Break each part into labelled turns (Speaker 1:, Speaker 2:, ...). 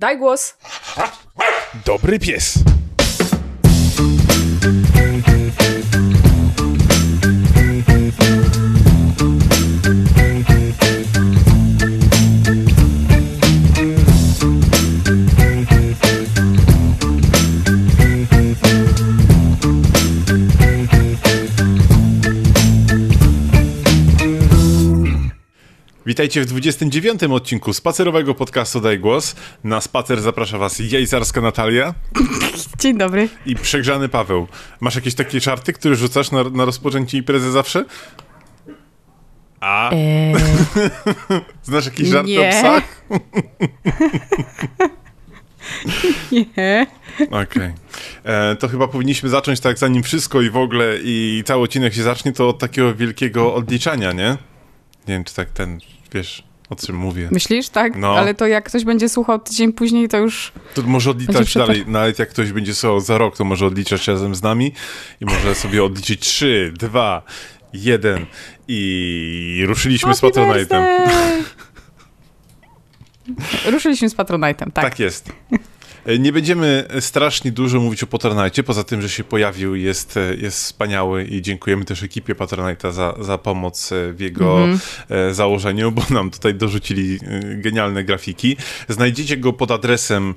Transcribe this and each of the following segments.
Speaker 1: Daj głos.
Speaker 2: Dobry pies. Witajcie w 29. odcinku spacerowego podcastu Daj Głos. Na spacer zaprasza was Jejzarska Natalia
Speaker 1: Dzień dobry.
Speaker 2: i przegrzany Paweł. Masz jakieś takie żarty, które rzucasz na, na rozpoczęcie imprezy zawsze? A,
Speaker 1: Eee,
Speaker 2: znasz jakiś żart
Speaker 1: nie.
Speaker 2: o psach?
Speaker 1: nie.
Speaker 2: Okej. E, To chyba powinniśmy zacząć tak, zanim wszystko i w ogóle i cały odcinek się zacznie, to od takiego wielkiego odliczania, nie? Nie wiem, czy tak ten, wiesz, o czym mówię.
Speaker 1: Myślisz, tak?
Speaker 2: No.
Speaker 1: Ale to jak ktoś będzie słuchał tydzień później, to już...
Speaker 2: To może odliczać dalej, nawet jak ktoś będzie słuchał za rok, to może odliczać razem z nami i może sobie odliczyć 3, 2, 1 i ruszyliśmy z
Speaker 1: Happy
Speaker 2: Patronite'em.
Speaker 1: birthday! Ruszyliśmy z Patronite'em, tak.
Speaker 2: Tak jest. E, Nie będziemy strasznie dużo mówić o Patronite, poza tym, że się pojawił, jest, e, jest wspaniały i dziękujemy też ekipie Patronite'a za, za pomoc e, w jego e, założeniu, bo nam tutaj dorzucili genialne grafiki. Znajdziecie go pod adresem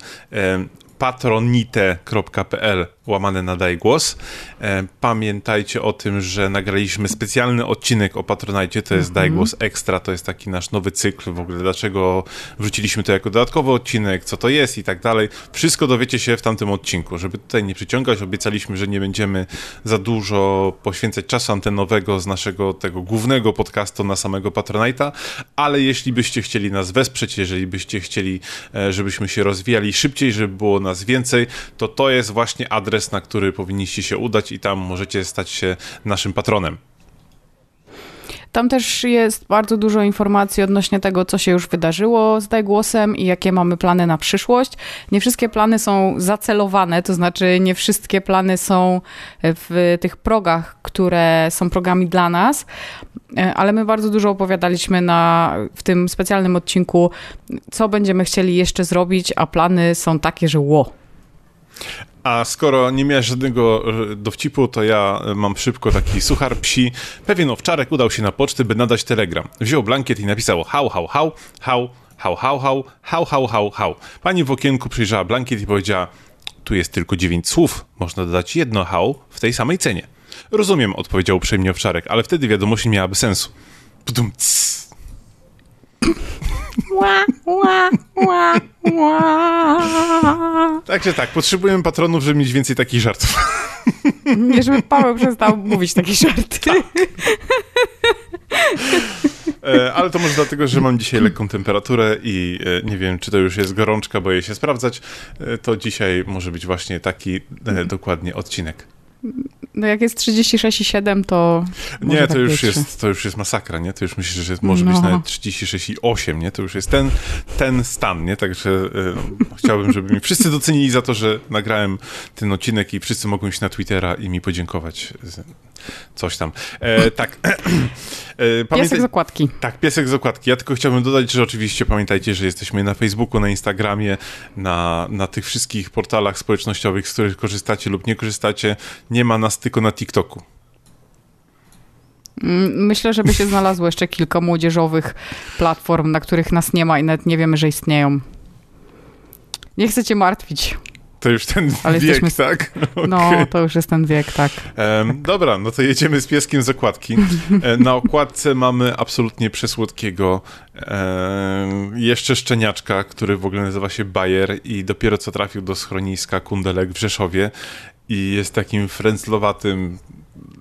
Speaker 2: patronite.pl łamane na daj głos. E, pamiętajcie o tym, że nagraliśmy specjalny odcinek o Patronite, to jest Daj Głos Extra, to jest taki nasz nowy cykl w ogóle, dlaczego wrzuciliśmy to jako dodatkowy odcinek, co to jest i tak dalej. Wszystko dowiecie się w tamtym odcinku. Żeby tutaj nie przyciągać, obiecaliśmy, że nie będziemy za dużo poświęcać czasu antenowego z naszego tego głównego podcastu na samego Patronite'a, ale jeśli byście chcieli nas wesprzeć, jeżeli byście chcieli, e, żebyśmy się rozwijali szybciej, żeby było nas więcej, to to jest właśnie adres, na który powinniście się udać i tam możecie stać się naszym patronem.
Speaker 1: Tam też jest bardzo dużo informacji odnośnie tego, co się już wydarzyło z Daj Głosem i jakie mamy plany na przyszłość. Nie wszystkie plany są zacelowane, to znaczy nie wszystkie plany są w tych progach, które są progami dla nas, E, ale my bardzo dużo opowiadaliśmy na, w tym specjalnym odcinku, co będziemy chcieli jeszcze zrobić, a plany są takie, że ło.
Speaker 2: A skoro nie miałeś żadnego e, dowcipu, to ja e, mam szybko taki suchar psi. Pewien owczarek udał się na pocztę, by nadać telegram. Wziął blankiet i napisał hał, hał, hał, hał, hał, hał, hał, hał, hał, hał, hał. Pani w okienku przyjrzała blankiet i powiedziała, tu jest tylko dziewięć słów, można dodać jedno hał w tej samej cenie. Rozumiem, odpowiedział uprzejmie owczarek, ale wtedy wiadomość nie miałaby sensu. Pdum, Także tak, potrzebujemy patronów, żeby mieć więcej takich żartów.
Speaker 1: Nie, żeby Paweł przestał mówić takie żarty.
Speaker 2: E, ale to może dlatego, że mam dzisiaj lekką temperaturę i e, nie wiem, czy to już jest gorączka, boję się sprawdzać. E, to dzisiaj może być właśnie taki dokładnie odcinek.
Speaker 1: No jak jest 36,7 to
Speaker 2: Nie, to
Speaker 1: tak
Speaker 2: już,
Speaker 1: być.
Speaker 2: jest, to już jest masakra, nie? To już myślę, że może być
Speaker 1: No.
Speaker 2: nawet 36,8, nie? To już jest ten, ten stan, nie? Także e, chciałbym, żeby mi wszyscy docenili za to, że nagrałem ten odcinek i wszyscy mogą iść na Twittera i mi podziękować. Coś tam. E, tak. E,
Speaker 1: Piesek z okładki.
Speaker 2: Tak, piesek z okładki. Ja tylko chciałbym dodać, że oczywiście pamiętajcie, że jesteśmy na Facebooku, na Instagramie, na, na tych wszystkich portalach społecznościowych, z których korzystacie lub nie korzystacie. Nie ma nas tylko na TikToku.
Speaker 1: Mm, Myślę, żeby się znalazło jeszcze kilka młodzieżowych platform, na których nas nie ma i nawet nie wiemy, że istnieją. Nie chcę cię martwić.
Speaker 2: To już ten
Speaker 1: Ale
Speaker 2: wiek,
Speaker 1: jesteśmy-
Speaker 2: tak?
Speaker 1: No,
Speaker 2: Okej.
Speaker 1: to już jest ten wiek, tak.
Speaker 2: Dobra, no to jedziemy z pieskiem z okładki. E, na okładce mamy absolutnie przesłodkiego jeszcze szczeniaczka, który w ogóle nazywa się Bayer i dopiero co trafił do schroniska Kundelek w Rzeszowie i jest takim frędzlowatym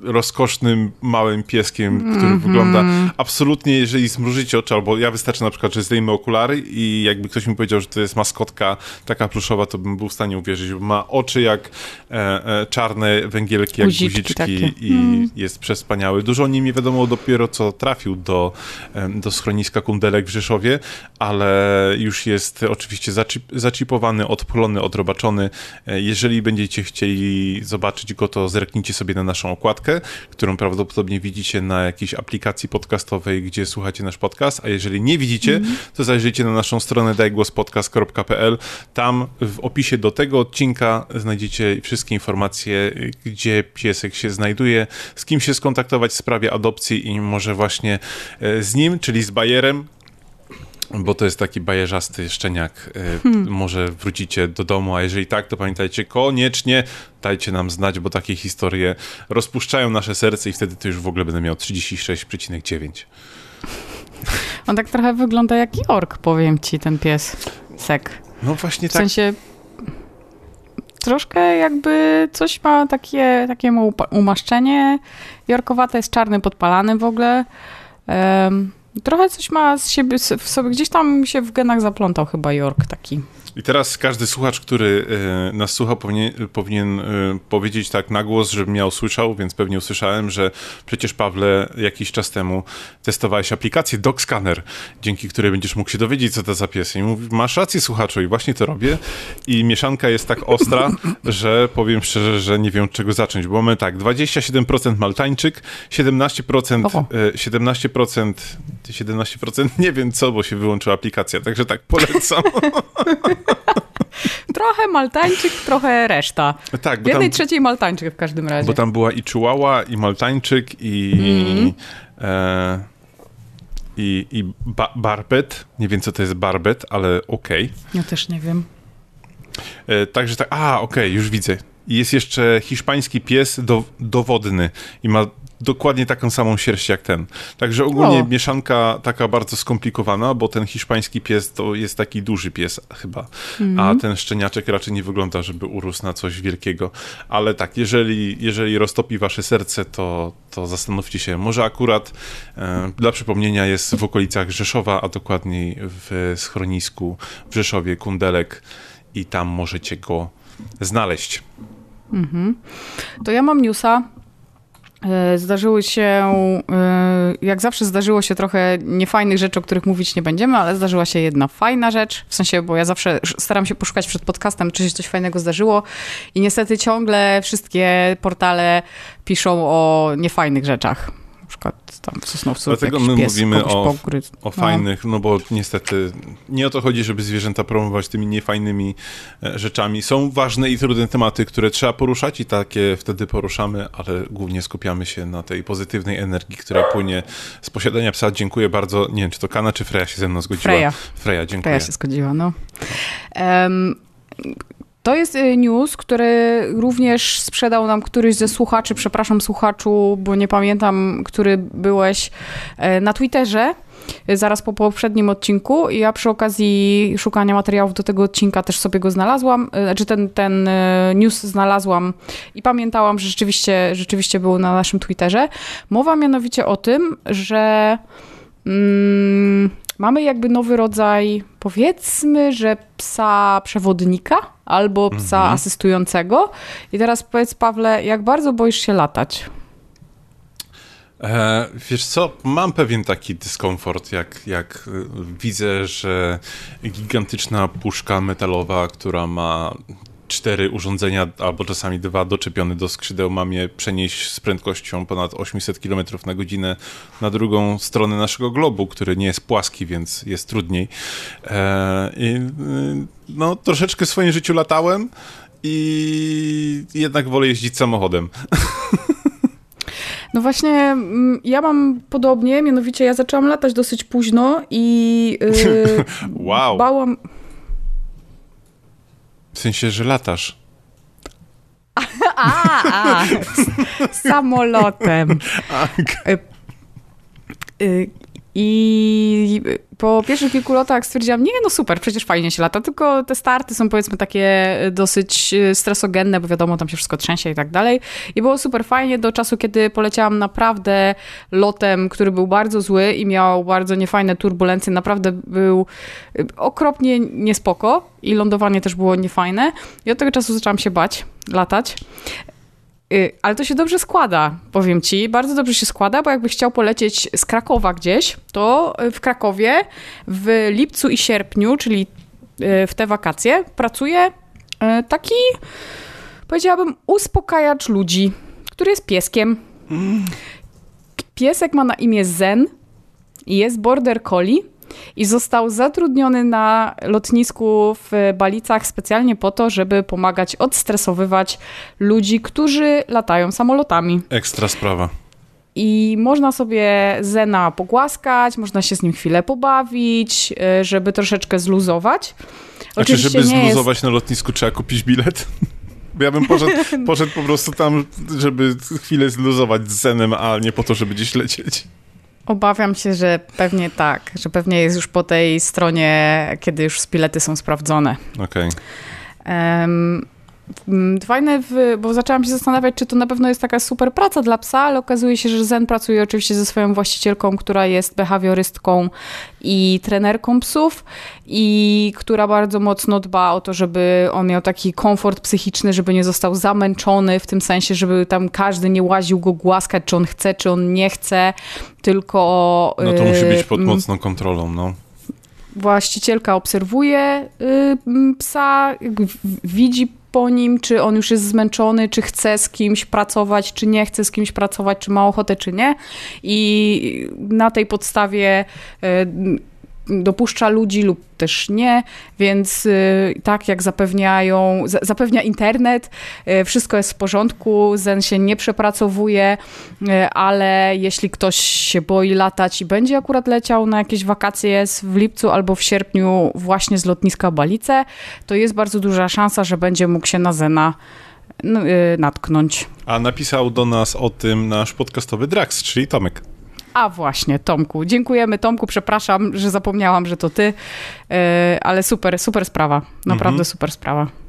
Speaker 2: rozkosznym, małym pieskiem, który
Speaker 1: Mhm.
Speaker 2: wygląda absolutnie, jeżeli zmrużycie oczy, albo ja wystarczy na przykład, że zdejmę okulary i jakby ktoś mi powiedział, że to jest maskotka taka pluszowa, to bym był w stanie uwierzyć, bo ma oczy jak e, e, czarne węgielki, jak
Speaker 1: Guziczki
Speaker 2: guziczki i jest przespaniały. Dużo o nim nie wiadomo dopiero, co trafił do, em, do schroniska Kundelek w Rzeszowie, ale już jest oczywiście zaczip, zaczipowany, odpulony, odrobaczony. E, Jeżeli będziecie chcieli zobaczyć go, to zerknijcie sobie na naszą okładkę. Jorkę, którą prawdopodobnie widzicie na jakiejś aplikacji podcastowej, gdzie słuchacie nasz podcast, a jeżeli nie widzicie, to zajrzyjcie na naszą stronę dajgłospodcast.pl. Tam w opisie do tego odcinka znajdziecie wszystkie informacje, gdzie piesek się znajduje, z kim się skontaktować w sprawie adopcji i może właśnie e, z nim, czyli z Bajerem, bo to jest taki bajerzasty szczeniak. E, hmm. Może wrócicie do domu, a jeżeli tak, to pamiętajcie, koniecznie dajcie nam znać, bo takie historie rozpuszczają nasze serce i wtedy to już w ogóle będę miał 36,9.
Speaker 1: On tak trochę wygląda jak Jork, powiem ci, ten pies. Sek.
Speaker 2: No właśnie
Speaker 1: tak. W sensie troszkę jakby coś ma takie, takie umaszczenie. Jorkowate jest czarny podpalany w ogóle. Um, Trochę coś ma z siebie w sobie, gdzieś tam się w genach zaplątał chyba York taki.
Speaker 2: I teraz każdy słuchacz, który y, nas słucha, powinien, powinien y, powiedzieć tak na głos, żebym ja usłyszał, więc pewnie usłyszałem, że przecież Pawle jakiś czas temu testowałeś aplikację DocScanner, dzięki której będziesz mógł się dowiedzieć, co to za pies. I mówi, masz rację, słuchaczu, i właśnie to robię. I mieszanka jest tak ostra, że powiem szczerze, że nie wiem, od czego zacząć. Bo mamy tak, 27% maltańczyk, 17%, Oho. 17%, 17%, nie wiem co, bo się wyłączyła aplikacja, także tak, polecam.
Speaker 1: trochę maltańczyk, trochę reszta. Tak, w jednej tam, trzeciej maltańczyk w każdym razie.
Speaker 2: Bo tam była i chihuahua, i maltańczyk, i... Mm. E, i, i ba barbet. Nie wiem, co to jest barbet, ale okej. Okay.
Speaker 1: Ja też nie wiem.
Speaker 2: E, także tak, a, okej, okay, już widzę. Jest jeszcze hiszpański pies do, dowodny i ma dokładnie taką samą sierść jak ten. Także ogólnie o. mieszanka taka bardzo skomplikowana, bo ten hiszpański pies to jest taki duży pies chyba, mm. a ten szczeniaczek raczej nie wygląda, żeby urósł na coś wielkiego. Ale tak, jeżeli, jeżeli roztopi wasze serce, to, to zastanówcie się, może akurat e, dla przypomnienia jest w okolicach Rzeszowa, a dokładniej w schronisku w Rzeszowie, Kundelek i tam możecie go znaleźć.
Speaker 1: Mhm. To ja mam newsa zdarzyły się, e, jak zawsze zdarzyło się trochę niefajnych rzeczy, o których mówić nie będziemy, ale zdarzyła się jedna fajna rzecz, w sensie, bo ja zawsze staram się poszukać przed podcastem, czy się coś fajnego zdarzyło i niestety ciągle wszystkie portale piszą o niefajnych rzeczach przykład tam w Sosnowcu
Speaker 2: Dlatego my pies, mówimy o, o no. fajnych, no bo niestety nie o to chodzi, żeby zwierzęta promować tymi niefajnymi e, rzeczami. Są ważne i trudne tematy, które trzeba poruszać i takie wtedy poruszamy, ale głównie skupiamy się na tej pozytywnej energii, która płynie z posiadania psa. Dziękuję bardzo. Nie wiem, czy to Kana, czy Freja się ze mną zgodziła?
Speaker 1: Freja.
Speaker 2: Freja, dziękuję.
Speaker 1: Freja się zgodziła, no. Um, to jest y, news, który również sprzedał nam któryś ze słuchaczy, przepraszam słuchaczu, bo nie pamiętam, który byłeś e, na Twitterze y, zaraz po poprzednim odcinku i ja przy okazji szukania materiałów do tego odcinka też sobie go znalazłam, y, znaczy ten, ten news znalazłam i pamiętałam, że rzeczywiście, rzeczywiście był na naszym Twitterze. Mowa mianowicie o tym, że mm, mamy jakby nowy rodzaj, powiedzmy, że psa przewodnika albo psa mhm. asystującego. I teraz powiedz, Pawle, jak bardzo boisz się latać?
Speaker 2: E, wiesz co, mam pewien taki dyskomfort, jak, jak y, widzę, że gigantyczna puszka metalowa, która ma cztery urządzenia, albo czasami dwa doczepione do skrzydeł, mam je przenieść z prędkością ponad 800 km na godzinę na drugą stronę naszego globu, który nie jest płaski, więc jest trudniej. E, i, y, no, troszeczkę w swoim życiu latałem i jednak wolę jeździć samochodem.
Speaker 1: No właśnie, mm, ja mam podobnie, mianowicie ja zaczęłam latać dosyć późno i yy,
Speaker 2: wow.
Speaker 1: bałam...
Speaker 2: W sensie, że latasz.
Speaker 1: A, a, samolotem. Okay. I po pierwszych kilku latach stwierdziłam, nie, no super, przecież fajnie się lata, tylko te starty są powiedzmy takie dosyć stresogenne, bo wiadomo, tam się wszystko trzęsie i tak dalej. I było super fajnie do czasu, kiedy poleciałam naprawdę lotem, który był bardzo zły i miał bardzo niefajne turbulencje, naprawdę był okropnie niespoko i lądowanie też było niefajne. I od tego czasu zaczęłam się bać latać. Y, ale to się dobrze składa, powiem ci. Bardzo dobrze się składa, bo jakby chciał polecieć z Krakowa gdzieś, to w Krakowie w lipcu i sierpniu, czyli y, w te wakacje, pracuje y, taki, powiedziałabym, uspokajacz ludzi, który jest pieskiem. Piesek ma na imię Zen, jest border collie i został zatrudniony na lotnisku w Balicach specjalnie po to, żeby pomagać odstresowywać ludzi, którzy latają samolotami.
Speaker 2: Ekstra sprawa.
Speaker 1: I można sobie Zena pogłaskać, można się z nim chwilę pobawić, y, żeby troszeczkę zluzować.
Speaker 2: Oczywiście Znaczy, żeby zluzować jest... na lotnisku trzeba kupić bilet? Bo ja bym poszedł, poszedł po prostu tam, żeby chwilę zluzować z Zenem, a nie po to, żeby gdzieś lecieć.
Speaker 1: Obawiam się, że pewnie tak, że pewnie jest już po tej stronie, kiedy już bilety są sprawdzone.
Speaker 2: Okej. Okay.
Speaker 1: Um, fajne, w, bo zaczęłam się zastanawiać, czy to na pewno jest taka super praca dla psa, ale okazuje się, że Zen pracuje oczywiście ze swoją właścicielką, która jest behawiorystką i trenerką psów i która bardzo mocno dba o to, żeby on miał taki komfort psychiczny, żeby nie został zamęczony, w tym sensie, żeby tam każdy nie łaził go głaskać, czy on chce, czy on nie chce, tylko...
Speaker 2: No to musi być pod mocną kontrolą, no.
Speaker 1: Właścicielka obserwuje y, psa, widzi po nim, czy on już jest zmęczony, czy chce z kimś pracować, czy nie chce z kimś pracować, czy ma ochotę, czy nie. I na tej podstawie e, dopuszcza ludzi lub też nie, więc y, tak jak zapewniają, zapewnia internet, y, wszystko jest w porządku, Zen się nie przepracowuje, y, ale jeśli ktoś się boi latać i będzie akurat leciał na jakieś wakacje w lipcu albo w sierpniu właśnie z lotniska Balice, to jest bardzo duża szansa, że będzie mógł się na Zena natknąć.
Speaker 2: A napisał do nas o tym nasz podcastowy Drax, czyli Tomek.
Speaker 1: A właśnie, Tomku. Dziękujemy Tomku, przepraszam, że zapomniałam, że to ty, e, ale super, super sprawa. Naprawdę mhm. super sprawa.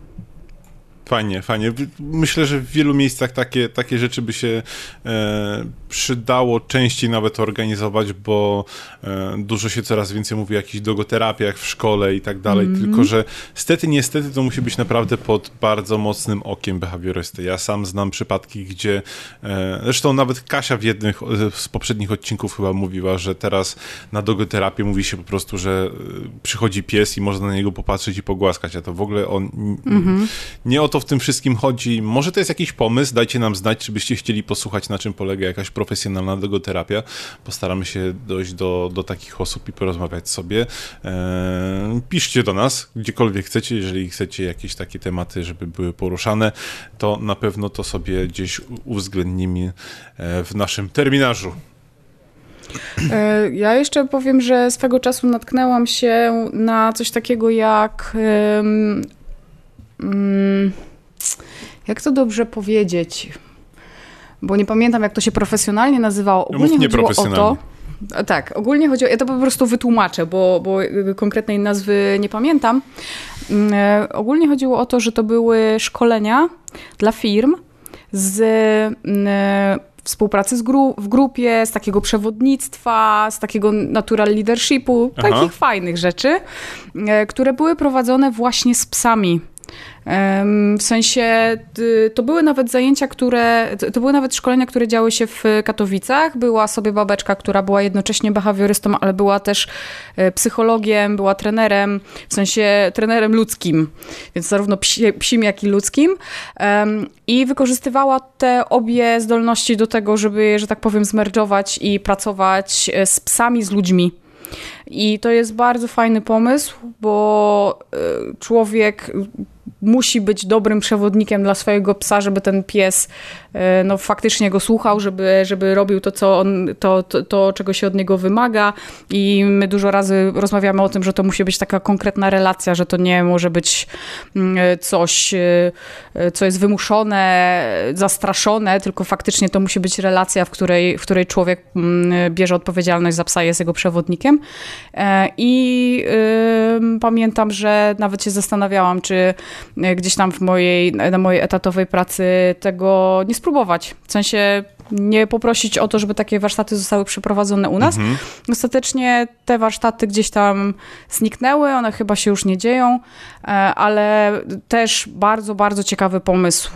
Speaker 2: Fajnie, fajnie. Myślę, że w wielu miejscach takie, takie rzeczy by się e, przydało częściej nawet organizować, bo e, dużo się coraz więcej mówi o jakichś dogoterapiach w szkole i tak dalej, mm. tylko że stety, niestety to musi być naprawdę pod bardzo mocnym okiem behawiorysty. Ja sam znam przypadki, gdzie e, zresztą nawet Kasia w jednych z poprzednich odcinków chyba mówiła, że teraz na dogoterapię mówi się po prostu, że e, przychodzi pies i można na niego popatrzeć i pogłaskać, a to w ogóle on mm -hmm. nie o to w tym wszystkim chodzi. Może to jest jakiś pomysł, dajcie nam znać, czy byście chcieli posłuchać, na czym polega jakaś profesjonalna logoterapia. Postaramy się dojść do, do takich osób i porozmawiać sobie. Eee, piszcie do nas, gdziekolwiek chcecie, jeżeli chcecie jakieś takie tematy, żeby były poruszane, to na pewno to sobie gdzieś uwzględnimy e, w naszym terminarzu.
Speaker 1: E, ja jeszcze powiem, że swego czasu natknęłam się na coś takiego jak. Um, jak to dobrze powiedzieć? Bo nie pamiętam, jak to się profesjonalnie nazywało.
Speaker 2: Ogólnie Mów chodziło o to.
Speaker 1: Tak, ogólnie chodziło, ja to po prostu wytłumaczę, bo, bo konkretnej nazwy nie pamiętam. Mm, e, ogólnie chodziło o to, że to były szkolenia dla firm z mm, e, współpracy gru w grupie, z takiego przewodnictwa, z takiego natural leadershipu, Aha. takich fajnych rzeczy, e, które były prowadzone właśnie z psami w sensie to były nawet zajęcia, które, to były nawet szkolenia, które działy się w Katowicach. Była sobie babeczka, która była jednocześnie behawiorystą, ale była też e, psychologiem, była trenerem, w sensie trenerem ludzkim, więc zarówno psim, jak i ludzkim. I wykorzystywała te obie zdolności do tego, żeby, że tak powiem, zmerdżować i pracować e, z psami, z ludźmi. I to jest bardzo fajny pomysł, bo e, człowiek musi być dobrym przewodnikiem dla swojego psa, żeby ten pies no, faktycznie go słuchał, żeby, żeby robił to, co on, to, to, to, czego się od niego wymaga. I my dużo razy rozmawiamy o tym, że to musi być taka konkretna relacja, że to nie może być mm, coś, e, co jest wymuszone, zastraszone, tylko faktycznie to musi być relacja, w której, w której człowiek mm, bierze odpowiedzialność za psa, jest jego przewodnikiem. E, I pamiętam, że nawet się zastanawiałam, czy E, gdzieś tam w mojej, na mojej etatowej pracy tego nie spróbować. W sensie nie poprosić o to, żeby takie warsztaty zostały przeprowadzone u nas. Mhm. Ostatecznie te warsztaty gdzieś tam zniknęły, one chyba się już nie dzieją, e, ale też bardzo, bardzo ciekawy pomysł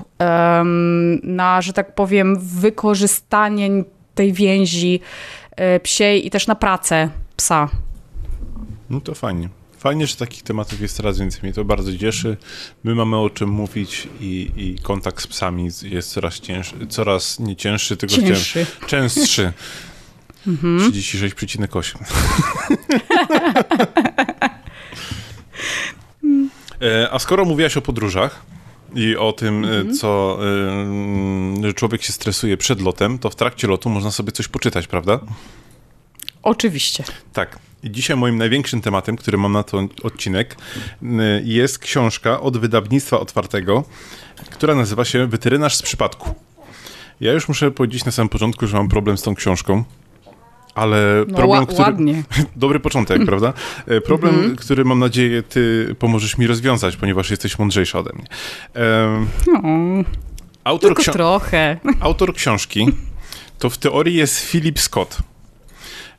Speaker 1: na, że tak powiem, wykorzystanie tej więzi e, psiej i też na pracę psa.
Speaker 2: No to fajnie. Fajnie, że takich tematów jest coraz więcej. Mnie to bardzo cieszy. My mamy o czym mówić i, i kontakt z psami jest coraz cięższy, coraz nie cięższy, tylko
Speaker 1: Cięższy.
Speaker 2: Cię, częstszy.
Speaker 1: Mhm.
Speaker 2: 36,8. E, A skoro mówiłaś o podróżach i o tym, e,
Speaker 1: Mhm.
Speaker 2: co e, że człowiek się stresuje przed lotem, to w trakcie lotu można sobie coś poczytać, prawda?
Speaker 1: Oczywiście.
Speaker 2: Tak. Dzisiaj moim największym tematem, który mam na ten odcinek, y, jest książka od wydawnictwa otwartego, która nazywa się Weterynarz z przypadku. Ja już muszę powiedzieć na samym początku, że mam problem z tą książką. Ale
Speaker 1: No,
Speaker 2: problem, który.
Speaker 1: ładnie.
Speaker 2: Dobry początek, prawda? E, Problem,
Speaker 1: Mhm.
Speaker 2: który mam nadzieję, ty pomożesz mi rozwiązać, ponieważ jesteś mądrzejszy ode mnie.
Speaker 1: No,
Speaker 2: autor,
Speaker 1: tylko trochę.
Speaker 2: autor książki to w teorii jest Philip Scott.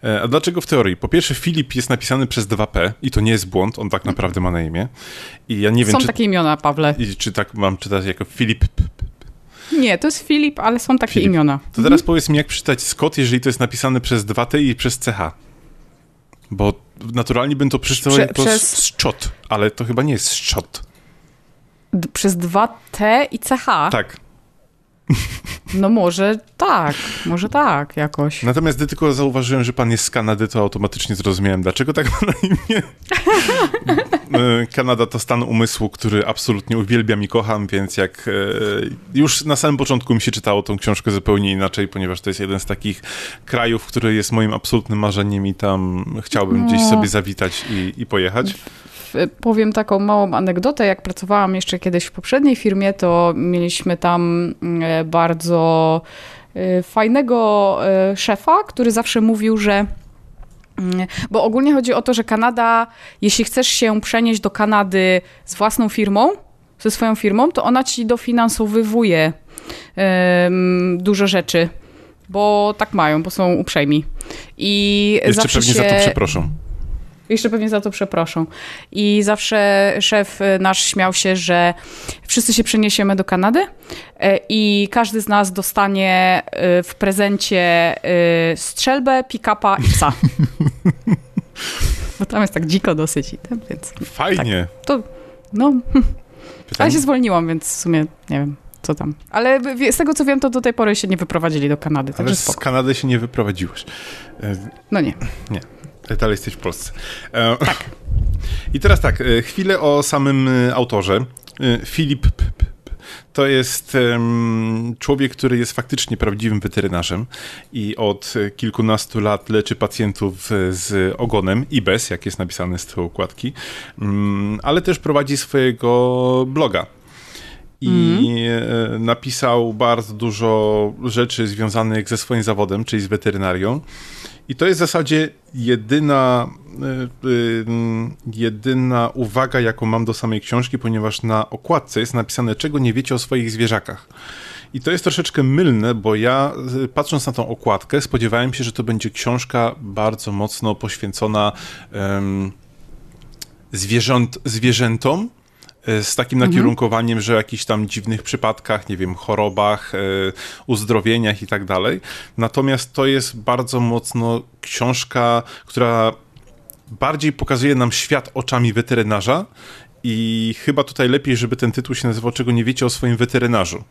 Speaker 2: E, A dlaczego w teorii? Po pierwsze, Filip jest napisany przez 2P i to nie jest błąd, on tak naprawdę ma na imię. I ja nie wiem,
Speaker 1: Są
Speaker 2: czy,
Speaker 1: takie imiona, Pawle.
Speaker 2: i, czy tak mam czytać jako Filip.
Speaker 1: Nie, to jest Filip, ale są takie
Speaker 2: Filip.
Speaker 1: imiona.
Speaker 2: To teraz powiedz mi, jak przeczytać Scott, jeżeli to jest napisane przez 2T i przez CH. Bo naturalnie bym to przeczytał
Speaker 1: Prze-
Speaker 2: jako
Speaker 1: przez-
Speaker 2: Scott, ale to chyba nie jest Scott.
Speaker 1: D- przez dwa T i CH?
Speaker 2: Tak.
Speaker 1: No może tak, może tak jakoś.
Speaker 2: Natomiast gdy tylko zauważyłem, że pan jest z Kanady, to automatycznie zrozumiałem, dlaczego tak ma na imię. E, Kanada to stan umysłu, który absolutnie uwielbiam i kocham, więc jak e, już na samym początku mi się czytało tą książkę zupełnie inaczej, ponieważ to jest jeden z takich krajów, który jest moim absolutnym marzeniem i tam chciałbym gdzieś
Speaker 1: No.
Speaker 2: sobie zawitać i, i pojechać.
Speaker 1: Powiem taką małą anegdotę. Jak pracowałam jeszcze kiedyś w poprzedniej firmie, to mieliśmy tam e, bardzo e, fajnego e, szefa, który zawsze mówił, że. mm, Bo ogólnie chodzi o to, że Kanada, jeśli chcesz się przenieść do Kanady z własną firmą, ze swoją firmą, to ona ci dofinansowywuje dużo rzeczy. Bo tak mają, bo są uprzejmi. I
Speaker 2: Jeszcze pewnie
Speaker 1: się...
Speaker 2: za to przeproszę.
Speaker 1: Jeszcze pewnie za to przeproszą. I zawsze szef y, nasz śmiał się, że wszyscy się przeniesiemy do Kanady e, i każdy z nas dostanie y, w prezencie y, strzelbę, pick-upa i psa. Bo tam jest tak dziko dosyć więc
Speaker 2: Fajnie.
Speaker 1: to, no, ale
Speaker 2: Pytanie,
Speaker 1: się zwolniłam, więc w sumie nie wiem, co tam. Ale z tego, co wiem, to do tej pory się nie wyprowadzili do Kanady,
Speaker 2: ale z. Kanady się nie wyprowadziłeś. E,
Speaker 1: No nie.
Speaker 2: Dalej jesteś w Polsce. E, tak. I teraz tak, e, chwilę o samym e, autorze. Filip P- to jest człowiek, który jest faktycznie prawdziwym weterynarzem i od kilkunastu lat leczy pacjentów z ogonem i bez, jak jest napisane z tyłu układki, Mm, ale też prowadzi swojego bloga. I e, napisał bardzo dużo rzeczy związanych ze swoim zawodem, czyli z weterynarią. I to jest w zasadzie jedyna, y, y, mm, jedyna uwaga, jaką mam do samej książki, ponieważ na okładce jest napisane, czego nie wiecie o swoich zwierzakach. I to jest troszeczkę mylne, bo ja y, patrząc na tą okładkę, spodziewałem się, że to będzie książka bardzo mocno poświęcona em, zwierząt, zwierzętom, z takim nakierunkowaniem, że o jakichś tam dziwnych przypadkach, nie wiem, chorobach, e, uzdrowieniach i tak dalej. Natomiast to jest bardzo mocno książka, która bardziej pokazuje nam świat oczami weterynarza. I chyba tutaj lepiej, żeby ten tytuł się nazywał Czego nie wiecie o swoim weterynarzu.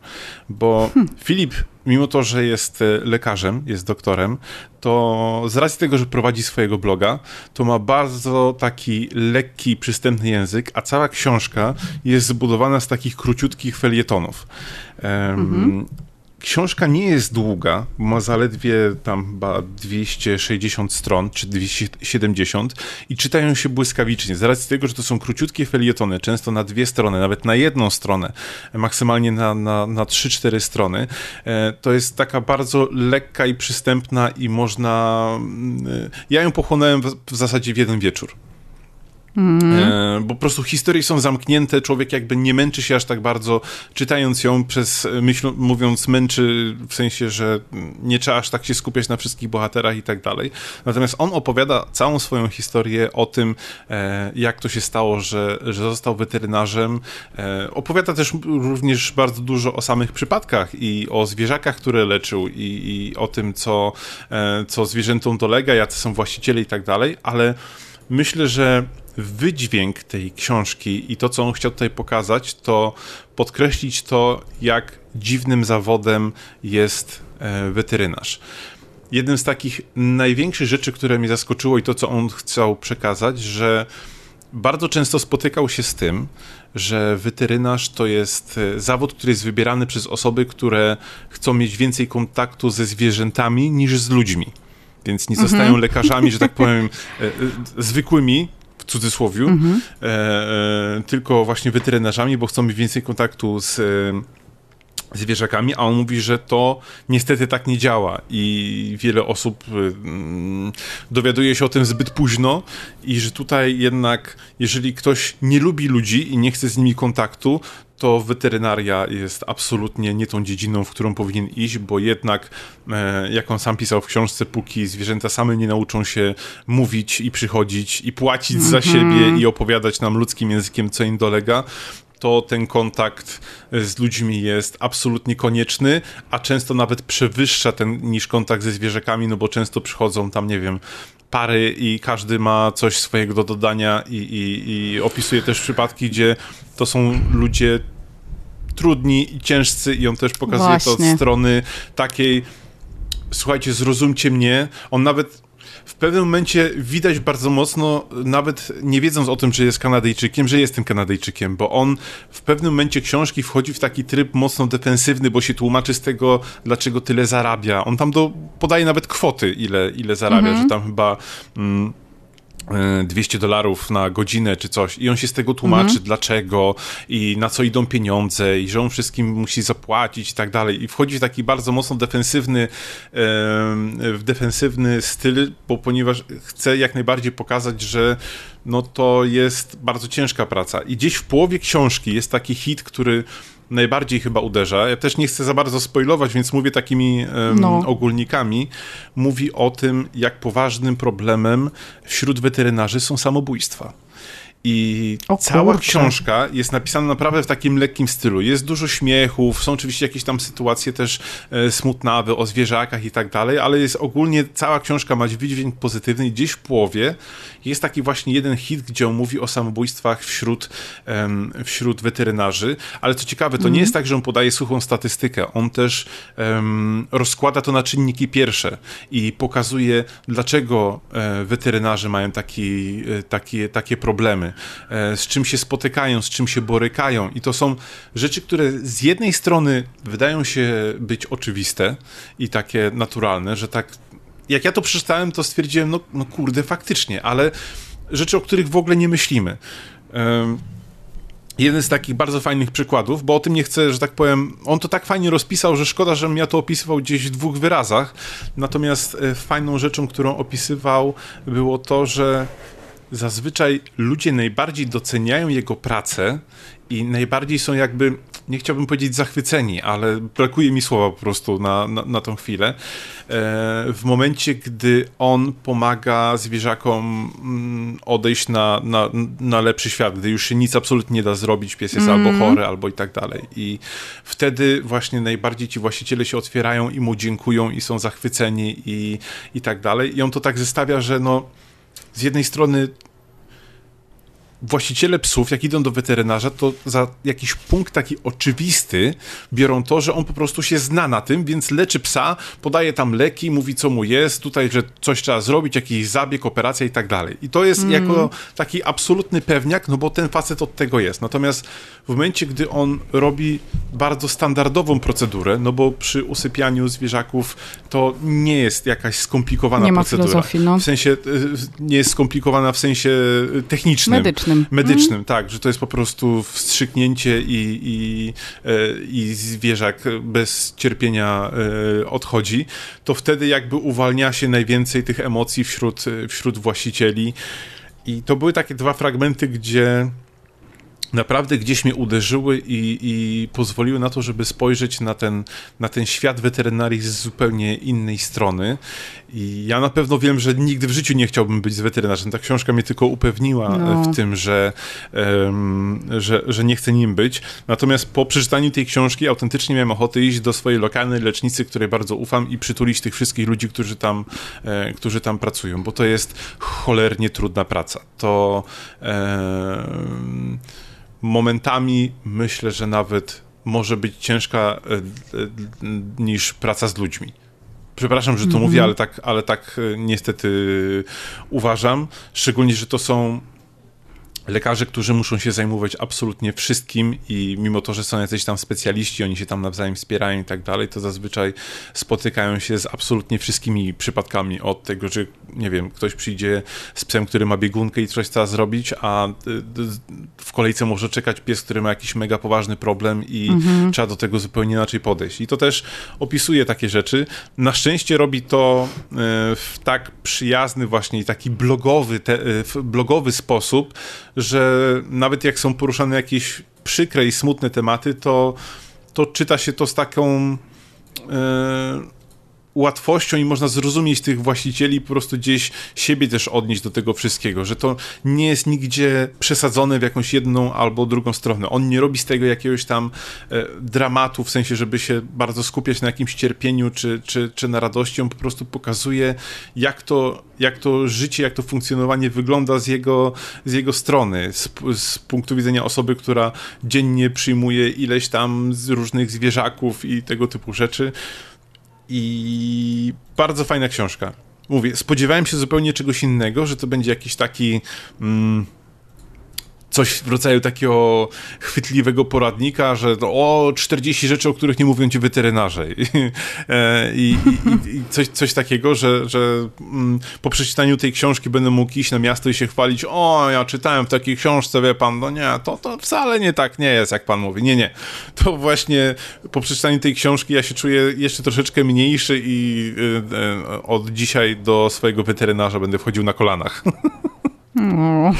Speaker 2: Bo Filip, mimo to, że jest e, lekarzem, jest doktorem, to z racji tego, że prowadzi swojego bloga, to ma bardzo taki lekki, przystępny język, a cała książka jest zbudowana z takich króciutkich felietonów. Em, Książka nie jest długa, ma zaledwie tam chyba 260 stron, czy 270 i czytają się błyskawicznie, z racji tego, że to są króciutkie felietony, często na dwie strony, nawet na jedną stronę, maksymalnie na, na, na 3-4 strony. E, To jest taka bardzo lekka i przystępna i można... mm, Ja ją pochłonąłem w, w zasadzie w jeden wieczór. E, bo po prostu historie są zamknięte, człowiek jakby nie męczy się aż tak bardzo, czytając ją przez, e, myśl, mówiąc męczy w sensie, że nie trzeba aż tak się skupiać na wszystkich bohaterach i tak dalej. Natomiast on opowiada całą swoją historię o tym, e, jak to się stało, że, że został weterynarzem. Opowiada też również bardzo dużo o samych przypadkach i o zwierzakach, które leczył i, i o tym, co, co zwierzętom dolega, jacy są właściciele i tak dalej, ale myślę, że wydźwięk tej książki i to, co on chciał tutaj pokazać, to podkreślić to, jak dziwnym zawodem jest e, weterynarz. Jednym z takich największych rzeczy, które mnie zaskoczyło i to, co on chciał przekazać, że bardzo często spotykał się z tym, że weterynarz to jest e, zawód, który jest wybierany przez osoby, które chcą mieć więcej kontaktu ze zwierzętami niż z ludźmi. Więc nie zostają mhm. lekarzami, że tak powiem, e, zwykłymi, w cudzysłowie, mhm. tylko właśnie weterynarzami, bo chcą mieć więcej kontaktu z zwierzakami, a on mówi, że to niestety tak nie działa i wiele osób mm, dowiaduje się o tym zbyt późno i że tutaj jednak, jeżeli ktoś nie lubi ludzi i nie chce z nimi kontaktu, to weterynaria jest absolutnie nie tą dziedziną, w którą powinien iść, bo jednak, e, jak on sam pisał w książce, póki zwierzęta same nie nauczą się mówić i przychodzić i płacić za mhm. siebie i opowiadać nam ludzkim językiem, co im dolega, to ten kontakt z ludźmi jest absolutnie konieczny, a często nawet przewyższa ten niż kontakt ze zwierzakami, no bo często przychodzą tam, nie wiem, pary i każdy ma coś swojego do dodania i, i, i opisuje też przypadki, gdzie to są ludzie trudni i ciężcy i on też pokazuje Właśnie. to od strony takiej słuchajcie, zrozumcie mnie. On nawet w pewnym momencie widać bardzo mocno, nawet nie wiedząc o tym, że jest Kanadyjczykiem, że jest tym Kanadyjczykiem, bo on w pewnym momencie książki wchodzi w taki tryb mocno defensywny, bo się tłumaczy z tego, dlaczego tyle zarabia. On tam do, podaje nawet kwoty, ile, ile zarabia, mhm. że tam chyba... Mm, 200 dolarów na godzinę czy coś i on się z tego tłumaczy, mhm. dlaczego i na co idą pieniądze i że on wszystkim musi zapłacić i tak dalej i wchodzi w taki bardzo mocno defensywny w defensywny styl, bo ponieważ chce jak najbardziej pokazać, że no to jest bardzo ciężka praca i gdzieś w połowie książki jest taki hit, który najbardziej chyba uderza. Ja też nie chcę za bardzo spoilować, więc mówię takimi um, no. ogólnikami. Mówi o tym, jak poważnym problemem wśród weterynarzy są samobójstwa. I o, cała kurczę. książka jest napisana naprawdę w takim lekkim stylu. Jest dużo śmiechów, są oczywiście jakieś tam sytuacje też e, smutnawe o zwierzakach i tak dalej, ale jest ogólnie cała książka ma wydźwięk pozytywny i gdzieś w połowie jest taki właśnie jeden hit, gdzie on mówi o samobójstwach wśród, um, wśród weterynarzy, ale co ciekawe, to mm. nie jest tak, że on podaje suchą statystykę, on też um, rozkłada to na czynniki pierwsze i pokazuje, dlaczego e, weterynarze mają taki, e, takie, takie problemy, e, z czym się spotykają, z czym się borykają i to są rzeczy, które z jednej strony wydają się być oczywiste i takie naturalne, że tak jak ja to przeczytałem, to stwierdziłem, no, no kurde, faktycznie, ale rzeczy, o których w ogóle nie myślimy. Jeden z takich bardzo fajnych przykładów, bo o tym nie chcę, że tak powiem, on to tak fajnie rozpisał, że szkoda, żebym ja to opisywał gdzieś w dwóch wyrazach. Natomiast e, fajną rzeczą, którą opisywał, było to, że zazwyczaj ludzie najbardziej doceniają jego pracę i najbardziej są jakby, nie chciałbym powiedzieć zachwyceni, ale brakuje mi słowa po prostu na, na, na tą chwilę. E, w momencie, gdy on pomaga zwierzakom mm, odejść na, na, na lepszy świat, gdy już się nic absolutnie nie da zrobić, pies jest mm. albo chory, albo i tak dalej. I wtedy właśnie najbardziej ci właściciele się otwierają i mu dziękują i są zachwyceni i, i tak dalej. I on to tak zestawia, że no z jednej strony właściciele psów, jak idą do weterynarza, to za jakiś punkt taki oczywisty biorą to, że on po prostu się zna na tym, więc leczy psa, podaje tam leki, mówi co mu jest, tutaj, że coś trzeba zrobić, jakiś zabieg, operacja i tak dalej. I to jest mm. jako taki absolutny pewniak, no bo ten facet od tego jest. Natomiast w momencie, gdy on robi bardzo standardową procedurę, no bo przy usypianiu zwierzaków to nie jest jakaś skomplikowana nie procedura. No. W sensie, y, nie jest skomplikowana w sensie technicznym.
Speaker 1: Medycznym medycznym.
Speaker 2: Medycznym, mm. tak, że to jest po prostu wstrzyknięcie i, i, e, i zwierzak bez cierpienia e, odchodzi, to wtedy jakby uwalnia się najwięcej tych emocji wśród, wśród właścicieli. I to były takie dwa fragmenty, gdzie naprawdę gdzieś mnie uderzyły i, i, pozwoliły na to, żeby spojrzeć na ten, na ten świat weterynarii z zupełnie innej strony. I ja na pewno wiem, że nigdy w życiu nie chciałbym być z weterynarzem. Ta książka mnie tylko upewniła no. w tym, że, um, że, że nie chcę nim być. Natomiast po przeczytaniu tej książki autentycznie miałem ochotę iść do swojej lokalnej lecznicy, której bardzo ufam i przytulić tych wszystkich ludzi, którzy tam, e, którzy tam pracują, bo to jest cholernie trudna praca. To... E, momentami myślę, że nawet może być ciężka e, e, niż praca z ludźmi. Przepraszam, że to mm -hmm. mówię, ale tak, ale tak e, niestety uważam. Szczególnie, że to są lekarze, którzy muszą się zajmować absolutnie wszystkim i mimo to, że są jacyś tam specjaliści, oni się tam nawzajem wspierają i tak dalej, to zazwyczaj spotykają się z absolutnie wszystkimi przypadkami od tego, że nie wiem, ktoś przyjdzie z psem, który ma biegunkę i coś chce zrobić, a y, w kolejce może czekać pies, który ma jakiś mega poważny problem i mhm. trzeba do tego zupełnie inaczej podejść. I to też opisuje takie rzeczy. Na szczęście robi to y, w tak przyjazny właśnie taki blogowy, te, y, blogowy sposób, że nawet jak są poruszane jakieś przykre i smutne tematy, to, to czyta się to z taką łatwością i można zrozumieć tych właścicieli, po prostu gdzieś siebie też odnieść do tego wszystkiego, że to nie jest nigdzie przesadzone w jakąś jedną albo drugą stronę. On nie robi z tego jakiegoś tam e, dramatu, w sensie, żeby się bardzo skupiać na jakimś cierpieniu czy, czy, czy na radości. On po prostu pokazuje, jak to, jak to życie, jak to funkcjonowanie wygląda z jego, z jego strony, z, z punktu widzenia osoby, która dziennie przyjmuje ileś tam z różnych zwierzaków i tego typu rzeczy. I bardzo fajna książka. Mówię, spodziewałem się zupełnie czegoś innego, że to będzie jakiś taki. Mm, coś w rodzaju takiego chwytliwego poradnika, że o 40 rzeczy, o których nie mówią ci weterynarze. I, e, i, i, i coś, coś takiego, że, że mm, po przeczytaniu tej książki będę mógł iść na miasto i się chwalić, o, ja czytałem w takiej książce, wie pan, no nie, to, to wcale nie tak nie jest, jak pan mówi. Nie, nie. To właśnie po przeczytaniu tej książki ja się czuję jeszcze troszeczkę mniejszy i y, y, od dzisiaj do swojego weterynarza będę wchodził na kolanach. No.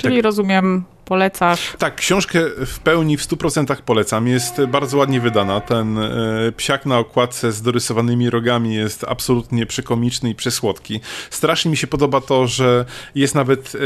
Speaker 1: Czyli tak. rozumiem, polecasz.
Speaker 2: Tak, książkę w pełni, w 100% polecam. Jest bardzo ładnie wydana. Ten e, psiak na okładce z dorysowanymi rogami jest absolutnie przekomiczny i przesłodki. Strasznie mi się podoba to, że jest nawet e,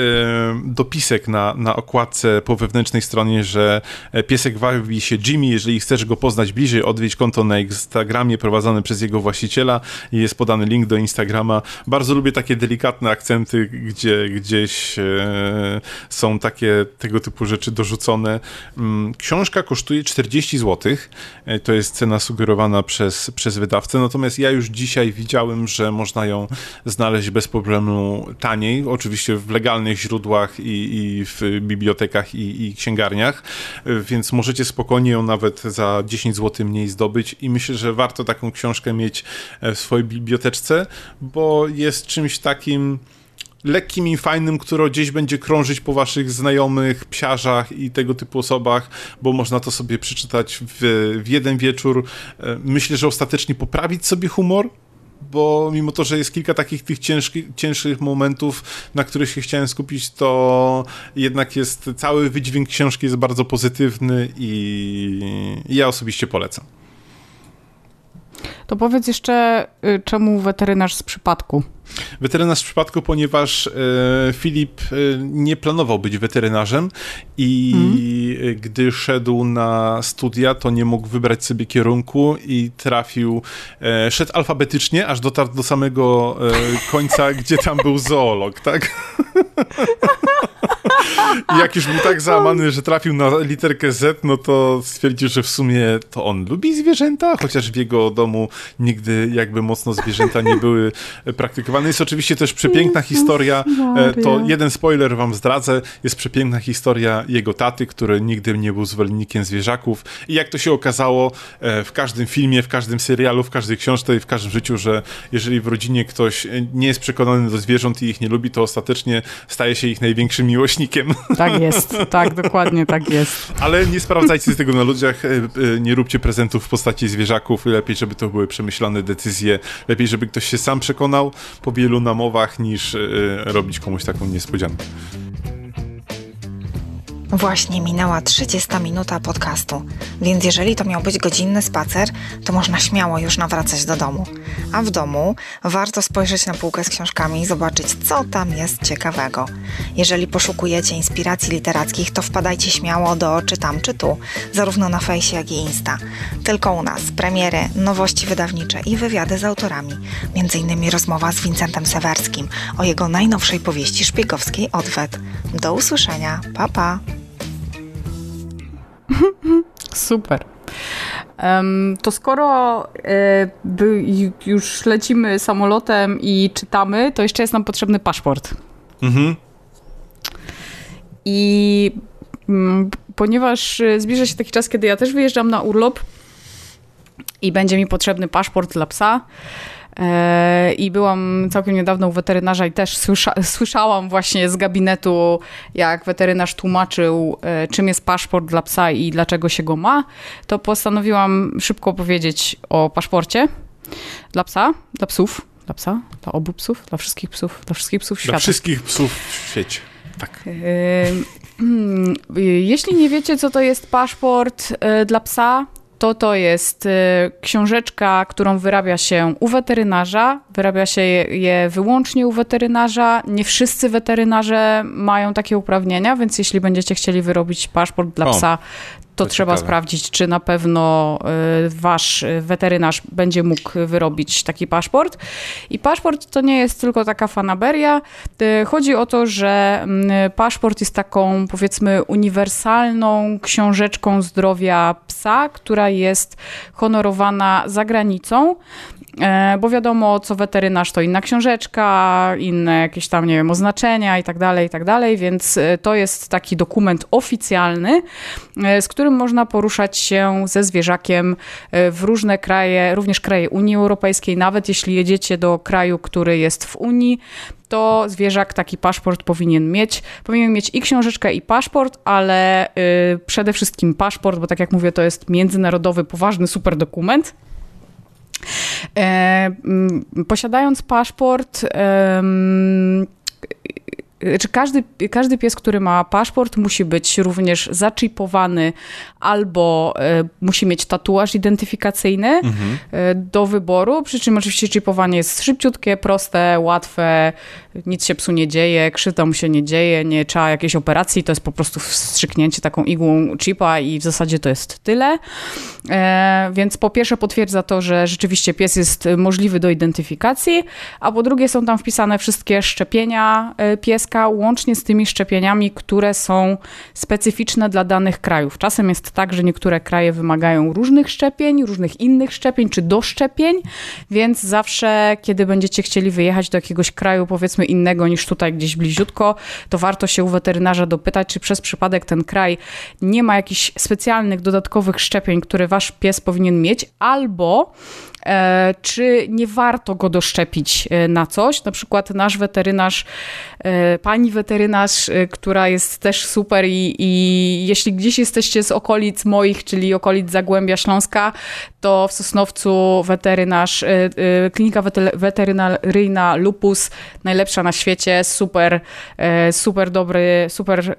Speaker 2: dopisek na, na okładce po wewnętrznej stronie, że e, piesek wabi się Jimmy. Jeżeli chcesz go poznać bliżej, odwiedź konto na Instagramie prowadzone przez jego właściciela i jest podany link do Instagrama. Bardzo lubię takie delikatne akcenty, gdzie gdzieś e, są takie tego tego typu rzeczy dorzucone. Mm, książka kosztuje 40 zł. E, to jest cena sugerowana przez, przez wydawcę. Natomiast ja już dzisiaj widziałem, że można ją znaleźć bez problemu taniej. Oczywiście w legalnych źródłach i, i w bibliotekach i, i księgarniach. E, więc możecie spokojnie ją nawet za 10 zł mniej zdobyć. I myślę, że warto taką książkę mieć e, w swojej biblioteczce, bo jest czymś takim lekkim i fajnym, które gdzieś będzie krążyć po waszych znajomych, psiarzach i tego typu osobach, bo można to sobie przeczytać w, w jeden wieczór. E, myślę, że ostatecznie poprawić sobie humor, bo mimo to, że jest kilka takich tych ciężki, cięższych momentów, na których się chciałem skupić, to jednak jest cały wydźwięk książki jest bardzo pozytywny i, i ja osobiście polecam.
Speaker 1: To powiedz jeszcze, y, czemu weterynarz z przypadku?
Speaker 2: Weterynarz w przypadku, ponieważ e, Filip e, nie planował być weterynarzem i mm. gdy szedł na studia, to nie mógł wybrać sobie kierunku i trafił, e, szedł alfabetycznie, aż dotarł do samego e, końca, gdzie tam był zoolog, tak? Jak już był tak załamany, że trafił na literkę Z, no to stwierdził, że w sumie to on lubi zwierzęta, chociaż w jego domu nigdy jakby mocno zwierzęta nie były praktykowane. Jest oczywiście też przepiękna historia, e, to jeden spoiler wam zdradzę, jest przepiękna historia jego taty, który nigdy nie był zwolennikiem zwierzaków. I jak to się okazało e, w każdym filmie, w każdym serialu, w każdej książce i w każdym życiu, że jeżeli w rodzinie ktoś nie jest przekonany do zwierząt i ich nie lubi, to ostatecznie staje się ich największym miłośnikiem.
Speaker 1: Tak jest, tak, dokładnie tak jest.
Speaker 2: Ale nie sprawdzajcie tego na ludziach, e, e, nie róbcie prezentów w postaci zwierzaków, lepiej, żeby to były przemyślane decyzje, lepiej, żeby ktoś się sam przekonał po wielu namowach, niż e, robić komuś taką niespodziankę.
Speaker 3: Właśnie minęła 30 minuta podcastu, więc jeżeli to miał być godzinny spacer, to można śmiało już nawracać do domu. A w domu warto spojrzeć na półkę z książkami i zobaczyć, co tam jest ciekawego. Jeżeli poszukujecie inspiracji literackich, to wpadajcie śmiało do Czytam czy tu, zarówno na fejsie, jak i Insta. Tylko u nas premiery, nowości wydawnicze i wywiady z autorami. Innymi rozmowa z Wincentem Sewerskim o jego najnowszej powieści szpiegowskiej Odwet. Do usłyszenia. Pa, pa.
Speaker 1: Super. To skoro e, już lecimy samolotem i czytamy, to jeszcze jest nam potrzebny paszport. Mhm. I mm, ponieważ zbliża się taki czas, kiedy ja też wyjeżdżam na urlop i będzie mi potrzebny paszport dla psa, E, I byłam całkiem niedawno u weterynarza i też słysza, słyszałam właśnie z gabinetu, jak weterynarz tłumaczył, e, czym jest paszport dla psa i dlaczego się go ma. To postanowiłam szybko powiedzieć o paszporcie dla psa, dla psów, dla psa, dla obu psów, dla wszystkich psów, dla wszystkich psów świata.
Speaker 2: Dla wszystkich psów w świecie. Tak. E,
Speaker 1: hmm, jeśli nie wiecie, co to jest paszport dla psa, to to jest y, książeczka, którą wyrabia się u weterynarza. Wyrabia się je wyłącznie u weterynarza. Nie wszyscy weterynarze mają takie uprawnienia, więc jeśli będziecie chcieli wyrobić paszport dla psa, to, trzeba ciekawe. sprawdzić, czy na pewno y, wasz weterynarz będzie mógł wyrobić taki paszport. I paszport to nie jest tylko taka fanaberia. Y, chodzi o to, że mm, paszport jest taką, powiedzmy, uniwersalną książeczką zdrowia psa, która jest honorowana za granicą. E, bo wiadomo, co weterynarz to inna książeczka, inne jakieś tam, nie wiem, oznaczenia i tak dalej, i tak dalej, więc e, to jest taki dokument oficjalny, e, z którym można poruszać się ze zwierzakiem w różne kraje, również kraje Unii Europejskiej, nawet jeśli jedziecie do kraju, który jest w Unii, to zwierzak taki paszport powinien mieć. Powinien mieć i książeczkę, i paszport, ale yy, przede wszystkim paszport, bo tak jak mówię, to jest międzynarodowy, poważny, super dokument. E, posiadając paszport, czy każdy, każdy pies, który ma paszport, musi być również zaczipowany albo e, musi mieć tatuaż identyfikacyjny mhm. e, do wyboru. Przy czym oczywiście chipowanie jest szybciutkie, proste, łatwe, nic się psu nie dzieje, krzywda mu się nie dzieje, nie trzeba jakiejś operacji, to jest po prostu wstrzyknięcie taką igłą chipa i w zasadzie to jest tyle. E, więc po pierwsze potwierdza to, że rzeczywiście pies jest możliwy do identyfikacji, a po drugie są tam wpisane wszystkie szczepienia e, łącznie z tymi szczepieniami, które są specyficzne dla danych krajów. Czasem jest tak, że niektóre kraje wymagają różnych szczepień, różnych innych szczepień czy doszczepień, więc zawsze, kiedy będziecie chcieli wyjechać do jakiegoś kraju, powiedzmy innego niż tutaj gdzieś bliziutko, to warto się u weterynarza dopytać, czy przez przypadek ten kraj nie ma jakichś specjalnych, dodatkowych szczepień, które wasz pies powinien mieć, albo czy nie warto go doszczepić e, na coś. Na przykład nasz weterynarz, e, pani weterynarz, która jest też super i, i jeśli gdzieś jesteście z okolic moich, czyli okolic Zagłębia Śląska, to w Sosnowcu weterynarz, klinika weterynaryjna Lupus, najlepsza na świecie, super, super dobry, super,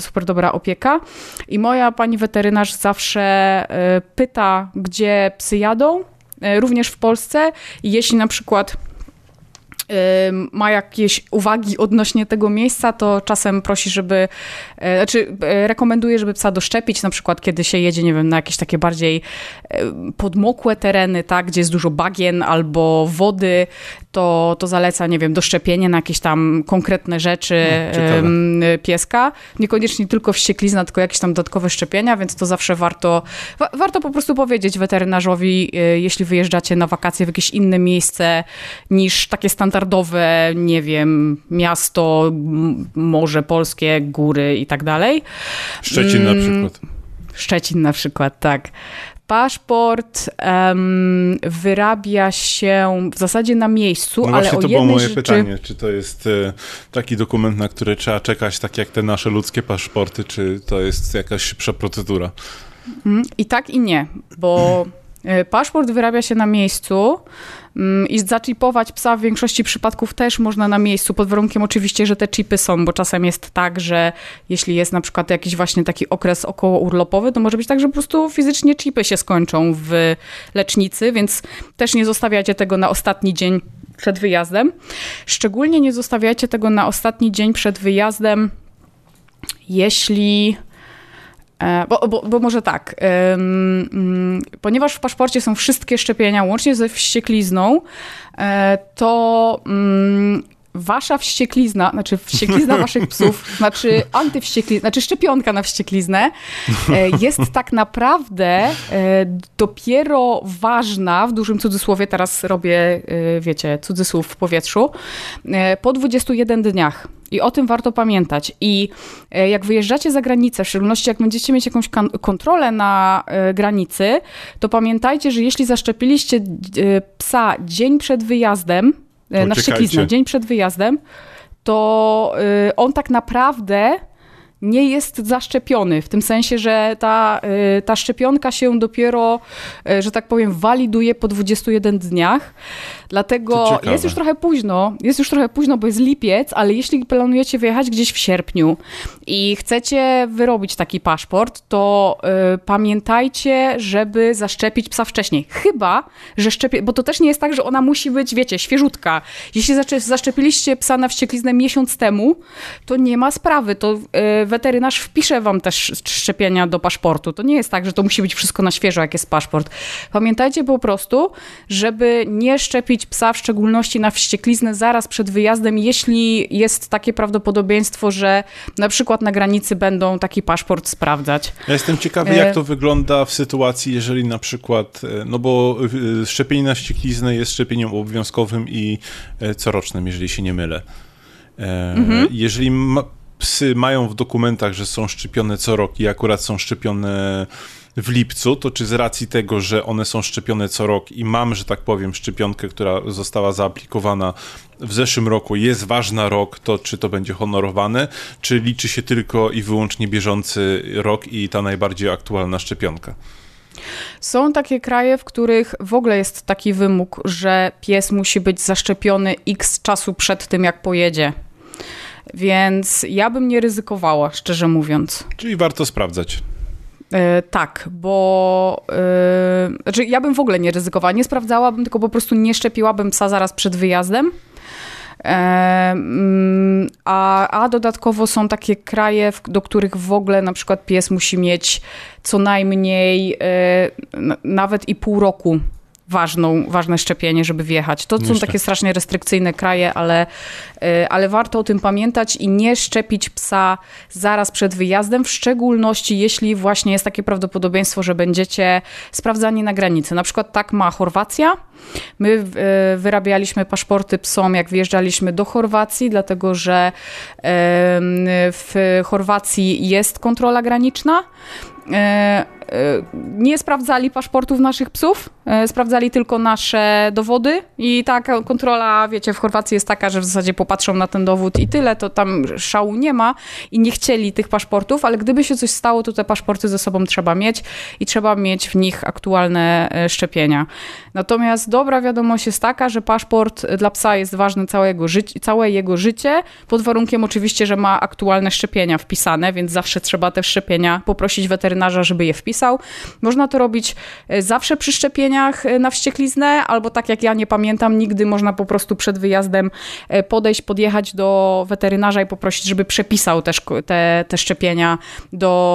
Speaker 1: super dobra opieka. I moja pani weterynarz zawsze pyta, gdzie psy jadą, E, również w Polsce. Jeśli na przykład ma jakieś uwagi odnośnie tego miejsca, to czasem prosi, żeby, e, znaczy e, rekomenduje, żeby psa doszczepić, na przykład kiedy się jedzie, nie wiem, na jakieś takie bardziej podmokłe tereny, tak, gdzie jest dużo bagien albo wody, to, to zaleca, nie wiem, doszczepienie na jakieś tam konkretne rzeczy no, pieska. Niekoniecznie tylko wścieklizna, tylko jakieś tam dodatkowe szczepienia, więc to zawsze warto, wa warto po prostu powiedzieć weterynarzowi, e, jeśli wyjeżdżacie na wakacje w jakieś inne miejsce niż takie standardowe, nie wiem, miasto, morze polskie, góry i tak dalej.
Speaker 2: Szczecin na mm, przykład.
Speaker 1: Szczecin na przykład, tak. Paszport um, wyrabia się w zasadzie na miejscu,
Speaker 2: no
Speaker 1: ale
Speaker 2: właśnie to było moje rzeczy... pytanie, czy to jest e, taki dokument, na który trzeba czekać, tak jak te nasze ludzkie paszporty, czy to jest jakaś szybsza procedura?
Speaker 1: Mhm. I tak i nie, bo paszport wyrabia się na miejscu mm, i zaczipować psa w większości przypadków też można na miejscu, pod warunkiem oczywiście, że te chipy są, bo czasem jest tak, że jeśli jest na przykład jakiś właśnie taki okres około urlopowy, to może być tak, że po prostu fizycznie chipy się skończą w lecznicy, więc też nie zostawiacie tego na ostatni dzień przed wyjazdem. Szczególnie nie zostawiajcie tego na ostatni dzień przed wyjazdem, jeśli E, bo, bo, bo może tak, um, ponieważ w paszporcie są wszystkie szczepienia, łącznie ze wścieklizną, e, to um, wasza wścieklizna, znaczy wścieklizna waszych psów, znaczy antywścieklizna, znaczy szczepionka na wściekliznę e, jest tak naprawdę dopiero ważna, w dużym cudzysłowie, teraz robię, wiecie, cudzysłów w powietrzu, po 21 dniach. I o tym warto pamiętać. I e, jak wyjeżdżacie za granicę, w szczególności jak będziecie mieć jakąś kontrolę na e, granicy, to pamiętajcie, że jeśli zaszczepiliście e, psa dzień przed wyjazdem, na wściekliznę, dzień przed wyjazdem, to on tak naprawdę nie jest zaszczepiony, w tym sensie, że ta, ta szczepionka się dopiero, że tak powiem, waliduje po 21 dniach. Dlatego jest już trochę późno, jest już trochę późno, bo jest lipiec, ale jeśli planujecie wyjechać gdzieś w sierpniu i chcecie wyrobić taki paszport, to y, pamiętajcie, żeby zaszczepić psa wcześniej. Chyba, że szczepie, bo to też nie jest tak, że ona musi być, wiecie, świeżutka. Jeśli zaszczepiliście psa na wściekliznę miesiąc temu, to nie ma sprawy, to y, weterynarz wpisze wam też szczepienia do paszportu. To nie jest tak, że to musi być wszystko na świeżo, jak jest paszport. Pamiętajcie po prostu, żeby nie szczepić psa, w szczególności na wściekliznę, zaraz przed wyjazdem, jeśli jest takie prawdopodobieństwo, że na przykład na granicy będą taki paszport sprawdzać.
Speaker 2: Ja jestem ciekawy, jak e, to wygląda w sytuacji, jeżeli na przykład, e, no bo e, szczepienie na wściekliznę jest szczepieniem obowiązkowym i corocznym, jeżeli się nie mylę. Mhm. Jeżeli ma, psy mają w dokumentach, że są szczepione co rok i akurat są szczepione w lipcu, to czy z racji tego, że one są szczepione co rok i mam, że tak powiem, szczepionkę, która została zaaplikowana w zeszłym roku, jest ważna rok, to czy to będzie honorowane, czy liczy się tylko i wyłącznie bieżący rok i ta najbardziej aktualna szczepionka?
Speaker 1: Są takie kraje, w których w ogóle jest taki wymóg, że pies musi być zaszczepiony x czasu przed tym, jak pojedzie. Więc ja bym nie ryzykowała, szczerze mówiąc.
Speaker 2: Czyli warto sprawdzać.
Speaker 1: E, tak, bo yy, znaczy ja bym w ogóle nie ryzykowała, nie sprawdzałabym, tylko po prostu nie szczepiłabym psa zaraz przed wyjazdem. E, mm, a, a dodatkowo są takie kraje, do których w ogóle na przykład pies musi mieć co najmniej nawet i pół roku ważną, ważne szczepienie, żeby wjechać. To są takie strasznie restrykcyjne kraje, ale, y, ale warto o tym pamiętać i nie szczepić psa zaraz przed wyjazdem, w szczególności jeśli właśnie jest takie prawdopodobieństwo, że będziecie sprawdzani na granicy. Na przykład tak ma Chorwacja. My y, wyrabialiśmy paszporty psom, jak wjeżdżaliśmy do Chorwacji, dlatego że w Chorwacji jest kontrola graniczna. E, nie sprawdzali paszportów naszych psów, e, sprawdzali tylko nasze dowody i taka kontrola, wiecie, w Chorwacji jest taka, że w zasadzie popatrzą na ten dowód i tyle, to tam szału nie ma i nie chcieli tych paszportów, ale gdyby się coś stało, to te paszporty ze sobą trzeba mieć i trzeba mieć w nich aktualne e, szczepienia. Natomiast dobra wiadomość jest taka, że paszport dla psa jest ważny całe jego, życie, całe jego życie, pod warunkiem oczywiście, że ma aktualne szczepienia wpisane, więc zawsze trzeba te szczepienia poprosić weterynarza, żeby je wpisać Można to robić e, zawsze przy szczepieniach e, na wściekliznę, albo tak jak ja nie pamiętam, nigdy można po prostu przed wyjazdem e, podejść, podjechać do weterynarza i poprosić, żeby przepisał też te, te szczepienia do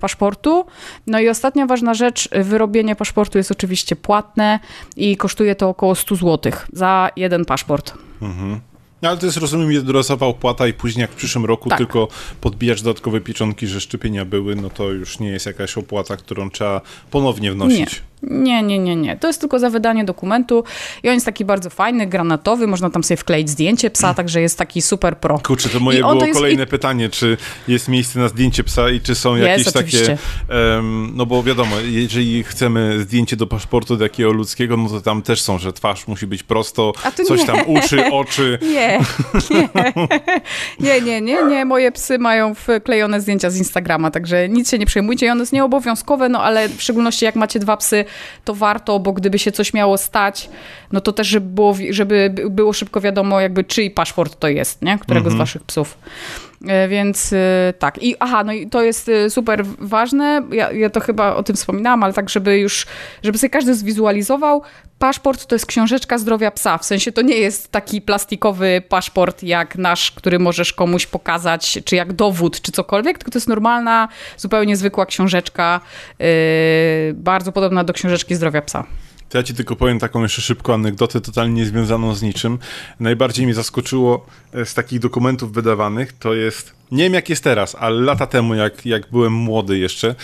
Speaker 1: paszportu. No i ostatnia ważna rzecz, wyrobienie paszportu jest oczywiście płatne i kosztuje to około 100 zł za jeden paszport. Mhm.
Speaker 2: No, ale to jest, rozumiem, jednorazowa opłata i później jak w przyszłym roku tak. tylko podbijasz dodatkowe pieczątki, że szczepienia były, no to już nie jest jakaś opłata, którą trzeba ponownie wnosić.
Speaker 1: Nie. Nie, nie, nie, nie. To jest tylko za wydanie dokumentu i on jest taki bardzo fajny, granatowy, można tam sobie wkleić zdjęcie psa, także jest taki super pro.
Speaker 2: Kurczę, to moje było jest... kolejne pytanie, czy jest miejsce na zdjęcie psa i czy są jakieś jest, takie... Um, no bo wiadomo, jeżeli chcemy zdjęcie do paszportu do jakiego ludzkiego, no to tam też są, że twarz musi być prosto, coś nie. tam uszy, oczy.
Speaker 1: Nie, nie. nie, nie, nie, nie. Moje psy mają wklejone zdjęcia z Instagrama, także nic się nie przejmujcie i ono jest nieobowiązkowe, no ale w szczególności jak macie dwa psy, to warto, bo gdyby się coś miało stać, no to też, żeby było, żeby było szybko wiadomo, jakby czyj paszport to jest, nie? Którego mhm. z waszych psów. E, więc e, tak. I aha, no i to jest e, super ważne. Ja, ja to chyba o tym wspominałam, ale tak, żeby już, żeby sobie każdy zwizualizował. Paszport to jest książeczka zdrowia psa. W sensie to nie jest taki plastikowy paszport jak nasz, który możesz komuś pokazać, czy jak dowód, czy cokolwiek, tylko to jest normalna, zupełnie zwykła książeczka, yy, bardzo podobna do książeczki zdrowia psa.
Speaker 2: To ja ci tylko powiem taką jeszcze szybką anegdotę, totalnie niezwiązaną z niczym. Najbardziej mnie zaskoczyło z takich dokumentów wydawanych, to jest nie wiem jak jest teraz, ale lata temu, jak, jak byłem młody jeszcze,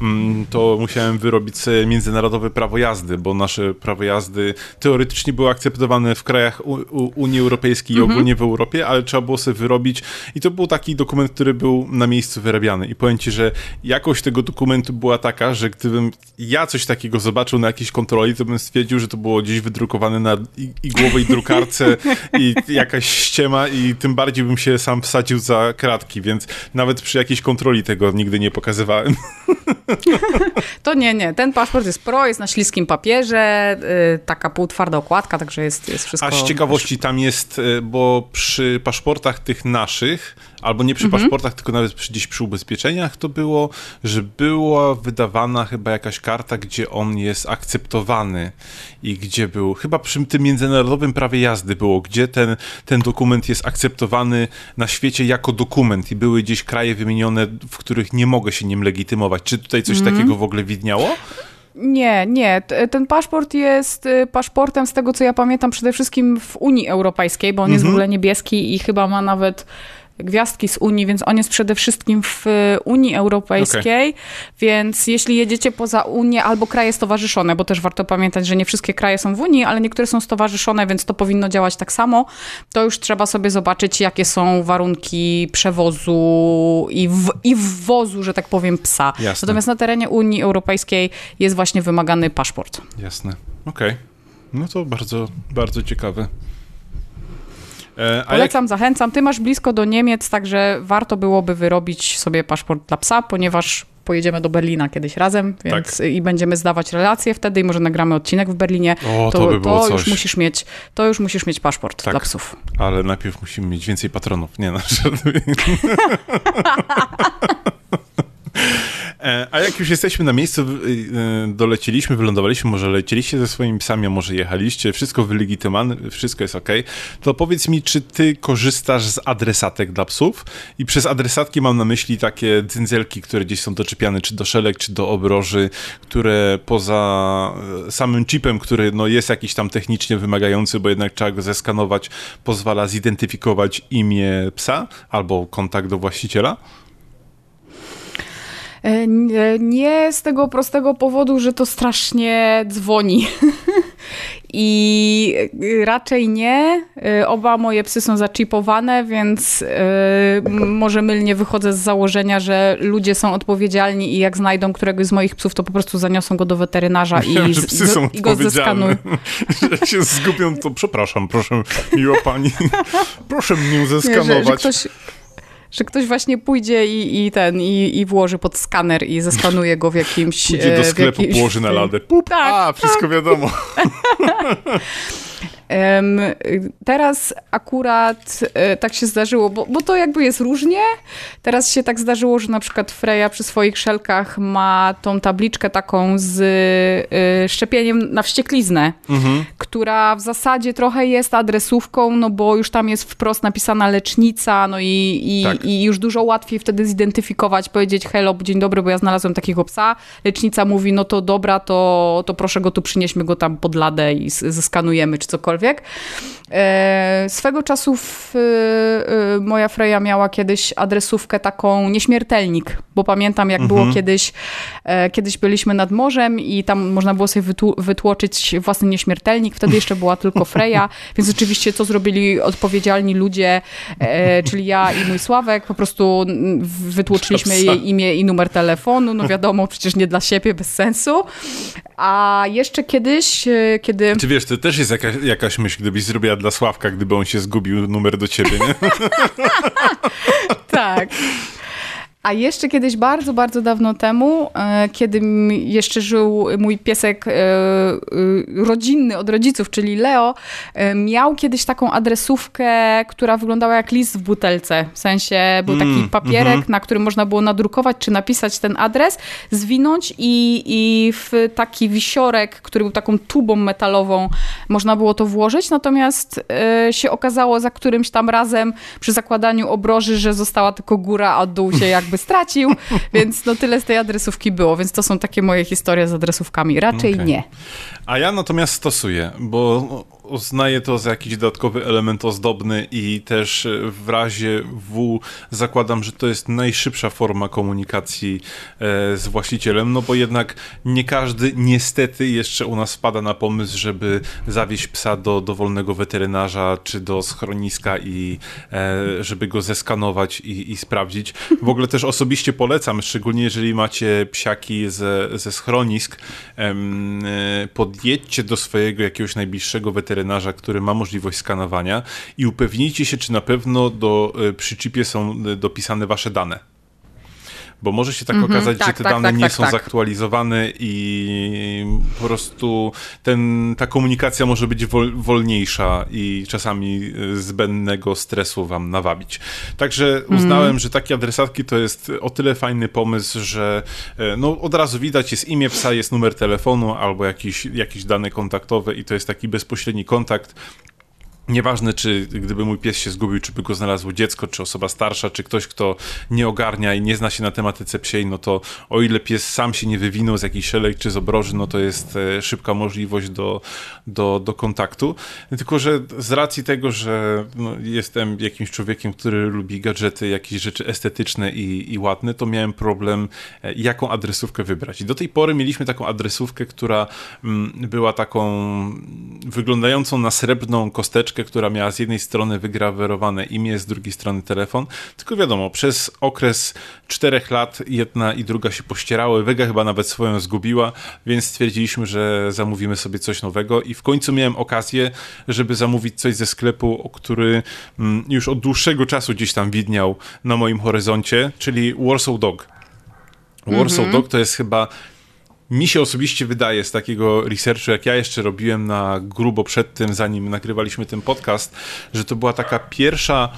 Speaker 2: mm, to musiałem wyrobić sobie międzynarodowe prawo jazdy, bo nasze prawo jazdy teoretycznie było akceptowane w krajach U Unii Europejskiej i mhm. ogólnie w Europie, ale trzeba było sobie wyrobić i to był taki dokument, który był na miejscu wyrabiany. I powiem ci, że jakość tego dokumentu była taka, że gdybym ja coś takiego zobaczył na jakiejś kontroli, to bym stwierdził, że to było gdzieś wydrukowane na igłowej drukarce i jakaś ściema i tym bardziej bym się sam wsadził za kratki więc nawet przy jakiejś kontroli tego nigdy nie pokazywałem.
Speaker 1: To nie, nie. Ten paszport jest pro, jest na śliskim papierze, yy, taka półtwarda okładka, także jest, jest wszystko...
Speaker 2: A z ciekawości tam jest, y, bo przy paszportach tych naszych albo nie przy mhm. paszportach, tylko nawet przy, gdzieś przy ubezpieczeniach to było, że była wydawana chyba jakaś karta, gdzie on jest akceptowany i gdzie był, chyba przy tym międzynarodowym prawie jazdy było, gdzie ten, ten dokument jest akceptowany na świecie jako dokument i były gdzieś kraje wymienione, w których nie mogę się nim legitymować. Czy tutaj coś mhm. takiego w ogóle widniało?
Speaker 1: Nie, nie. Ten paszport jest y, paszportem, z tego co ja pamiętam, przede wszystkim w Unii Europejskiej, bo on jest w mhm. ogóle niebieski i chyba ma nawet gwiazdki z Unii, więc on jest przede wszystkim w Unii Europejskiej, okay. więc jeśli jedziecie poza Unię albo kraje stowarzyszone, bo też warto pamiętać, że nie wszystkie kraje są w Unii, ale niektóre są stowarzyszone, więc to powinno działać tak samo, to już trzeba sobie zobaczyć, jakie są warunki przewozu i, w, i wwozu, że tak powiem, psa. Jasne. Natomiast na terenie Unii Europejskiej jest właśnie wymagany paszport.
Speaker 2: Jasne, okej. Okay. No to bardzo, bardzo ciekawe.
Speaker 1: E, Polecam, jak... zachęcam. Ty masz blisko do Niemiec, także warto byłoby wyrobić sobie paszport dla psa, ponieważ pojedziemy do Berlina kiedyś razem, więc tak. i będziemy zdawać relacje wtedy i może nagramy odcinek w Berlinie.
Speaker 2: O, to, to, by
Speaker 1: to już musisz mieć, to już musisz mieć paszport tak, dla psów.
Speaker 2: Ale najpierw musimy mieć więcej patronów. Nie, no, E, a jak już jesteśmy na miejscu, y, y, doleciliśmy, wylądowaliśmy, może lecieliście ze swoimi psami, a może jechaliście, wszystko wylegitymowane, wszystko jest ok, to powiedz mi, czy ty korzystasz z adresatek dla psów? I przez adresatki mam na myśli takie dzynzelki, które gdzieś są doczepiane, czy do szelek, czy do obroży, które poza e, samym chipem, który no, jest jakiś tam technicznie wymagający, bo jednak trzeba go zeskanować, pozwala zidentyfikować imię psa albo kontakt do właściciela?
Speaker 1: E, nie z tego prostego powodu, że to strasznie dzwoni. I raczej nie. E, oba moje psy są zaczipowane, więc e, może mylnie wychodzę z założenia, że ludzie są odpowiedzialni i jak znajdą któregoś z moich psów, to po prostu zaniosą go do weterynarza i,
Speaker 2: że psy są i go zeskanują. Jak się zgubią, to przepraszam, proszę, miła pani, proszę mnie zeskanować. Nie, że, że ktoś
Speaker 1: że ktoś właśnie pójdzie i, i ten, i, i włoży pod skaner i zeskanuje go w jakimś...
Speaker 2: Pójdzie do sklepu, jakimś... położy na ladę. Pup, tak, a, wszystko tak. wiadomo.
Speaker 1: Teraz akurat e, tak się zdarzyło, bo, bo to jakby jest różnie. Teraz się tak zdarzyło, że na przykład Freya przy swoich szelkach ma tą tabliczkę taką z e, szczepieniem na wściekliznę, mhm. która w zasadzie trochę jest adresówką, no bo już tam jest wprost napisana lecznica, no i, i, tak. i już dużo łatwiej wtedy zidentyfikować, powiedzieć hello, dzień dobry, bo ja znalazłem takiego psa. Lecznica mówi, no to dobra, to, to proszę go tu, przynieśmy go tam pod ladę i zeskanujemy, czy cokolwiek cokolwiek. E, swego czasu w, e, moja Freja miała kiedyś adresówkę taką nieśmiertelnik, bo pamiętam jak mhm. było kiedyś, e, kiedyś byliśmy nad morzem i tam można było sobie wytłoczyć własny nieśmiertelnik, wtedy jeszcze była tylko Freja, więc oczywiście co zrobili odpowiedzialni ludzie, czyli ja i mój Sławek, po prostu wytłoczyliśmy jej imię i numer telefonu, no wiadomo, przecież nie dla siebie, bez sensu. A jeszcze kiedyś, kiedy...
Speaker 2: Czy wiesz, to też jest jakaś, jakaś myśl, gdybyś zrobiła dla Sławka, gdyby on się zgubił numer do ciebie, nie?
Speaker 1: tak. A jeszcze kiedyś, bardzo, bardzo dawno temu, e, kiedy jeszcze żył mój piesek e, e, rodzinny od rodziców, czyli Leo, miał kiedyś taką adresówkę, która wyglądała jak list w butelce. W sensie był taki mm, papierek, mm -hmm. na którym można było nadrukować czy napisać ten adres, zwinąć i, i w taki wisiorek, który był taką tubą metalową, można było to włożyć. Natomiast się okazało za którymś tam razem przy zakładaniu obroży, że została tylko góra, a dół się jakby stracił, więc no tyle z tej adresówki było, więc to są takie moje historie z adresówkami. Raczej okay. nie.
Speaker 2: A ja natomiast stosuję, bo uznaję to za jakiś dodatkowy element ozdobny i też w razie W zakładam, że to jest najszybsza forma komunikacji e, z właścicielem, no bo jednak nie każdy niestety jeszcze u nas wpada na pomysł, żeby zawieźć psa do dowolnego weterynarza czy do schroniska i e, żeby go zeskanować i, i sprawdzić. W ogóle też osobiście polecam, szczególnie jeżeli macie psiaki ze, ze schronisk, e, podjedźcie do swojego jakiegoś najbliższego weterynarza weterynarza, który ma możliwość skanowania i upewnijcie się, czy na pewno do, e, przy chipie są e, dopisane wasze dane bo może się tak mm -hmm, okazać, tak, że te tak, dane tak, nie tak, są tak. zaktualizowane i po prostu ten, ta komunikacja może być wol, wolniejsza i czasami e, zbędnego stresu wam nawabić. Także mhm. uznałem, mm. że takie adresatki to jest o tyle fajny pomysł, że no, od razu widać, jest imię psa, jest numer telefonu albo jakieś, jakieś dane kontaktowe i to jest taki bezpośredni kontakt Nieważne, czy gdyby mój pies się zgubił, czy by go znalazło dziecko, czy osoba starsza, czy ktoś, kto nie ogarnia i nie zna się na tematyce psiej, no to o ile pies sam się nie wywinął z jakiejś szelek czy z obroży, no to jest e, szybka możliwość do, do, do kontaktu. Tylko, że z racji tego, że no, jestem jakimś człowiekiem, który lubi gadżety, jakieś rzeczy estetyczne i, i ładne, to miałem problem, e, jaką adresówkę wybrać. I do tej pory mieliśmy taką adresówkę, która mm, była taką wyglądającą na srebrną kosteczkę, która miała z jednej strony wygrawerowane imię, z drugiej strony telefon. Tylko wiadomo, przez okres czterech lat jedna i druga się pościerały. Wega chyba nawet swoją zgubiła, więc stwierdziliśmy, że zamówimy sobie coś nowego i w końcu miałem okazję, żeby zamówić coś ze sklepu, który mm, już od dłuższego czasu gdzieś tam widniał na moim horyzoncie, czyli Warsaw Dog. Warsaw mm -hmm. Dog to jest chyba mi się osobiście wydaje z takiego researchu, jak ja jeszcze robiłem na grubo przed tym, zanim nagrywaliśmy ten podcast, że to była taka pierwsza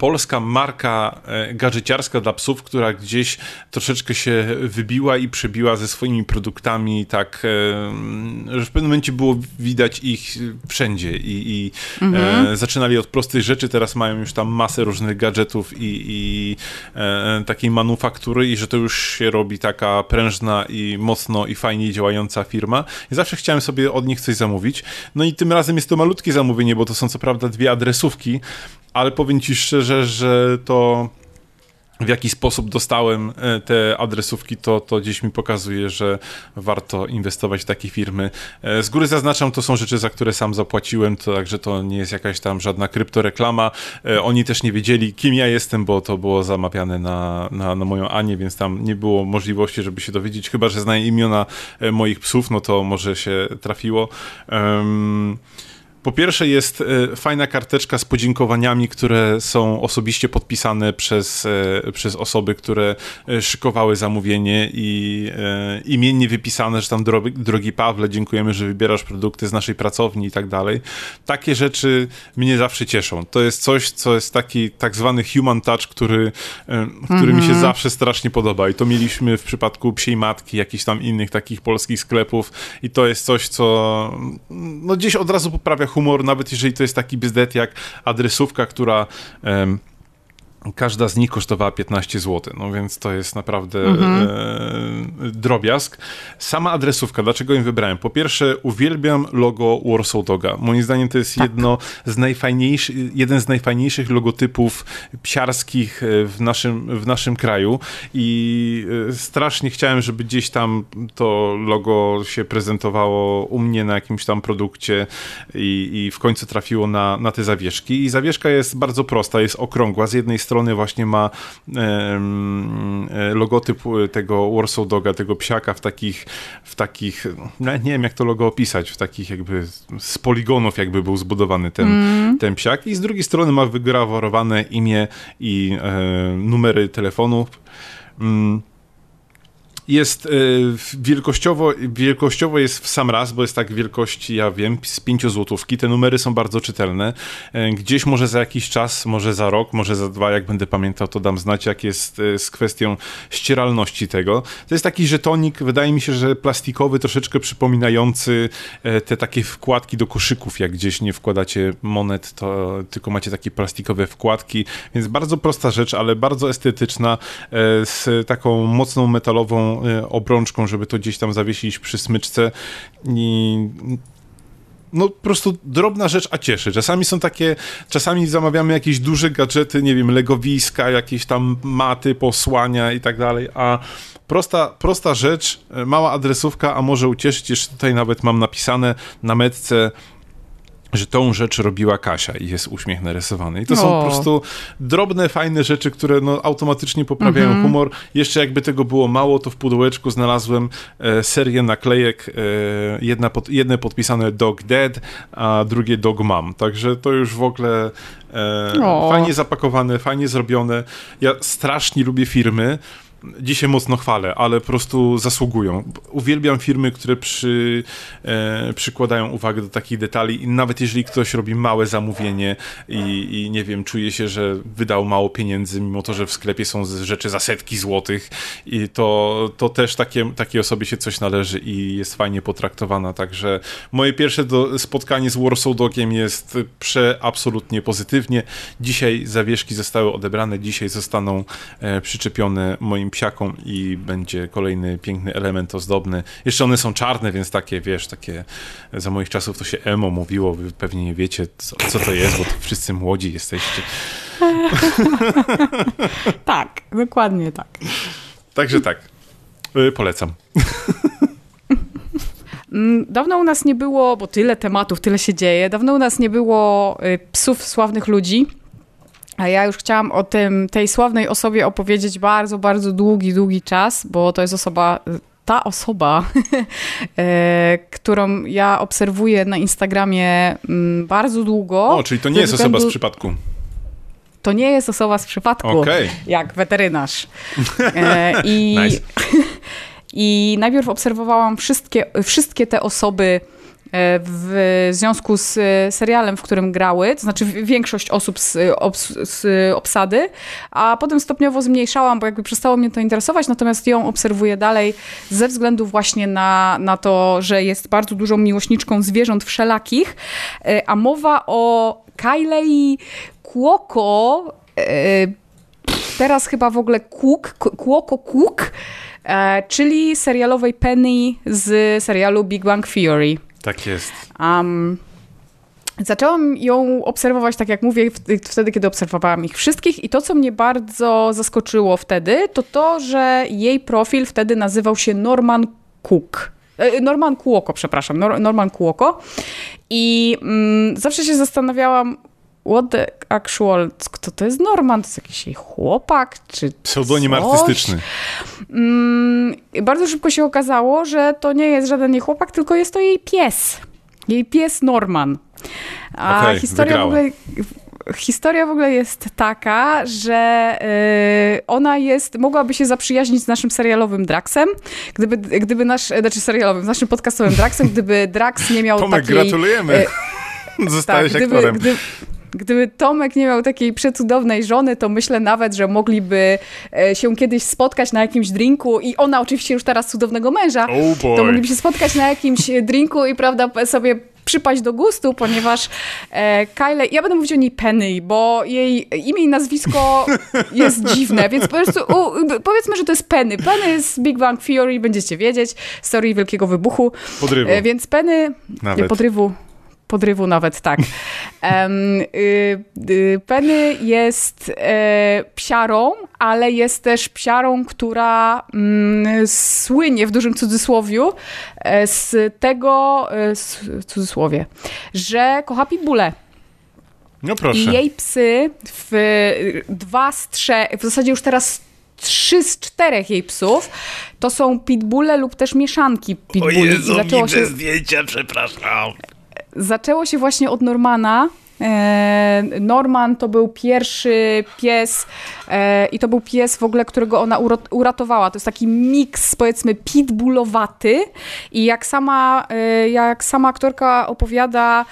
Speaker 2: polska marka e, gadżeciarska dla psów, która gdzieś troszeczkę się wybiła i przebiła ze swoimi produktami, tak, e, że w pewnym momencie było widać ich wszędzie i, i mhm. e, zaczynali od prostych rzeczy, teraz mają już tam masę różnych gadżetów i, i e, takiej manufaktury i że to już się robi taka prężna i mocno i fajnie działająca firma. I zawsze chciałem sobie od nich coś zamówić. No i tym razem jest to malutkie zamówienie, bo to są co prawda dwie adresówki, ale powiem ci szczerze, że to w jaki sposób dostałem e, te adresówki, to, to gdzieś mi pokazuje, że warto inwestować w takie firmy. E, z góry zaznaczam, to są rzeczy, za które sam zapłaciłem, to, także to nie jest jakaś tam żadna kryptoreklama. E, oni też nie wiedzieli, kim ja jestem, bo to było zamawiane na, na, na moją Anię, więc tam nie było możliwości, żeby się dowiedzieć, chyba, że znają imiona moich psów, no to może się trafiło. Um, po pierwsze jest e, fajna karteczka z podziękowaniami, które są osobiście podpisane przez, e, przez osoby, które e, szykowały zamówienie i imiennie wypisane, że tam drogi, drogi Pawle, dziękujemy, że wybierasz produkty z naszej pracowni i tak dalej. Takie rzeczy mnie zawsze cieszą. To jest coś, co jest taki tak zwany human touch, który, który mi się mhm. zawsze strasznie podoba i to mieliśmy w przypadku Psiej Matki, jakichś tam innych takich polskich sklepów i to jest coś, co no gdzieś od razu poprawia humor, nawet jeżeli to jest taki bzdet jak adresówka, która um, Każda z nich kosztowała 15 zł, no więc to jest naprawdę mhm. e, drobiazg. Sama adresówka, dlaczego ją wybrałem? Po pierwsze, uwielbiam logo Warsaw Doga. Moim zdaniem to jest tak. jedno z najfajniejszych, jeden z najfajniejszych logotypów psiarskich e, w naszym, w naszym kraju i e, strasznie chciałem, żeby gdzieś tam to logo się prezentowało u mnie na jakimś tam produkcie i, i w końcu trafiło na, na te zawieszki. I zawieszka jest bardzo prosta, jest okrągła. Z jednej strony strony właśnie ma e, logotyp tego Warsaw Doga, tego psiaka w takich, w takich, no, nie wiem jak to logo opisać, w takich jakby z poligonów jakby był zbudowany ten, mm. ten psiak. I z drugiej strony ma wygrawerowane imię i e, numery telefonów Mm, jest y, wielkościowo, wielkościowo jest w sam raz, bo jest tak wielkości, ja wiem, z pięciozłotówki. Te numery są bardzo czytelne. Y, gdzieś może za jakiś czas, może za rok, może za dwa, jak będę pamiętał, to dam znać, jak jest y, z kwestią ścieralności tego. To jest taki żetonik, wydaje mi się, że plastikowy, troszeczkę przypominający te takie wkładki do koszyków, jak gdzieś nie wkładacie monet, to tylko macie takie plastikowe wkładki, więc bardzo prosta rzecz, ale bardzo estetyczna, z taką mocną metalową Y, obrączką, żeby to gdzieś tam zawiesić przy smyczce i no po prostu drobna rzecz, a cieszy. Czasami są takie, czasami zamawiamy jakieś duże gadżety, nie wiem, legowiska, jakieś tam maty, posłania i tak dalej, a prosta, prosta rzecz, mała adresówka, a może ucieszyć, jeszcze tutaj nawet mam napisane na metce że tą rzecz robiła Kasia i jest uśmiech narysowany. I to o. są po prostu drobne, fajne rzeczy, które no, automatycznie poprawiają mm -hmm. humor. Jeszcze jakby tego było mało, to w pudełeczku znalazłem e, serię naklejek, e, jedna pod, jedne podpisane Dog Dead, a drugie Dog Mom. Także to już w ogóle e, fajnie zapakowane, fajnie zrobione. Ja strasznie lubię firmy, dzisiaj mocno chwalę, ale po prostu zasługują. Uwielbiam firmy, które przy, e, przykładają uwagę do takich detali i nawet jeżeli ktoś robi małe zamówienie i, i, nie wiem, czuje się, że wydał mało pieniędzy, mimo to, że w sklepie są rzeczy za setki złotych i to, to też takie, takiej osobie się coś należy i jest fajnie potraktowana, także moje pierwsze do, spotkanie z Warsaw Dogiem jest przeabsolutnie pozytywnie. Dzisiaj zawieszki zostały odebrane, dzisiaj zostaną e, przyczepione moim psiaką i będzie kolejny piękny element ozdobny. Jeszcze one są czarne, więc takie, wiesz, takie za moich czasów to się emo mówiło, wy pewnie nie wiecie, co, co to jest, bo to wszyscy młodzi jesteście.
Speaker 1: tak, dokładnie tak.
Speaker 2: Także tak, y, polecam.
Speaker 1: Mm, dawno u nas nie było, bo tyle tematów, tyle się dzieje, dawno u nas nie było y, psów sławnych ludzi. A ja już chciałam o tym, tej sławnej osobie opowiedzieć bardzo, bardzo długi, długi czas, bo to jest osoba, ta osoba, e, którą ja obserwuję na Instagramie mm, bardzo długo.
Speaker 2: O, czyli to nie jest względu... osoba z przypadku.
Speaker 1: To nie jest osoba z przypadku, okay. jak weterynarz. E, I, nice. I najpierw obserwowałam wszystkie, wszystkie te osoby, w związku z e, serialem, w którym grały, to znaczy większość osób z, z, obsady, a potem stopniowo zmniejszałam, bo jakby przestało mnie to interesować, natomiast ją obserwuję dalej ze względu właśnie na, na to, że jest bardzo dużą miłośniczką zwierząt wszelakich, e, a mowa o Kylei Kłoko, teraz chyba w ogóle Cook, Kłoko Cook, czyli serialowej Penny z serialu Big Bang Theory.
Speaker 2: Tak jest.
Speaker 1: Um, Zaczęłam ją obserwować, tak jak mówię, wtedy, kiedy obserwowałam ich wszystkich, i to, co mnie bardzo zaskoczyło wtedy, to to, że jej profil wtedy nazywał się Norman Cook. E, Norman Kuoko, przepraszam, Norman Kuoko. I mm, zawsze się zastanawiałam, what the actual, kto to jest Norman? To jest jakiś jej chłopak, czy
Speaker 2: Pseudonim coś? artystyczny.
Speaker 1: Mm, bardzo szybko się okazało, że to nie jest żaden jej chłopak, tylko jest to jej pies. Jej pies Norman. A okay, historia wygrała. w ogóle historia w ogóle jest taka, że yy, ona jest, mogłaby się zaprzyjaźnić z naszym serialowym Draxem, gdyby, gdyby nasz, znaczy serialowym, z naszym podcastowym Draxem, gdyby Drax nie miał
Speaker 2: Tomek,
Speaker 1: takiej...
Speaker 2: gratulujemy. Yy, Zostałeś tak, aktorem. Gdyby, gdyby,
Speaker 1: Tomek nie miał takiej przecudownej żony, to myślę nawet, że mogliby e, się kiedyś spotkać na jakimś drinku i ona oczywiście już teraz cudownego męża, oh to mogliby się spotkać na jakimś drinku i prawda sobie przypaść do gustu, ponieważ e, Kyle, ja będę mówić o niej Penny, bo jej imię i nazwisko jest dziwne, więc po prostu u, powiedzmy, że to jest Penny. Penny z Big Bang Theory, będziecie wiedzieć, z Wielkiego Wybuchu.
Speaker 2: Podrywu. E,
Speaker 1: więc Penny, Nawet. nie podrywu, podrywu nawet, tak. Um, y, y, Penny jest e, psiarą, ale jest też psiarą, która mm, słynie w dużym cudzysłowiu e, z tego, e, w cudzysłowie, że kocha pitbulle.
Speaker 2: No proszę.
Speaker 1: I jej psy, w dwa z trzech, w zasadzie już teraz trzy z czterech jej psów to są pitbulle lub też mieszanki pitbulli.
Speaker 2: O Jezu, Zaczęło się... zdjęcia, przepraszam
Speaker 1: zaczęło się właśnie od Normana. E, Norman to był pierwszy pies e, i to był pies w ogóle, którego ona uratowała. To jest taki miks, powiedzmy, pitbullowaty. I jak sama, e, jak sama aktorka opowiada,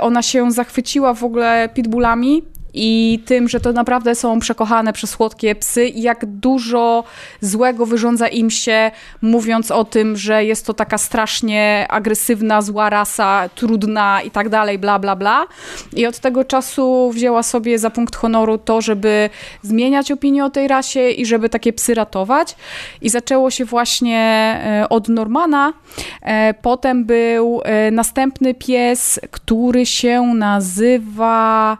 Speaker 1: ona się zachwyciła w ogóle pitbullami i tym, że to naprawdę są przekochane przez słodkie psy i jak dużo złego wyrządza im się, mówiąc o tym, że jest to taka strasznie agresywna, zła rasa, trudna i tak dalej, bla, bla, bla. I od tego czasu wzięła sobie za punkt honoru to, żeby zmieniać opinię o tej rasie i żeby takie psy ratować. I zaczęło się właśnie e, od Normana. E, potem był e, następny pies, który się nazywa...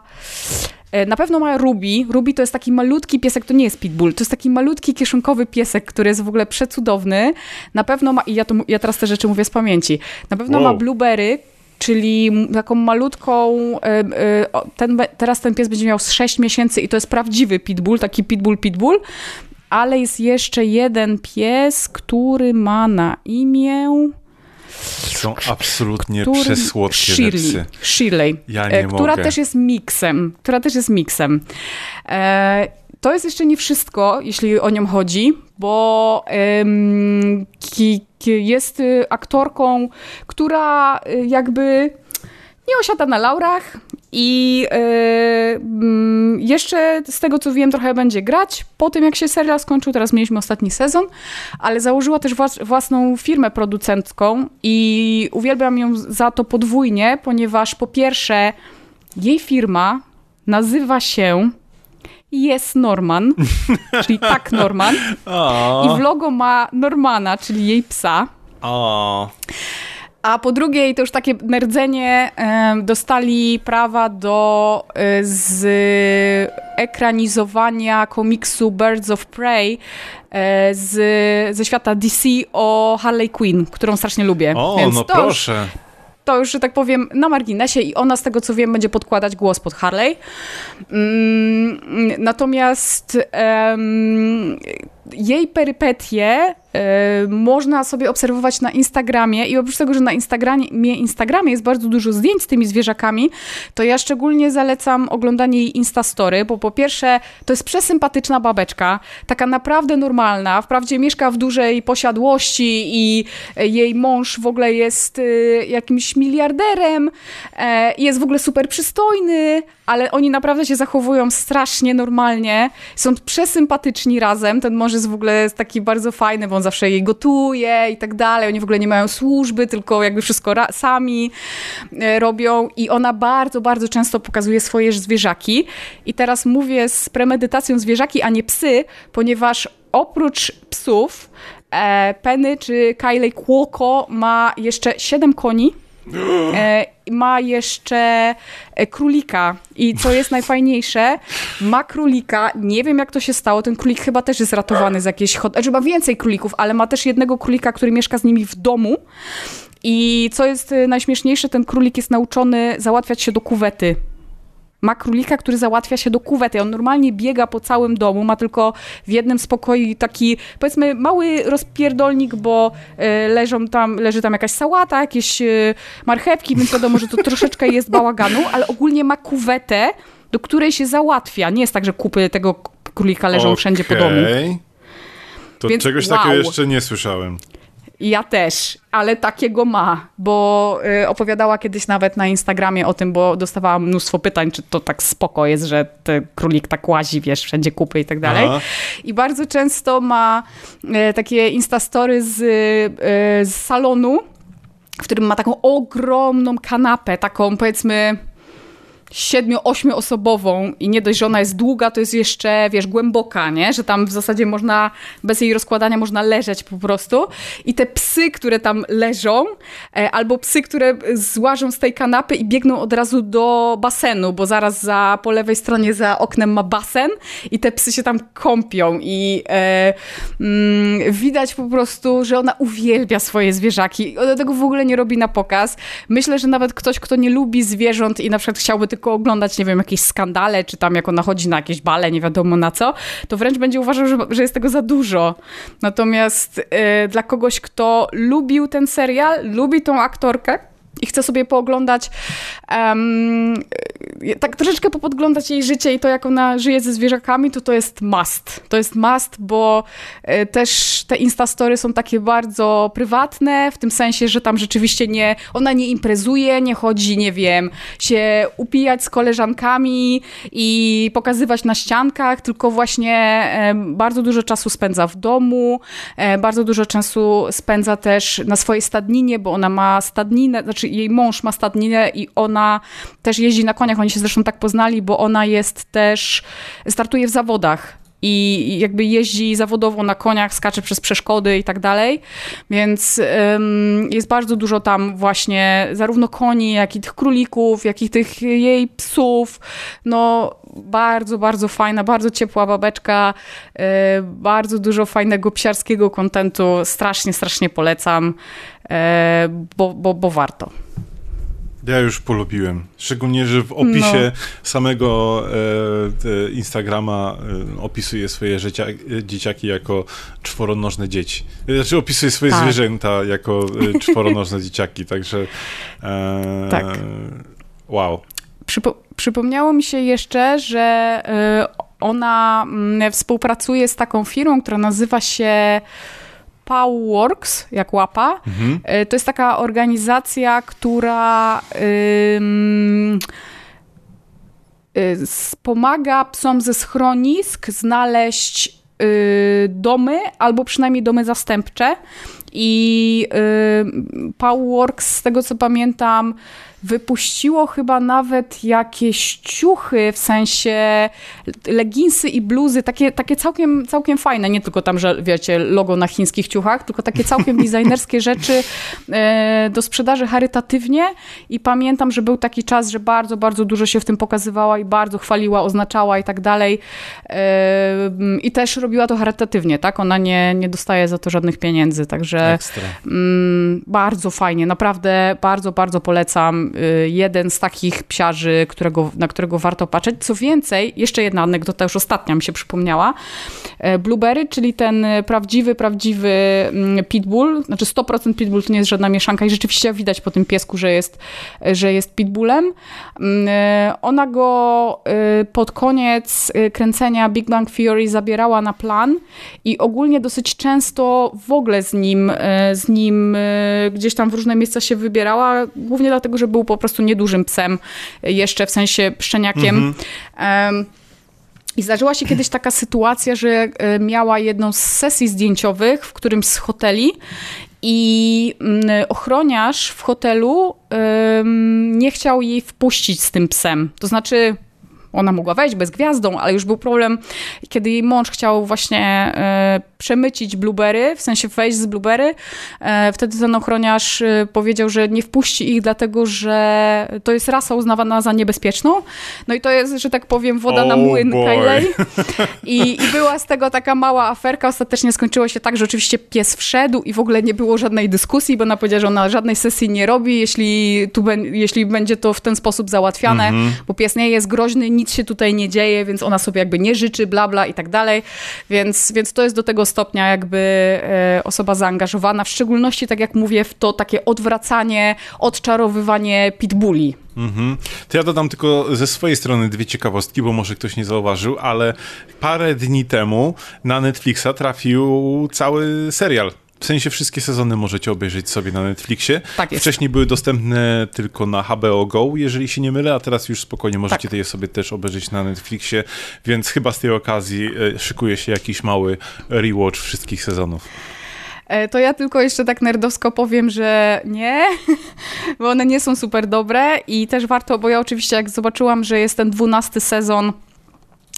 Speaker 1: E, na pewno ma Ruby. Ruby to jest taki malutki piesek, to nie jest pitbull, to jest taki malutki kieszonkowy piesek, który jest w ogóle przecudowny. Na pewno ma, i ja, to, ja teraz te rzeczy mówię z pamięci, na pewno wow. ma Blueberry, czyli taką malutką, e, e, ten, teraz ten pies będzie miał z 6 miesięcy i to jest prawdziwy pitbull, taki pitbull, pitbull, ale jest jeszcze jeden pies, który ma na imię...
Speaker 2: Są absolutnie który... przesłodkie Shirley,
Speaker 1: Shirley, ja nie która mogę. też jest miksem, która też jest miksem. E, to jest jeszcze nie wszystko, jeśli o nią chodzi, bo ym, ki, ki jest y, aktorką, która y, jakby nie osiada na laurach i yy, jeszcze z tego co wiem trochę będzie grać po tym jak się serial skończył, teraz mieliśmy ostatni sezon, ale założyła też własną firmę producencką i uwielbiam ją za to podwójnie, ponieważ po pierwsze jej firma nazywa się Jest Norman, czyli tak Norman i w logo ma Normana, czyli jej psa.
Speaker 2: O.
Speaker 1: A po drugie, to już takie nerdzenie, dostali prawa do e, z ekranizowania komiksu Birds of Prey e, z, ze świata DC o Harley Quinn, którą strasznie lubię.
Speaker 2: O, Więc no proszę.
Speaker 1: To już, że tak powiem, na marginesie i ona, z tego co wiem, będzie podkładać głos pod Harley. Mm, natomiast um, jej perypetie y, można sobie obserwować na Instagramie i oprócz tego, że na Instagramie, Instagramie jest bardzo dużo zdjęć z tymi zwierzakami, to ja szczególnie zalecam oglądanie jej Instastory, bo po pierwsze to jest przesympatyczna babeczka, taka naprawdę normalna, wprawdzie mieszka w dużej posiadłości i jej mąż w ogóle jest y, jakimś miliarderem, y, jest w ogóle super przystojny, ale oni naprawdę się zachowują strasznie normalnie, są przesympatyczni razem, ten jest w ogóle taki bardzo fajny, bo on zawsze jej gotuje i tak dalej, oni w ogóle nie mają służby, tylko jakby wszystko sami e, robią i ona bardzo, bardzo często pokazuje swoje zwierzaki. I teraz mówię z premedytacją zwierzaki, a nie psy, ponieważ oprócz psów e, Penny czy Kylie Kłoko ma jeszcze siedem koni ma jeszcze e, królika. I co jest najfajniejsze, ma królika, nie wiem jak to się stało, ten królik chyba też jest ratowany z jakiejś, znaczy ma więcej królików, ale ma też jednego królika, który mieszka z nimi w domu. I co jest e, najśmieszniejsze, ten królik jest nauczony załatwiać się do kuwety ma królika, który załatwia się do kuwety. On normalnie biega po całym domu, ma tylko w jednym spokoju taki, powiedzmy, mały rozpierdolnik, bo y, leżą tam, leży tam jakaś sałata, jakieś y, marchewki, więc wiadomo, że to troszeczkę jest bałaganu, ale ogólnie ma kuwetę, do której się załatwia. Nie jest tak, że kupy tego królika leżą okay. wszędzie po domu.
Speaker 2: To Więc czegoś wow. takiego jeszcze nie słyszałem.
Speaker 1: Ja też, ale takiego ma, bo y, opowiadała kiedyś nawet na Instagramie o tym, bo dostawała mnóstwo pytań, czy to tak spoko jest, że ten królik tak łazi, wiesz, wszędzie kupy i tak dalej. I bardzo często ma y, takie instastory z, y, z salonu, w którym ma taką ogromną kanapę, taką powiedzmy siedmiu, ośmioosobową i nie dość, że ona jest długa, to jest jeszcze, wiesz, głęboka, nie? Że tam w zasadzie można, bez jej rozkładania można leżeć po prostu. I te psy, które tam leżą, e, albo psy, które złażą z tej kanapy i biegną od razu do basenu, bo zaraz za, po lewej stronie za oknem ma basen i te psy się tam kąpią i e, mm, widać po prostu, że ona uwielbia swoje zwierzaki. Ona tego w ogóle nie robi na pokaz. Myślę, że nawet ktoś, kto nie lubi zwierząt i na przykład chciałby tylko tylko oglądać, nie wiem, jakieś skandale, czy tam jak ona chodzi na jakieś bale, nie wiadomo na co, to wręcz będzie uważał, że, że jest tego za dużo. Natomiast yy, dla kogoś, kto lubił ten serial, lubi tą aktorkę, i chce sobie pooglądać um, tak troszeczkę popodglądać jej życie i to, jak ona żyje ze zwierzakami, to to jest must. To jest must, bo e, też te instastory są takie bardzo prywatne, w tym sensie, że tam rzeczywiście nie, ona nie imprezuje, nie chodzi, nie wiem, się upijać z koleżankami i pokazywać na ściankach, tylko właśnie e, bardzo dużo czasu spędza w domu, e, bardzo dużo czasu spędza też na swojej stadninie, bo ona ma stadninę, znaczy jej mąż ma stadninę i ona też jeździ na koniach, oni się zresztą tak poznali, bo ona jest też, startuje w zawodach i jakby jeździ zawodowo na koniach, skacze przez przeszkody i tak dalej, więc jest bardzo dużo tam właśnie zarówno koni, jak i tych królików, jak i tych jej psów, no bardzo, bardzo fajna, bardzo ciepła babeczka, yy, bardzo dużo fajnego psiarskiego kontentu, strasznie, strasznie polecam, yy, bo, bo, bo warto.
Speaker 2: Ja już polubiłem. Szczególnie, że w opisie no. samego e, Instagrama e, opisuje swoje życia, e, dzieciaki jako czworonożne dzieci. Znaczy opisuje swoje tak. zwierzęta jako e, czworonożne dzieciaki, także e, tak. wow.
Speaker 1: Przypo przypomniało mi się jeszcze, że e, ona mm, współpracuje z taką firmą, która nazywa się Powworks, jak łapa. Mhm. E, to jest taka organizacja, która y, pomaga psom ze schronisk znaleźć y, domy, albo przynajmniej domy zastępcze. I y, Powworks, z tego co pamiętam, wypuściło chyba nawet jakieś ciuchy, w sensie leginsy i bluzy, takie, takie całkiem, całkiem fajne, nie tylko tam, że wiecie, logo na chińskich ciuchach, tylko takie całkiem designerskie rzeczy e, do sprzedaży charytatywnie. I pamiętam, że był taki czas, że bardzo, bardzo dużo się w tym pokazywała i bardzo chwaliła, oznaczała i tak dalej. E, i też robiła to charytatywnie, tak? Ona nie, nie dostaje za to żadnych pieniędzy, także mm, bardzo fajnie, naprawdę bardzo, bardzo polecam jeden z takich psiarzy, którego, na którego warto patrzeć. Co więcej, jeszcze jedna anegdota, już ostatnia mi się przypomniała. E, Blueberry, czyli ten prawdziwy, prawdziwy mm, pitbull, znaczy 100% pitbull to nie jest żadna mieszanka i rzeczywiście widać po tym piesku, że jest, że jest pitbullem. Mm, e, ona go e, pod koniec kręcenia Big Bang Theory zabierała na plan i ogólnie dosyć często w ogóle z nim, z nim gdzieś tam w różne miejsca się wybierała, głównie dlatego, że był był po prostu niedużym psem, jeszcze w sensie szczeniakiem. Mhm. I zdarzyła się kiedyś taka sytuacja, że e, miała jedną z sesji zdjęciowych w którymś z hoteli i mm, ochroniarz w hotelu nie chciał jej wpuścić z tym psem. To znaczy, ona mogła wejść bez gwiazdą, ale już był problem, kiedy jej mąż chciał właśnie e, przemycić blueberry, w sensie wejść z blueberry. E, wtedy ten ochroniarz e, powiedział, że nie wpuści ich, dlatego że to jest rasa uznawana za niebezpieczną. No i to jest, że tak powiem, woda oh na młyn Kylej. I, I była z tego taka mała aferka. Ostatecznie skończyło się tak, że oczywiście pies wszedł i w ogóle nie było żadnej dyskusji, bo ona powiedziała, że ona żadnej sesji nie robi, jeśli, tu, jeśli będzie to w ten sposób załatwiane, mm -hmm. bo pies nie jest groźny, nic się tutaj nie dzieje, więc ona sobie jakby nie życzy, bla, bla i tak dalej. Więc, więc to jest do tego stopnia jakby e, osoba zaangażowana, w szczególności, tak jak mówię, w to takie odwracanie, odczarowywanie pitbulli. Mhm.
Speaker 2: To ja dodam tylko ze swojej strony dwie ciekawostki, bo może ktoś nie zauważył, ale parę dni temu na Netflixa trafił cały serial w sensie wszystkie sezony możecie obejrzeć sobie na Netflixie. Tak jest. Wcześniej były dostępne tylko na HBO Go, jeżeli się nie mylę, a teraz już spokojnie możecie tak. je sobie też obejrzeć na Netflixie, więc chyba z tej okazji e, szykuje się jakiś mały rewatch wszystkich sezonów.
Speaker 1: E, to ja tylko jeszcze tak nerdowsko powiem, że nie, bo one nie są super dobre i też warto, bo ja oczywiście jak zobaczyłam, że jest ten dwunasty sezon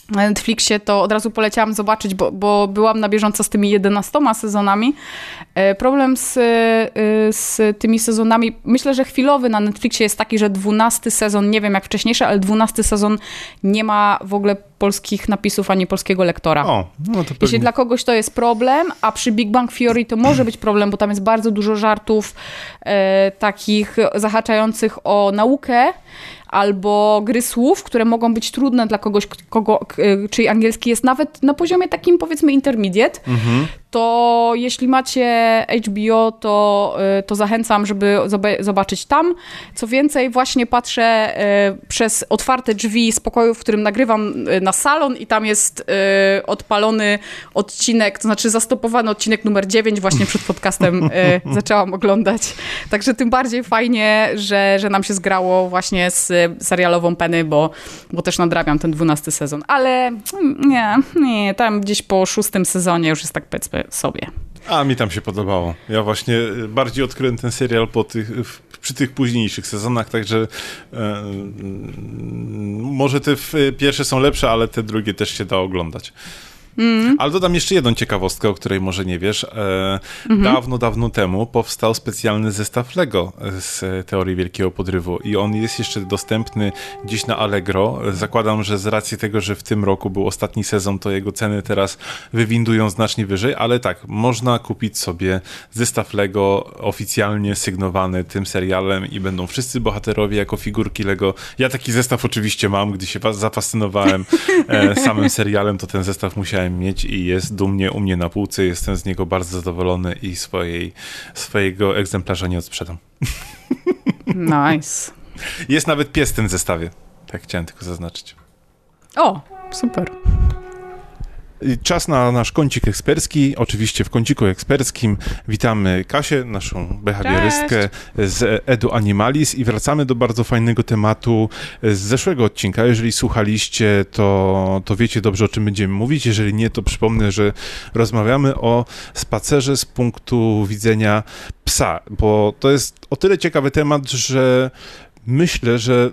Speaker 1: na Netflixie, to od razu poleciałam zobaczyć, bo, bo byłam na bieżąco z tymi 11 sezonami. E, problem z, e, z tymi sezonami, myślę, że chwilowy na Netflixie jest taki, że 12 sezon, nie wiem jak wcześniejszy, ale 12 sezon nie ma w ogóle polskich napisów ani polskiego lektora. O, no to Jeśli dla kogoś to jest problem, a przy Big Bang Theory to może być problem, bo tam jest bardzo dużo żartów e, takich zahaczających o naukę, albo gry słów, które mogą być trudne dla kogoś, kogo, czyj angielski jest nawet na poziomie takim powiedzmy intermediate, mhm to jeśli macie HBO, to, y, to zachęcam, żeby zobaczyć tam. Co więcej, właśnie patrzę y, przez otwarte drzwi z pokoju, w którym nagrywam na salon i tam jest odpalony odcinek, to znaczy zastopowany odcinek numer 9 właśnie przed podcastem zaczęłam oglądać. Także tym bardziej fajnie, że, że nam się zgrało właśnie z serialową Penny, bo, bo też nadrabiam ten 12 sezon. Ale mm, nie, nie, tam gdzieś po szóstym sezonie już jest tak powiedzmy sobie.
Speaker 2: A mi tam się podobało. Ja właśnie bardziej odkryłem ten serial po tych, przy tych późniejszych sezonach, także e, mm, może te pierwsze są lepsze, ale te drugie też się da oglądać. Mm. Ale dodam jeszcze jedną ciekawostkę, o której może nie wiesz. E, mm -hmm. Dawno, dawno temu powstał specjalny zestaw Lego z teorii Wielkiego Podrywu i on jest jeszcze dostępny gdzieś na Allegro. Zakładam, że z racji tego, że w tym roku był ostatni sezon, to jego ceny teraz wywindują znacznie wyżej, ale tak, można kupić sobie zestaw Lego oficjalnie sygnowany tym serialem i będą wszyscy bohaterowie jako figurki Lego. Ja taki zestaw oczywiście mam, gdy się zafascynowałem e, samym serialem, to ten zestaw musiałem chciałem mieć i jest dumnie u mnie na półce. Jestem z niego bardzo zadowolony i swojej, swojego egzemplarza nie odsprzedam.
Speaker 1: Nice.
Speaker 2: Jest nawet pies w tym zestawie. Tak chciałem tylko zaznaczyć.
Speaker 1: O, super.
Speaker 2: Czas na nasz kącik ekspercki. Oczywiście w kąciku eksperckim witamy Kasię, naszą behawiorystkę z Edu Animalis i wracamy do bardzo fajnego tematu z zeszłego odcinka. Jeżeli słuchaliście, to, to wiecie dobrze o czym będziemy mówić. Jeżeli nie, to przypomnę, że rozmawiamy o spacerze z punktu widzenia psa, bo to jest o tyle ciekawy temat, że myślę, że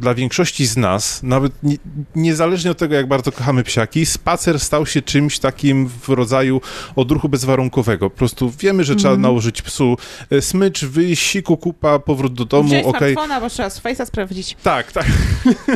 Speaker 2: dla większości z nas, nawet nie, niezależnie od tego, jak bardzo kochamy psiaki, spacer stał się czymś takim w rodzaju odruchu bezwarunkowego. Po prostu wiemy, że mm. trzeba mhm. nałożyć psu e, smycz, wyjść, siku, kupa, powrót do domu, okej. Okay.
Speaker 4: smartfona, bo trzeba Face'a sprawdzić.
Speaker 2: Tak, tak.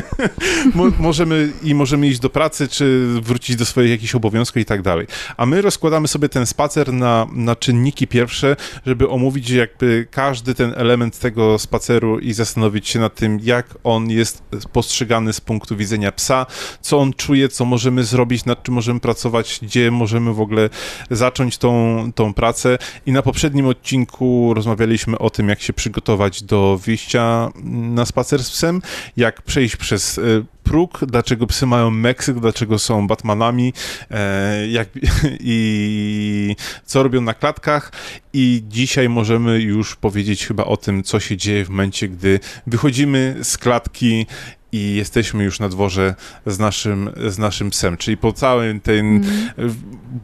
Speaker 2: Mo możemy i możemy iść do pracy, czy wrócić do swoich jakichś obowiązków i tak dalej. A my rozkładamy sobie ten spacer na, na czynniki pierwsze, żeby omówić jakby każdy ten element tego spaceru i zastanowić się nad tym, jak on jest postrzegany z punktu widzenia psa, co on czuje, co możemy zrobić, nad czym możemy pracować, gdzie możemy w ogóle zacząć tą, tą pracę. I na poprzednim odcinku rozmawialiśmy o tym, jak się przygotować do wyjścia na spacer z psem, jak przejść przez e, próg, dlaczego psy mają Meksyk, dlaczego są Batmanami e, jak, i co robią na klatkach. I dzisiaj możemy już powiedzieć chyba o tym, co się dzieje w momencie, gdy wychodzimy z klatki i jesteśmy już na dworze z naszym, z naszym psem. Czyli po całym tej mm.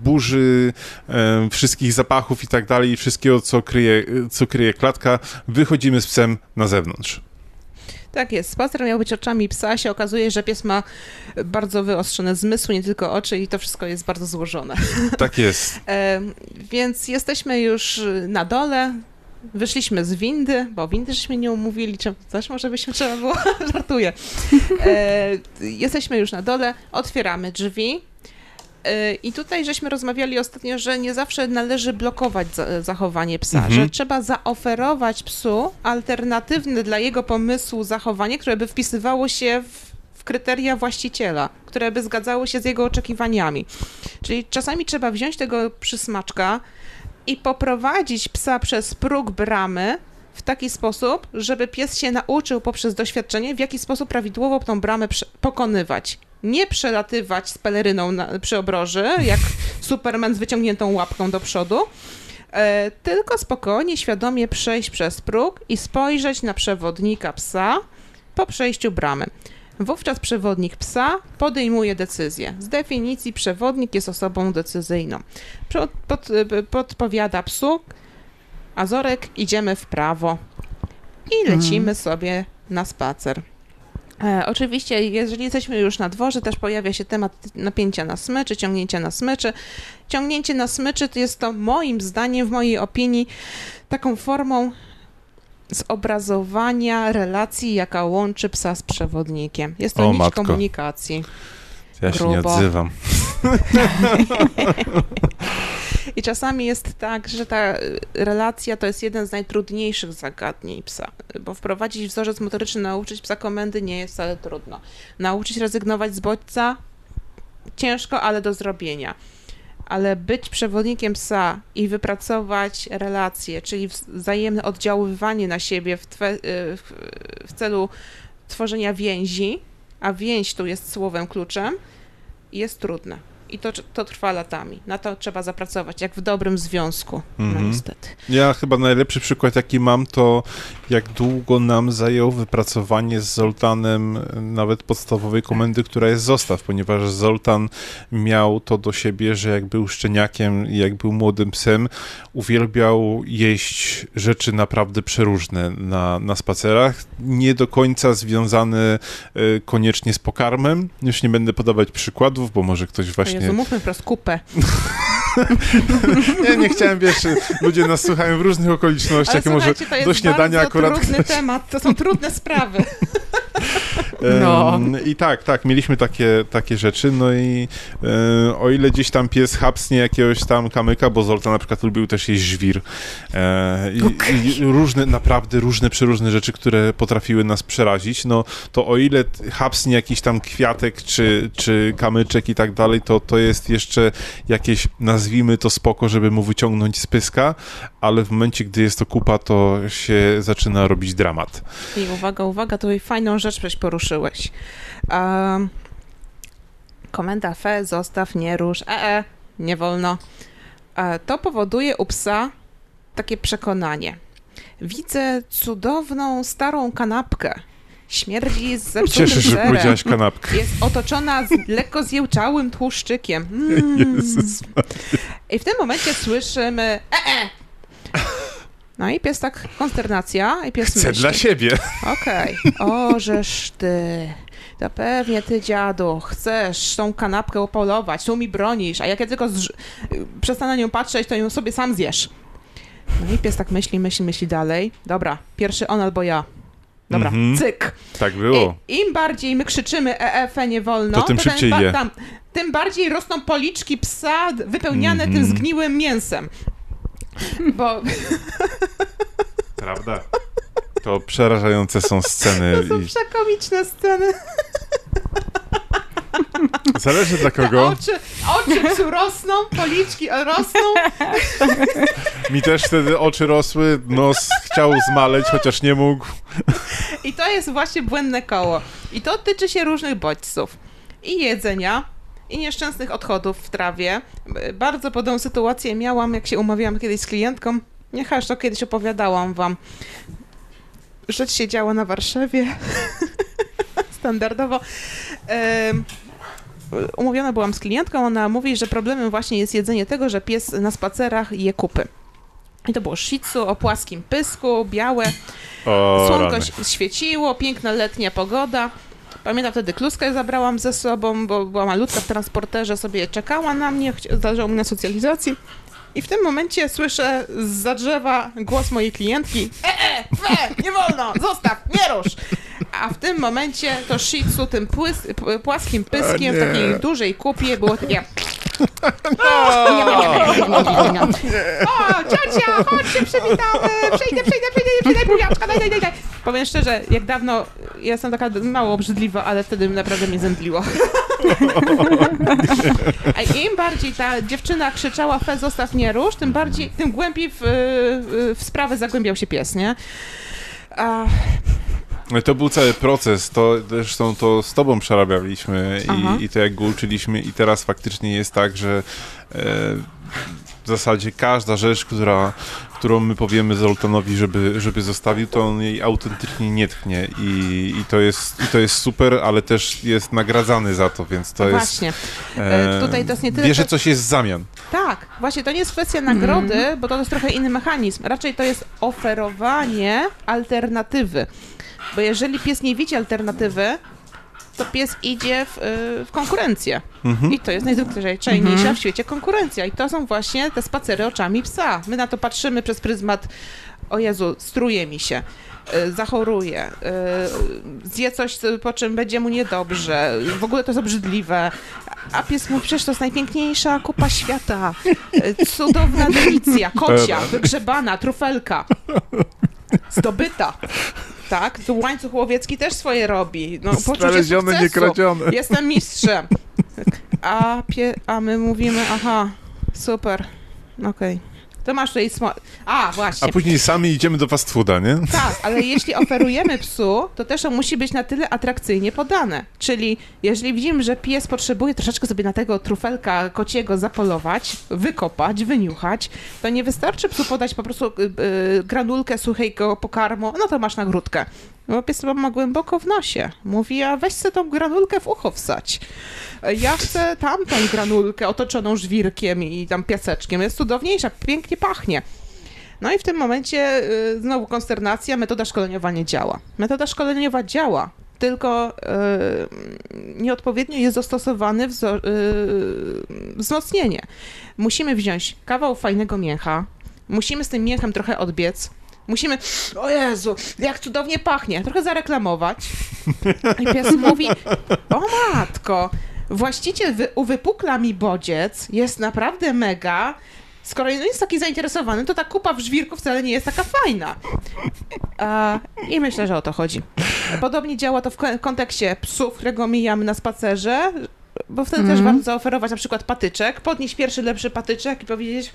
Speaker 2: burzy e, wszystkich zapachów i tak dalej, wszystkiego, co kryje, co kryje klatka, wychodzimy z psem na zewnątrz.
Speaker 4: Tak jest. Spacer miał być oczami psa, się okazuje, że pies ma bardzo wyostrzone zmysły, nie tylko oczy i to wszystko jest bardzo złożone.
Speaker 2: Tak jest.
Speaker 4: e, więc jesteśmy już na dole, wyszliśmy z windy, bo windy żeśmy nie umówili, czy też może byśmy trzeba było, żartuję. E, jesteśmy już na dole, otwieramy drzwi, i tutaj żeśmy rozmawiali ostatnio, że nie zawsze należy blokować zachowanie psa, mhm. że trzeba zaoferować psu alternatywne dla jego pomysłu zachowanie, które by wpisywało się w, w kryteria właściciela, które by zgadzały się z jego oczekiwaniami. Czyli czasami trzeba wziąć tego przysmaczka i poprowadzić psa przez próg bramy, w taki sposób, żeby pies się nauczył poprzez doświadczenie, w jaki sposób prawidłowo tą bramę pokonywać nie przelatywać z peleryną na, przy obroży, jak Superman z wyciągniętą łapką do przodu, e, tylko spokojnie, świadomie przejść przez próg i spojrzeć na przewodnika psa po przejściu bramy. Wówczas przewodnik psa podejmuje decyzję. Z definicji przewodnik jest osobą decyzyjną. Pod, pod, podpowiada psu, Azorek, idziemy w prawo i lecimy mhm. sobie na spacer. E, oczywiście, jeżeli jesteśmy już na dworze, też pojawia się temat napięcia na smyczy, ciągnięcia na smyczy. Ciągnięcie na smyczy to jest to moim zdaniem, w mojej opinii, taką formą zobrazowania relacji, jaka łączy psa z przewodnikiem. Jest to o, nić matko. komunikacji.
Speaker 2: Ja Grubo. się nie odzywam.
Speaker 4: I czasami jest tak, że ta y, relacja to jest jeden z najtrudniejszych zagadnień psa, bo wprowadzić wzorzec motoryczny, nauczyć psa komendy nie jest wcale trudno. Nauczyć rezygnować z bodźca ciężko, ale do zrobienia. Ale być przewodnikiem psa i wypracować relacje, czyli wzajemne oddziaływanie na siebie w, twe, y, w, w celu tworzenia więzi, a więź tu jest słowem kluczem, jest trudne. I to, to trwa latami. Na to trzeba zapracować, jak w dobrym związku. No mhm. niestety.
Speaker 2: Ja chyba najlepszy przykład, jaki mam, to jak długo nam zajęło wypracowanie z Zoltanem nawet podstawowej komendy, która jest zostaw, ponieważ Zoltan miał to do siebie, że jak był szczeniakiem i jak był młodym psem, uwielbiał jeść rzeczy naprawdę przeróżne na, na spacerach, nie do końca związane koniecznie z pokarmem. Już nie będę podawać przykładów, bo może ktoś właśnie
Speaker 4: Jezu, mówmy wprost kupę.
Speaker 2: nie, nie chciałem, wiesz, ludzie nas słuchają w różnych okolicznościach,
Speaker 4: Ale
Speaker 2: może
Speaker 4: to jest
Speaker 2: do śniadania akurat...
Speaker 4: trudny temat, to są trudne sprawy.
Speaker 2: No. I tak, tak, mieliśmy takie, takie rzeczy, no i o ile gdzieś tam pies hapsnie jakiegoś tam kamyka, bo Zolta na przykład lubił też jeść żwir e, i, okay. i, różne, naprawdę różne, przeróżne rzeczy, które potrafiły nas przerazić, no to o ile hapsnie jakiś tam kwiatek, czy, czy kamyczek i tak dalej, to to jest jeszcze jakieś, nazwijmy to spoko, żeby mu wyciągnąć z pyska, ale w momencie, gdy jest to kupa, to się zaczyna robić dramat.
Speaker 4: I uwaga, uwaga, to fajną rzecz żeś poruszyłeś. Um, komenda fe, zostaw, nie rusz, e, e nie wolno. E, to powoduje u psa takie przekonanie. Widzę cudowną, starą kanapkę. Śmierdzi z zepsutym
Speaker 2: Cieszę się, że powiedziałaś kanapkę.
Speaker 4: Jest otoczona z lekko zjełczałym tłuszczykiem. Mm.
Speaker 2: Jezus
Speaker 4: I w tym momencie słyszymy e, e. No i pies tak, konsternacja i pies
Speaker 2: Chcę
Speaker 4: myśli.
Speaker 2: dla siebie.
Speaker 4: Okej. Okay. O, żeż ty. To pewnie ty, dziadu, chcesz tą kanapkę opolować, tu mi bronisz, a jak ja tylko przestanę na nią patrzeć, to ją sobie sam zjesz. No i pies tak myśli, myśli, myśli dalej. Dobra, pierwszy on albo ja. Dobra, mm -hmm. cyk.
Speaker 2: Tak było.
Speaker 4: I, Im bardziej my krzyczymy EF, nie wolno,
Speaker 2: to tym to szybciej je. Tam,
Speaker 4: tym bardziej rosną policzki psa wypełniane mm -hmm. tym zgniłym mięsem. Bo...
Speaker 2: Prawda? To przerażające są sceny.
Speaker 4: To są i... przekomiczne sceny.
Speaker 2: Zależy dla kogo.
Speaker 4: oczy, oczy psu rosną, policzki rosną.
Speaker 2: Mi też wtedy oczy rosły, nos chciał zmaleć, chociaż nie mógł.
Speaker 4: I to jest właśnie błędne koło. I to tyczy się różnych bodźców. I jedzenia, i nieszczęsnych odchodów w trawie. Bardzo podobną sytuację miałam, jak się umawiałam kiedyś z klientką. Niech aż to kiedyś opowiadałam wam. Rzecz się działa na Warszawie. Standardowo. umówiona byłam z klientką, ona mówi, że problemem właśnie jest jedzenie tego, że pies na spacerach je kupy. I to było tzu o płaskim pysku, białe. O, Słonko rany. świeciło, piękna letnia pogoda. Pamiętam wtedy kluskę zabrałam ze sobą, bo była malutka w transporterze, sobie czekała na mnie, zależało mi na socjalizacji. I w tym momencie słyszę z drzewa głos mojej klientki E, e, fe, nie wolno, zostaw, nie rusz! A w tym momencie to shih tzu tym płys, płaskim pyskiem w takiej dużej kupie było takie o, ciocia, chodź się przywitamy, przejdę, przejdę, przejdę, przejdę, buziaczka, daj, daj, daj, daj. Powiem szczerze, jak dawno, ja jestem taka mało obrzydliwa, ale wtedy naprawdę mnie zemdliło. A im bardziej ta dziewczyna krzyczała, fe, zostaw mnie róż, tym bardziej, tym głębiej w, w sprawę zagłębiał się pies, nie? A,
Speaker 2: to był cały proces, to zresztą to z tobą przerabialiśmy i, i, to jak go uczyliśmy i teraz faktycznie jest tak, że e, w zasadzie każda rzecz, która, którą my powiemy Zoltanowi, żeby, żeby zostawił, to on jej autentycznie nie tchnie i, i, to jest, i to jest super, ale też jest nagradzany za to, więc to
Speaker 4: no
Speaker 2: jest...
Speaker 4: Właśnie. E, Tutaj to jest nie tyle...
Speaker 2: Bierze coś jest w zamian.
Speaker 4: Tak, właśnie to nie jest kwestia nagrody, mm. bo to jest trochę inny mechanizm. Raczej to jest oferowanie alternatywy. Bo jeżeli pies nie widzi alternatywy, to pies idzie w, y, w konkurencję. Mhm. I to jest najzwyczajniejsza mhm. w świecie konkurencja. I to są właśnie te spacery oczami psa. My na to patrzymy przez pryzmat o Jezu, struje mi się, y, zachoruje, y, zje coś, po czym będzie mu niedobrze, w ogóle to jest obrzydliwe. A pies mówi, przecież to jest najpiękniejsza kupa świata, cudowna delicja, kocia, wygrzebana, trufelka, zdobyta. Tak, tu łańcuch łowiecki też swoje robi. No,
Speaker 2: Znaleziony,
Speaker 4: sukcesu.
Speaker 2: niekradziony.
Speaker 4: Jestem mistrzem. A, pie, a my mówimy, aha, super, okej. To masz tutaj smo... A,
Speaker 2: A
Speaker 4: właśnie.
Speaker 2: później sami idziemy do fast fooda, nie?
Speaker 4: Tak, ale jeśli oferujemy psu, to też on musi być na tyle atrakcyjnie podane. Czyli jeżeli widzimy, że pies potrzebuje troszeczkę sobie na tego trufelka kociego zapolować, wykopać, wyniuchać, to nie wystarczy psu podać po prostu y, y, granulkę suchego pokarmu, no to masz nagródkę. Bo pies ma głęboko w nosie. Mówi, a weź sobie tą granulkę w ucho wsać. Ja chcę tamtą granulkę otoczoną żwirkiem i tam piaseczkiem. Jest cudowniejsza, pięknie pachnie. No i w tym momencie y, znowu konsternacja, metoda szkoleniowa nie działa. Metoda szkoleniowa działa, tylko y, nieodpowiednio jest zastosowany wzmocnienie. Musimy wziąć kawał fajnego mięcha, musimy z tym mięchem trochę odbiec, musimy, o Jezu, jak cudownie pachnie, trochę zareklamować. I pies mówi, o matko, właściciel wy- uwypukla mi bodziec, jest naprawdę mega, skoro jest taki zainteresowany, to ta kupa w żwirku wcale nie jest taka fajna. A, I myślę, że o to chodzi. Podobnie działa to w ko- kontekście psów, którego mijamy na spacerze, bo wtedy też warto zaoferować na przykład patyczek, podnieść pierwszy lepszy patyczek i powiedzieć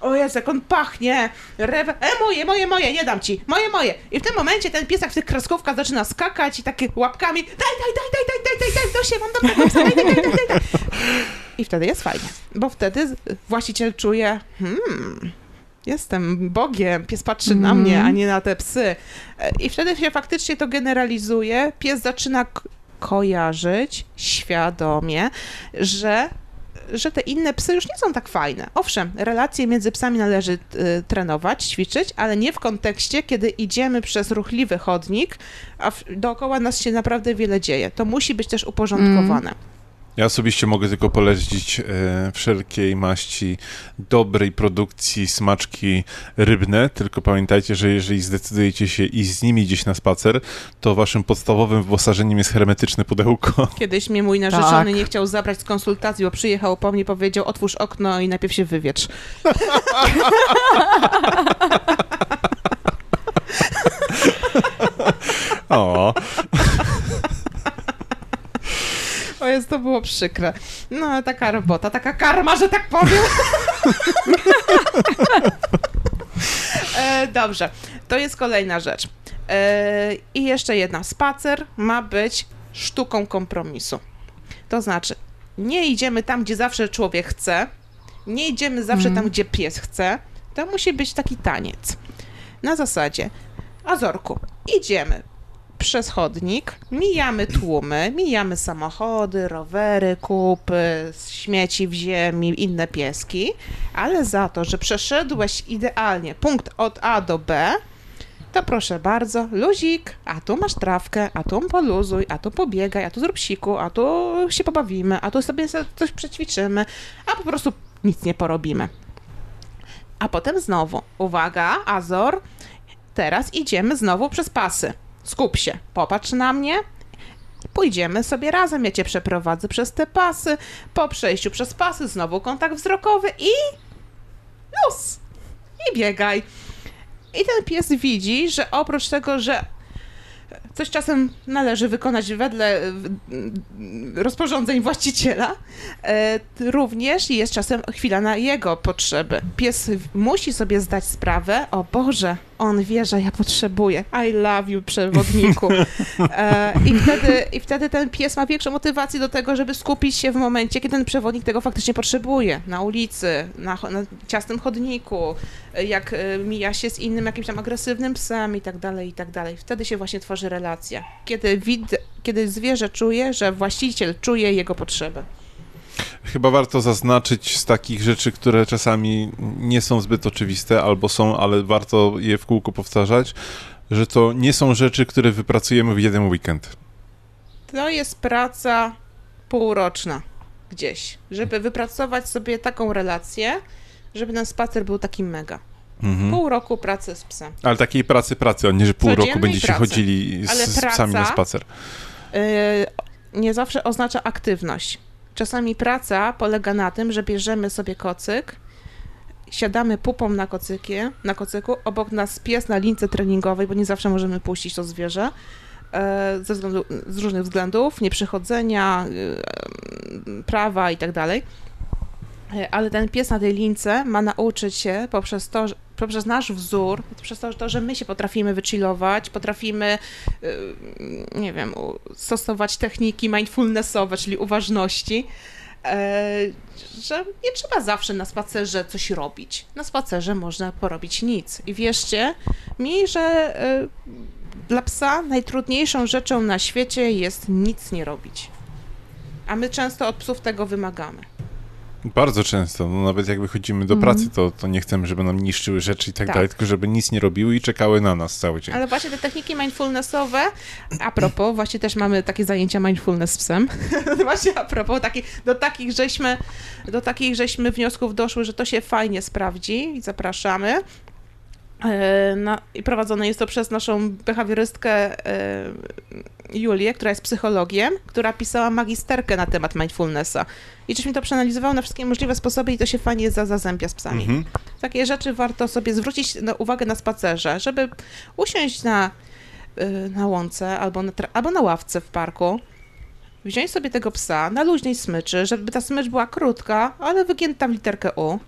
Speaker 4: o Jezu, jak on pachnie, rew... e moje, moje, moje, nie dam ci, moje, moje. I w tym momencie ten piesek w tych kreskówkach zaczyna skakać i takie łapkami daj, daj, daj, daj, daj, daj, daj, daj, to się mam dobrego psa, daj, daj, daj, daj, daj. I wtedy jest fajnie, bo wtedy właściciel czuje, hmm, jestem Bogiem, pies patrzy na mnie, a nie na te psy. E, I wtedy się faktycznie to generalizuje, pies zaczyna kojarzyć świadomie, że że te inne psy już nie są tak fajne. Owszem, relacje między psami należy y, trenować, ćwiczyć, ale nie w kontekście, kiedy idziemy przez ruchliwy chodnik, a w, dookoła nas się naprawdę wiele dzieje. To musi być też uporządkowane.
Speaker 2: Ja osobiście mogę tylko polecić e, wszelkiej maści dobrej produkcji smaczki rybne, tylko pamiętajcie, że jeżeli zdecydujecie się iść z nimi gdzieś na spacer, to waszym podstawowym wyposażeniem jest hermetyczne pudełko.
Speaker 4: Kiedyś mnie mój narzeczony
Speaker 1: Tak.
Speaker 4: nie chciał zabrać z konsultacji, bo przyjechał po mnie, powiedział otwórz okno i najpierw się wywietrz.
Speaker 2: O,
Speaker 4: jest, to było przykre. No, taka robota, taka karma, że tak powiem. e, dobrze, to jest kolejna rzecz. E, I jeszcze jedna. Spacer ma być sztuką kompromisu. To znaczy, nie idziemy tam, gdzie zawsze człowiek chce, nie idziemy zawsze tam, gdzie pies chce. To musi być taki taniec. Na zasadzie, Azorku, idziemy przez chodnik, mijamy tłumy, mijamy samochody, rowery, kupy, śmieci w ziemi, inne pieski, ale za to, że przeszedłeś idealnie punkt od A do B, to proszę bardzo, luzik, a tu masz trawkę, a tu poluzuj, a tu pobiegaj, a tu zrób siku, a tu się pobawimy, a tu sobie so- coś przećwiczymy, a po prostu nic nie porobimy. A potem znowu, uwaga, Azor, teraz idziemy znowu przez pasy. Skup się, popatrz na mnie. Pójdziemy sobie razem, ja cię przeprowadzę przez te pasy. Po przejściu przez pasy znowu kontakt wzrokowy i luz. I biegaj. I ten pies widzi, że oprócz tego, że coś czasem należy wykonać wedle rozporządzeń właściciela, e, również jest czasem chwila na jego potrzeby. Pies musi sobie zdać sprawę, o Boże, on wie, że ja potrzebuję. I love you, przewodniku. E, i, wtedy, I wtedy ten pies ma większą motywację do tego, żeby skupić się w momencie, kiedy ten przewodnik tego faktycznie potrzebuje. Na ulicy, na, na ciasnym chodniku, e, jak e, mija się z innym jakimś tam agresywnym psem i tak dalej, i tak dalej. Wtedy się właśnie tworzy relacja. Kiedy, wid- kiedy zwierzę czuje, że właściciel czuje jego potrzeby.
Speaker 2: Chyba warto zaznaczyć z takich rzeczy, które czasami nie są zbyt oczywiste, albo są, ale warto je w kółko powtarzać, że to nie są rzeczy, które wypracujemy w jeden weekend.
Speaker 4: To jest praca półroczna gdzieś, żeby wypracować sobie taką relację, żeby ten spacer był taki mega.
Speaker 2: Mhm.
Speaker 4: Pół roku pracy z psem.
Speaker 2: Ale takiej pracy, pracy, a nie, że pół
Speaker 4: Codziennej
Speaker 2: roku będziecie
Speaker 4: pracy.
Speaker 2: chodzili z, z psami na spacer.
Speaker 4: Yy, nie zawsze oznacza aktywność. Czasami praca polega na tym, że bierzemy sobie kocyk, siadamy pupą na, kocykie, na kocyku, obok nas pies na lince treningowej, bo nie zawsze możemy puścić to zwierzę, e, ze względu, z różnych względów, nieprzychodzenia, e, prawa i tak dalej. E, Ale ten pies na tej lince ma nauczyć się poprzez to, że- poprzez nasz wzór, przez to, to, że my się potrafimy wychillować, potrafimy, y, nie wiem, stosować techniki mindfulnessowe, czyli uważności, e, że nie trzeba zawsze na spacerze coś robić. Na spacerze można porobić nic. I wierzcie mi, że e, dla psa najtrudniejszą rzeczą na świecie jest nic nie robić. A my często od psów tego wymagamy.
Speaker 2: Bardzo często, no nawet jak wychodzimy do
Speaker 1: Mhm.
Speaker 2: pracy, to, to nie chcemy, żeby nam niszczyły rzeczy i tak,
Speaker 4: Tak.
Speaker 2: dalej, tylko żeby nic nie robiły i czekały na nas cały dzień.
Speaker 4: Ale właśnie te techniki mindfulnessowe, a propos, właśnie też mamy takie zajęcia mindfulness z psem. właśnie a propos, taki, do, takich żeśmy, do takich żeśmy wniosków doszły, że to się fajnie sprawdzi i zapraszamy. E, Na, I prowadzone jest to przez naszą behawiorystkę e, Julię, która jest psychologiem, która pisała magisterkę na temat mindfulnessa. I żeśmy to przeanalizowały na wszystkie możliwe sposoby i to się fajnie za- zazębia z psami.
Speaker 2: Mhm.
Speaker 4: Takie rzeczy warto sobie zwrócić na uwagę na spacerze, żeby usiąść na, y, na łące albo na, albo na ławce w parku, wziąć sobie tego psa na luźnej smyczy, żeby ta smycz była krótka, ale wygięta w literkę U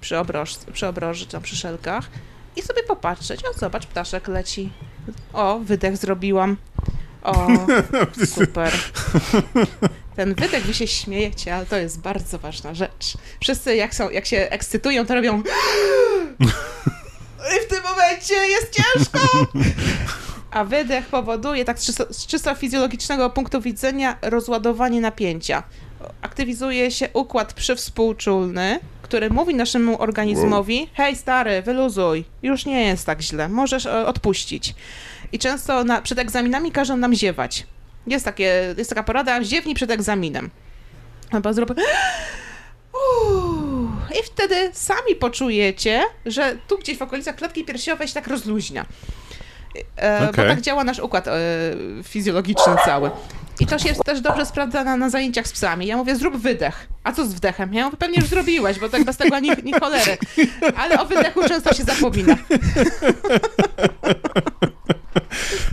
Speaker 4: przy, obroż, przy obroży tam przy szelkach i sobie popatrzeć, o zobacz, ptaszek leci. O, wydech zrobiłam. O, super. Ten wydech, wy się śmiejecie, ale to jest bardzo ważna rzecz. Wszyscy jak, są, jak się ekscytują, to robią i w tym momencie jest ciężko. A wydech powoduje, tak z czysto, z czysto fizjologicznego punktu widzenia, rozładowanie napięcia. Aktywizuje się układ przywspółczulny, który mówi naszemu organizmowi: hej, stary, wyluzuj, już nie jest tak źle, możesz e, odpuścić. I często na, przed egzaminami każą nam ziewać. Jest, takie, jest taka porada, ziewnij przed egzaminem. Albo zrób... Uuu. I wtedy sami poczujecie, że tu gdzieś w okolicach klatki piersiowej się tak rozluźnia. E, Bo
Speaker 2: Okej.
Speaker 4: tak działa nasz układ e, fizjologiczny cały. I to się też dobrze sprawdza na, na zajęciach z psami. Ja mówię, zrób wydech. A co z wdechem? Ja mówię, pewnie już zrobiłeś, bo tak bez tego ani, ni cholery. Ale o wydechu często się zapomina.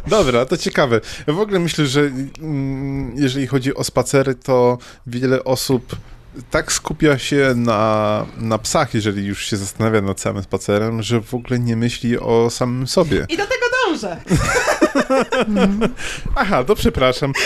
Speaker 2: Dobra, to ciekawe. W ogóle myślę, że mm, jeżeli chodzi o spacery, to wiele osób tak skupia się na, na psach, jeżeli już się zastanawia nad samym spacerem, że w ogóle nie myśli o samym sobie.
Speaker 4: I do tego dążę.
Speaker 2: Aha, to przepraszam.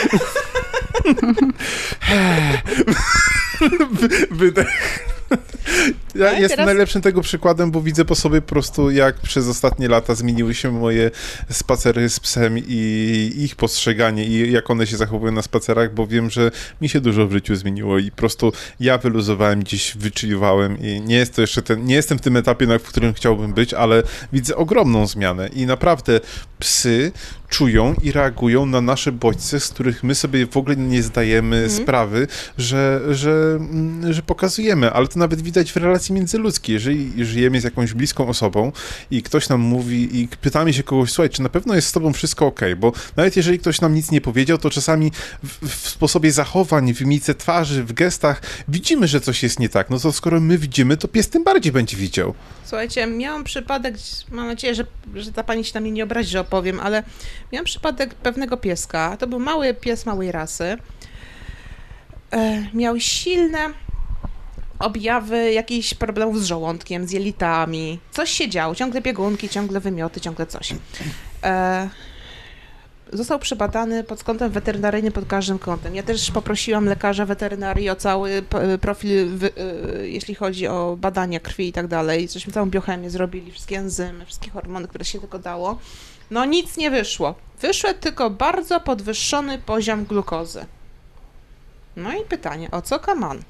Speaker 2: Wy- Wydech. Ja
Speaker 4: No i
Speaker 2: jestem
Speaker 4: teraz-
Speaker 2: najlepszym tego przykładem, bo widzę po sobie po prostu, jak przez ostatnie lata zmieniły się moje spacery z psem i ich postrzeganie i jak one się zachowują na spacerach, bo wiem, że mi się dużo w życiu zmieniło i po prostu ja wyluzowałem, gdzieś wyczuwałem i nie jest to jeszcze ten, nie jestem w tym etapie, na w którym chciałbym być, ale widzę ogromną zmianę i naprawdę psy czują i reagują na nasze bodźce, z których my sobie w ogóle nie zdajemy sprawy, że, że, mm, że pokazujemy, ale to nawet widać w relacji międzyludzkiej. Jeżeli żyjemy z jakąś bliską osobą i ktoś nam mówi i pytamy się kogoś, słuchaj, czy na pewno jest z tobą wszystko ok, bo nawet jeżeli ktoś nam nic nie powiedział, to czasami w, w sposobie zachowań, w mimice twarzy, w gestach widzimy, że coś jest nie tak. No to skoro my widzimy, to pies tym bardziej będzie widział.
Speaker 4: Słuchajcie, miałam przypadek, mam nadzieję, że, że ta pani się na mnie nie obrazi, że opowiem, ale miałam przypadek pewnego pieska. To był mały pies małej rasy. E, miał silne objawy jakichś problemów z żołądkiem, z jelitami. Coś się działo, ciągle biegunki, ciągle wymioty, ciągle coś. E, został przebadany pod kątem weterynaryjnym pod każdym kątem. Ja też poprosiłam lekarza weterynarii o cały profil, y, jeśli chodzi o badania krwi i tak dalej. Żeśmy całą biochemię zrobili, wszystkie enzymy, wszystkie hormony, które się tylko dało. No nic nie wyszło. Wyszedł tylko bardzo podwyższony poziom glukozy. No i pytanie, o co kaman?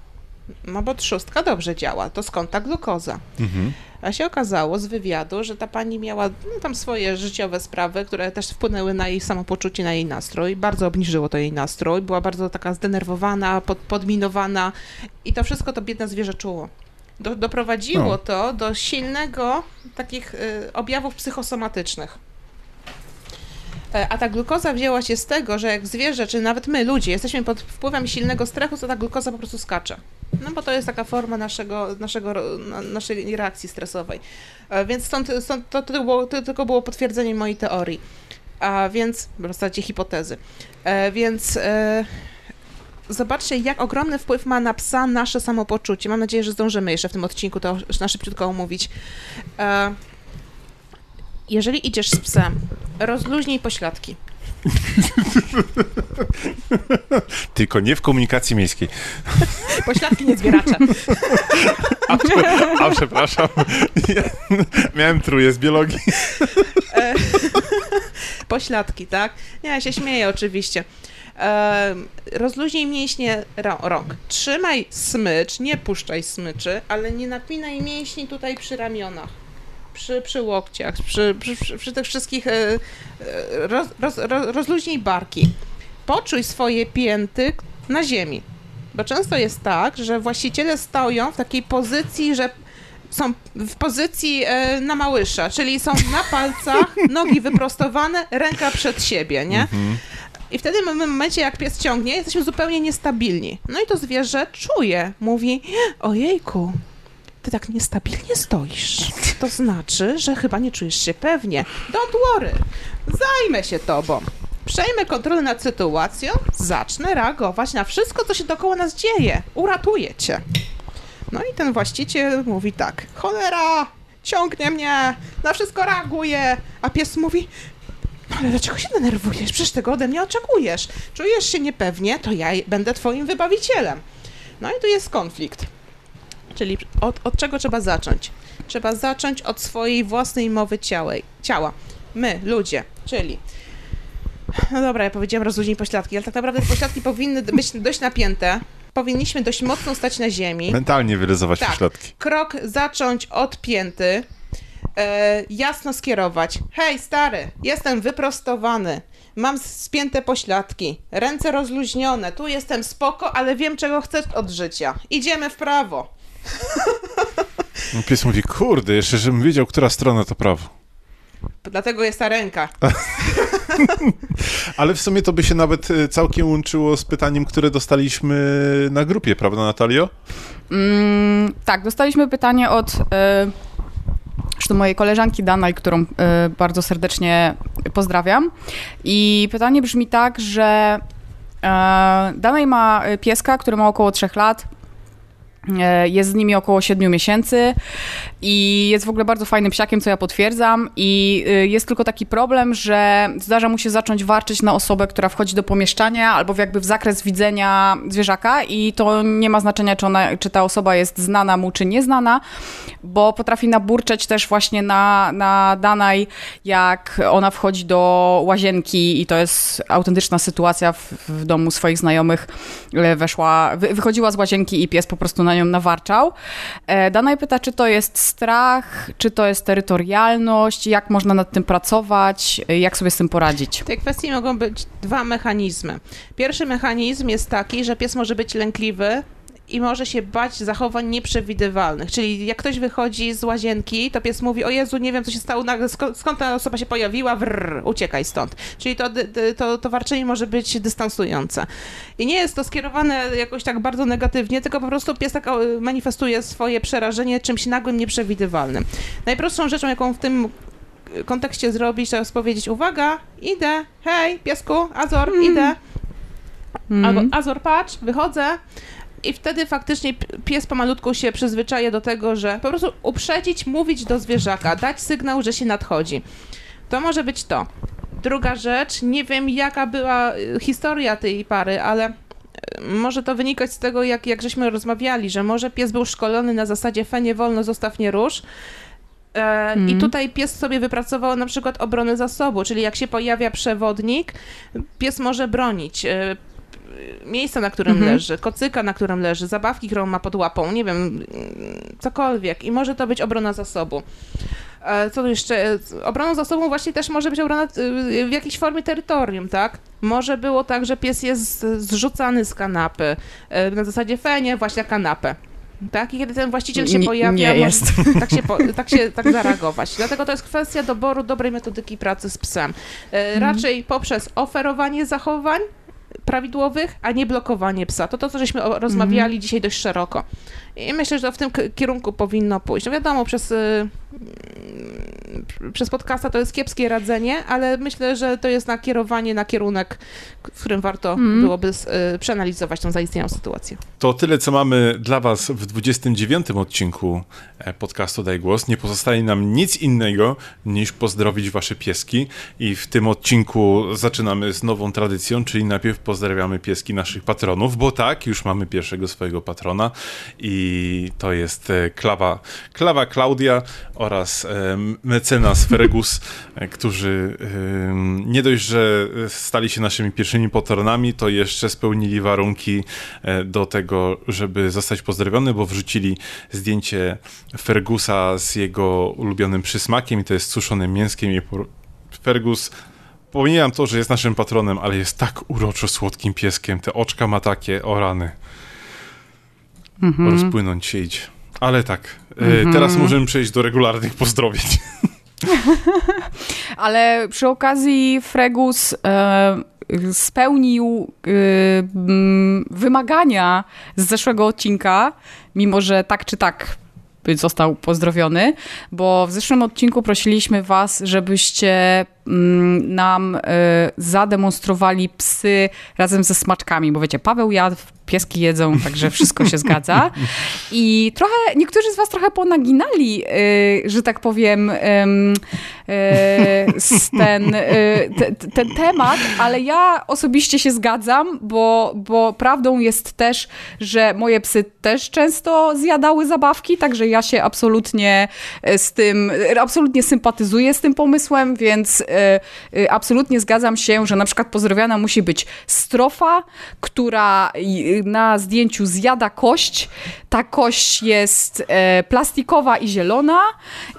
Speaker 4: No bo trzustka dobrze działa, to skąd ta glukoza?
Speaker 2: Mhm.
Speaker 4: A się okazało z wywiadu, że ta pani miała no, tam swoje życiowe sprawy, które też wpłynęły na jej samopoczucie, na jej nastrój. Bardzo obniżyło to jej nastrój. Była bardzo taka zdenerwowana, pod, podminowana i to wszystko to biedne zwierzę czuło. Do, doprowadziło
Speaker 2: No.
Speaker 4: to do silnego takich y, objawów psychosomatycznych. E, A ta glukoza wzięła się z tego, że jak zwierzę, czy nawet my, ludzie, jesteśmy pod wpływem silnego stresu, to ta glukoza po prostu skacze. No bo to jest taka forma naszego, naszego, naszej reakcji stresowej. E, Więc stąd, stąd to, to, było, to tylko było potwierdzenie mojej teorii. A więc, w zasadzie hipotezy. E, Więc zobaczcie, jak ogromny wpływ ma na psa nasze samopoczucie. Mam nadzieję, że zdążymy jeszcze w tym odcinku to na szybciutko omówić. Jeżeli idziesz z psem, rozluźnij pośladki.
Speaker 2: Tylko nie w komunikacji miejskiej.
Speaker 4: Pośladki nie zbieracze.
Speaker 2: A, a przepraszam, ja miałem truje z biologii.
Speaker 4: E, pośladki, tak? Nie, ja się śmieję oczywiście. E, rozluźnij mięśnie rą- rąk. Trzymaj smycz, nie puszczaj smyczy, ale nie napinaj mięśni tutaj przy ramionach. Przy, przy łokciach, przy, przy, przy, tych wszystkich. E, e, roz, roz, roz, rozluźnij barki. Poczuj swoje pięty na ziemi. Bo często jest tak, że właściciele stoją w takiej pozycji, że są w pozycji e, na małysza, czyli są na palcach, nogi wyprostowane, ręka przed siebie, nie? I wtedy w momencie, jak pies ciągnie, jesteśmy zupełnie niestabilni. No i to zwierzę czuje, mówi, ojejku, ty tak niestabilnie stoisz. To znaczy, że chyba nie czujesz się pewnie. Don't worry, zajmę się tobą. Przejmę kontrolę nad sytuacją, zacznę reagować na wszystko, co się dookoła nas dzieje. Uratuję cię. No i ten właściciel mówi tak, cholera, ciągnie mnie, na wszystko reaguje, a pies mówi, "No ale dlaczego się denerwujesz? Przecież tego ode mnie oczekujesz. Czujesz się niepewnie, to ja będę twoim wybawicielem. No i tu jest konflikt. Czyli od, od czego trzeba zacząć? Trzeba zacząć od swojej własnej mowy ciałej, ciała. My, ludzie, czyli no dobra, ja powiedziałam rozluźnij pośladki, ale tak naprawdę te pośladki powinny być dość napięte. Powinniśmy dość mocno stać na ziemi.
Speaker 2: Mentalnie wyryzować
Speaker 4: Tak.
Speaker 2: pośladki.
Speaker 4: Krok zacząć od pięty. E, jasno skierować. Hej, stary, jestem wyprostowany. Mam spięte pośladki, ręce rozluźnione, tu jestem spoko, ale wiem, czego chcę od życia. Idziemy w prawo.
Speaker 2: Pies mówi, kurde, jeszcze żebym wiedział, która strona to prawo.
Speaker 4: Dlatego jest ta ręka.
Speaker 2: Ale w sumie to by się nawet e, całkiem łączyło z pytaniem, które dostaliśmy na grupie, prawda Natalio?
Speaker 1: Mm, tak, dostaliśmy pytanie od zresztą mojej koleżanki Danaj, którą e, bardzo serdecznie pozdrawiam. I pytanie brzmi tak, że e, Danaj ma pieska, który ma około 3 lat. E, Jest z nimi około 7 miesięcy i jest w ogóle bardzo fajnym psiakiem, co ja potwierdzam. I y, jest tylko taki problem, że zdarza mu się zacząć warczyć na osobę, która wchodzi do pomieszczania albo jakby w zakres widzenia zwierzaka i to nie ma znaczenia, czy, ona, czy ta osoba jest znana mu, czy nieznana, bo potrafi naburczeć też właśnie na, na Danaj, jak ona wchodzi do łazienki i to jest autentyczna sytuacja w, w domu swoich znajomych. E, Weszła, wy, wychodziła z łazienki i pies po prostu na nią nawarczał. E, Danaj pyta, czy to jest strach, czy to jest terytorialność, jak można nad tym pracować, e, jak sobie z tym poradzić.
Speaker 4: W tej kwestii mogą być dwa mechanizmy. Pierwszy mechanizm jest taki, że pies może być lękliwy i może się bać zachowań nieprzewidywalnych. Czyli jak ktoś wychodzi z łazienki, to pies mówi, o Jezu, nie wiem, co się stało, nagle, skąd, ta osoba się pojawiła, Wrr, uciekaj stąd. Czyli to, to, to warczenie może być dystansujące. I nie jest to skierowane jakoś tak bardzo negatywnie, tylko po prostu pies tak manifestuje swoje przerażenie czymś nagłym, nieprzewidywalnym. Najprostszą rzeczą, jaką w tym kontekście zrobić, to jest powiedzieć, uwaga, idę, hej, piesku, Azor, idę,
Speaker 1: Mm.
Speaker 4: albo Azor, patrz, wychodzę. I wtedy faktycznie pies pomalutku się przyzwyczaja do tego, że po prostu uprzedzić, mówić do zwierzaka, dać sygnał, że się nadchodzi. To może być to. Druga rzecz, nie wiem jaka była y, historia tej pary, ale y, może to wynikać z tego, jak, jak żeśmy rozmawiali, że może pies był szkolony na zasadzie fe nie wolno, zostaw nie rusz. E, I
Speaker 1: Mhm.
Speaker 4: tutaj pies sobie wypracował na przykład obronę zasobu, czyli jak się pojawia przewodnik, pies może bronić e, miejsca, na którym
Speaker 1: Mhm.
Speaker 4: leży, kocyka, na którym leży, zabawki, którą ma pod łapą, nie wiem, cokolwiek. I może to być obrona zasobu. E, Co tu jeszcze? E, Obroną zasobu właśnie też może być obrona y, w jakiejś formie terytorium, tak? Może było tak, że pies jest zrzucany z kanapy. e, Na zasadzie fenie, właśnie kanapę. Tak? I kiedy ten właściciel się pojawia,
Speaker 1: nie jest.
Speaker 4: Tak, się po, tak się tak zareagować. Dlatego to jest kwestia doboru dobrej metodyki pracy z psem. E,
Speaker 1: Mhm.
Speaker 4: raczej poprzez oferowanie zachowań prawidłowych, a nie blokowanie psa. To to, co żeśmy rozmawiali
Speaker 1: Mhm.
Speaker 4: dzisiaj dość szeroko. I myślę, że to w tym kierunku powinno pójść. No wiadomo, przez, y, mm, przez podcasta to jest kiepskie radzenie, ale myślę, że to jest nakierowanie na kierunek, w którym warto
Speaker 1: Mhm.
Speaker 4: byłoby y, przeanalizować tą zaistniałą sytuację.
Speaker 2: To tyle, co mamy dla Was w 29 odcinku e, podcastu Daj Głos. Nie pozostaje nam nic innego niż pozdrowić Wasze pieski. I w tym odcinku zaczynamy z nową tradycją, czyli najpierw pozdrawiamy pieski naszych patronów, bo tak, już mamy pierwszego swojego patrona i to jest e, Klawa, Klawa Klaudia oraz e, mecenas Fergus, e, którzy e, nie dość, że stali się naszymi pierwszymi patronami, to jeszcze spełnili warunki e, do tego, żeby zostać pozdrowiony, bo wrzucili zdjęcie Fergusa z jego ulubionym przysmakiem i to jest suszonym mięskiem i Fergus Pomijam to, że jest naszym patronem, ale jest tak uroczo słodkim pieskiem. Te oczka ma takie, o rany. Rozpłynąć się idzie. Ale tak, e, teraz możemy przejść do regularnych pozdrowień.
Speaker 1: Ale przy okazji Fregus e, spełnił e, wymagania z zeszłego odcinka, mimo że tak czy tak został pozdrowiony, bo w zeszłym odcinku prosiliśmy was, żebyście mm, nam e, zademonstrowali psy razem ze smaczkami, bo wiecie, Paweł jadł, pieski jedzą, także wszystko się zgadza. I trochę, niektórzy z was trochę ponaginali, y, że tak powiem, y, ten, y, te, ten temat, ale ja osobiście się zgadzam, bo, bo prawdą jest też, że moje psy też często zjadały zabawki, także ja się absolutnie y, z tym, absolutnie sympatyzuję z tym pomysłem, więc y, y, absolutnie zgadzam się, że na przykład pozdrowiana musi być strofa, która na zdjęciu zjada kość. Ta kość jest e, plastikowa i zielona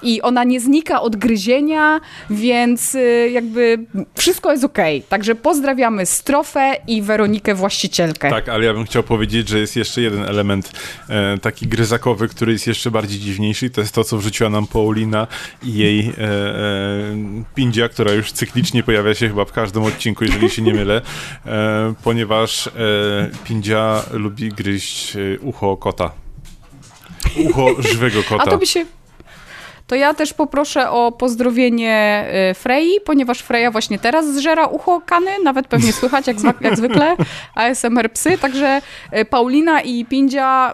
Speaker 1: i ona nie znika od gryzienia, więc y, jakby wszystko jest okej. Także pozdrawiamy Strofę i Weronikę właścicielkę.
Speaker 2: Tak, ale ja bym chciał powiedzieć, że jest jeszcze jeden element e, taki gryzakowy, który jest jeszcze bardziej dziwniejszy i to jest to, co wrzuciła nam Paulina i jej e, e, pindzia, która już cyklicznie pojawia się chyba w każdym odcinku, jeżeli się nie mylę, e, ponieważ e, lubi gryźć e, ucho kota. Ucho żywego kota.
Speaker 1: A to by się... To ja też poproszę o pozdrowienie y, Frei, ponieważ Freja właśnie teraz zżera ucho Kany, nawet pewnie słychać jak, jak zwykle ASMR psy, także y, Paulina i Pindzia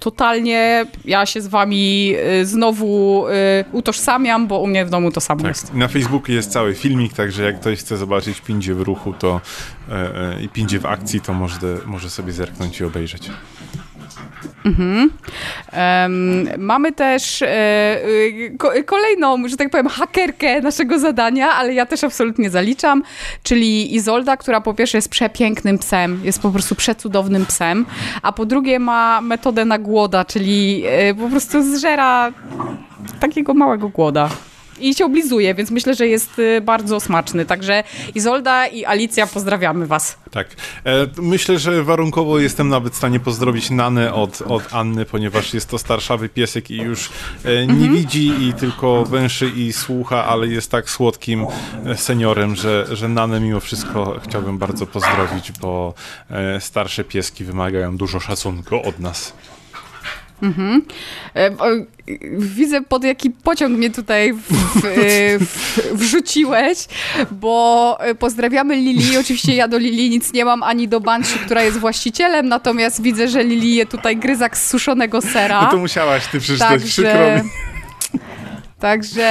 Speaker 1: totalnie ja się z wami y, znowu y, utożsamiam, bo u mnie w domu to samo jest.
Speaker 2: Tak, na Facebooku jest cały filmik, także jak ktoś chce zobaczyć pindzie w ruchu to e, e, i pindzie w akcji, to może, może sobie zerknąć i obejrzeć.
Speaker 1: Em, mamy też e, ko, kolejną, że tak powiem, hakerkę naszego zadania, ale ja też absolutnie zaliczam, czyli Izolda, która po pierwsze jest przepięknym psem, jest po prostu przecudownym psem, a po drugie ma metodę na głoda, czyli e, po prostu zżera takiego małego głoda. I się oblizuje, więc myślę, że jest y, bardzo smaczny. Także Izolda i Alicja pozdrawiamy was.
Speaker 2: Tak. E, myślę, że warunkowo jestem nawet w stanie pozdrowić Nanę od, od Anny, ponieważ jest to starszawy piesek i już e, nie widzi i tylko węszy i słucha, ale jest tak słodkim e, seniorem, że, że Nanę mimo wszystko chciałbym bardzo pozdrowić, bo starsze pieski wymagają dużo szacunku od nas.
Speaker 1: E, o, Widzę, pod jaki pociąg mnie tutaj w, w, w, wrzuciłeś, bo e, pozdrawiamy Lili. Oczywiście ja do Lili nic nie mam, ani do Banshee, która jest właścicielem, natomiast widzę, że Lili je tutaj gryzak z suszonego sera.
Speaker 2: No to musiałaś ty przeczytać, przykro
Speaker 1: Także,
Speaker 2: mi.
Speaker 1: Także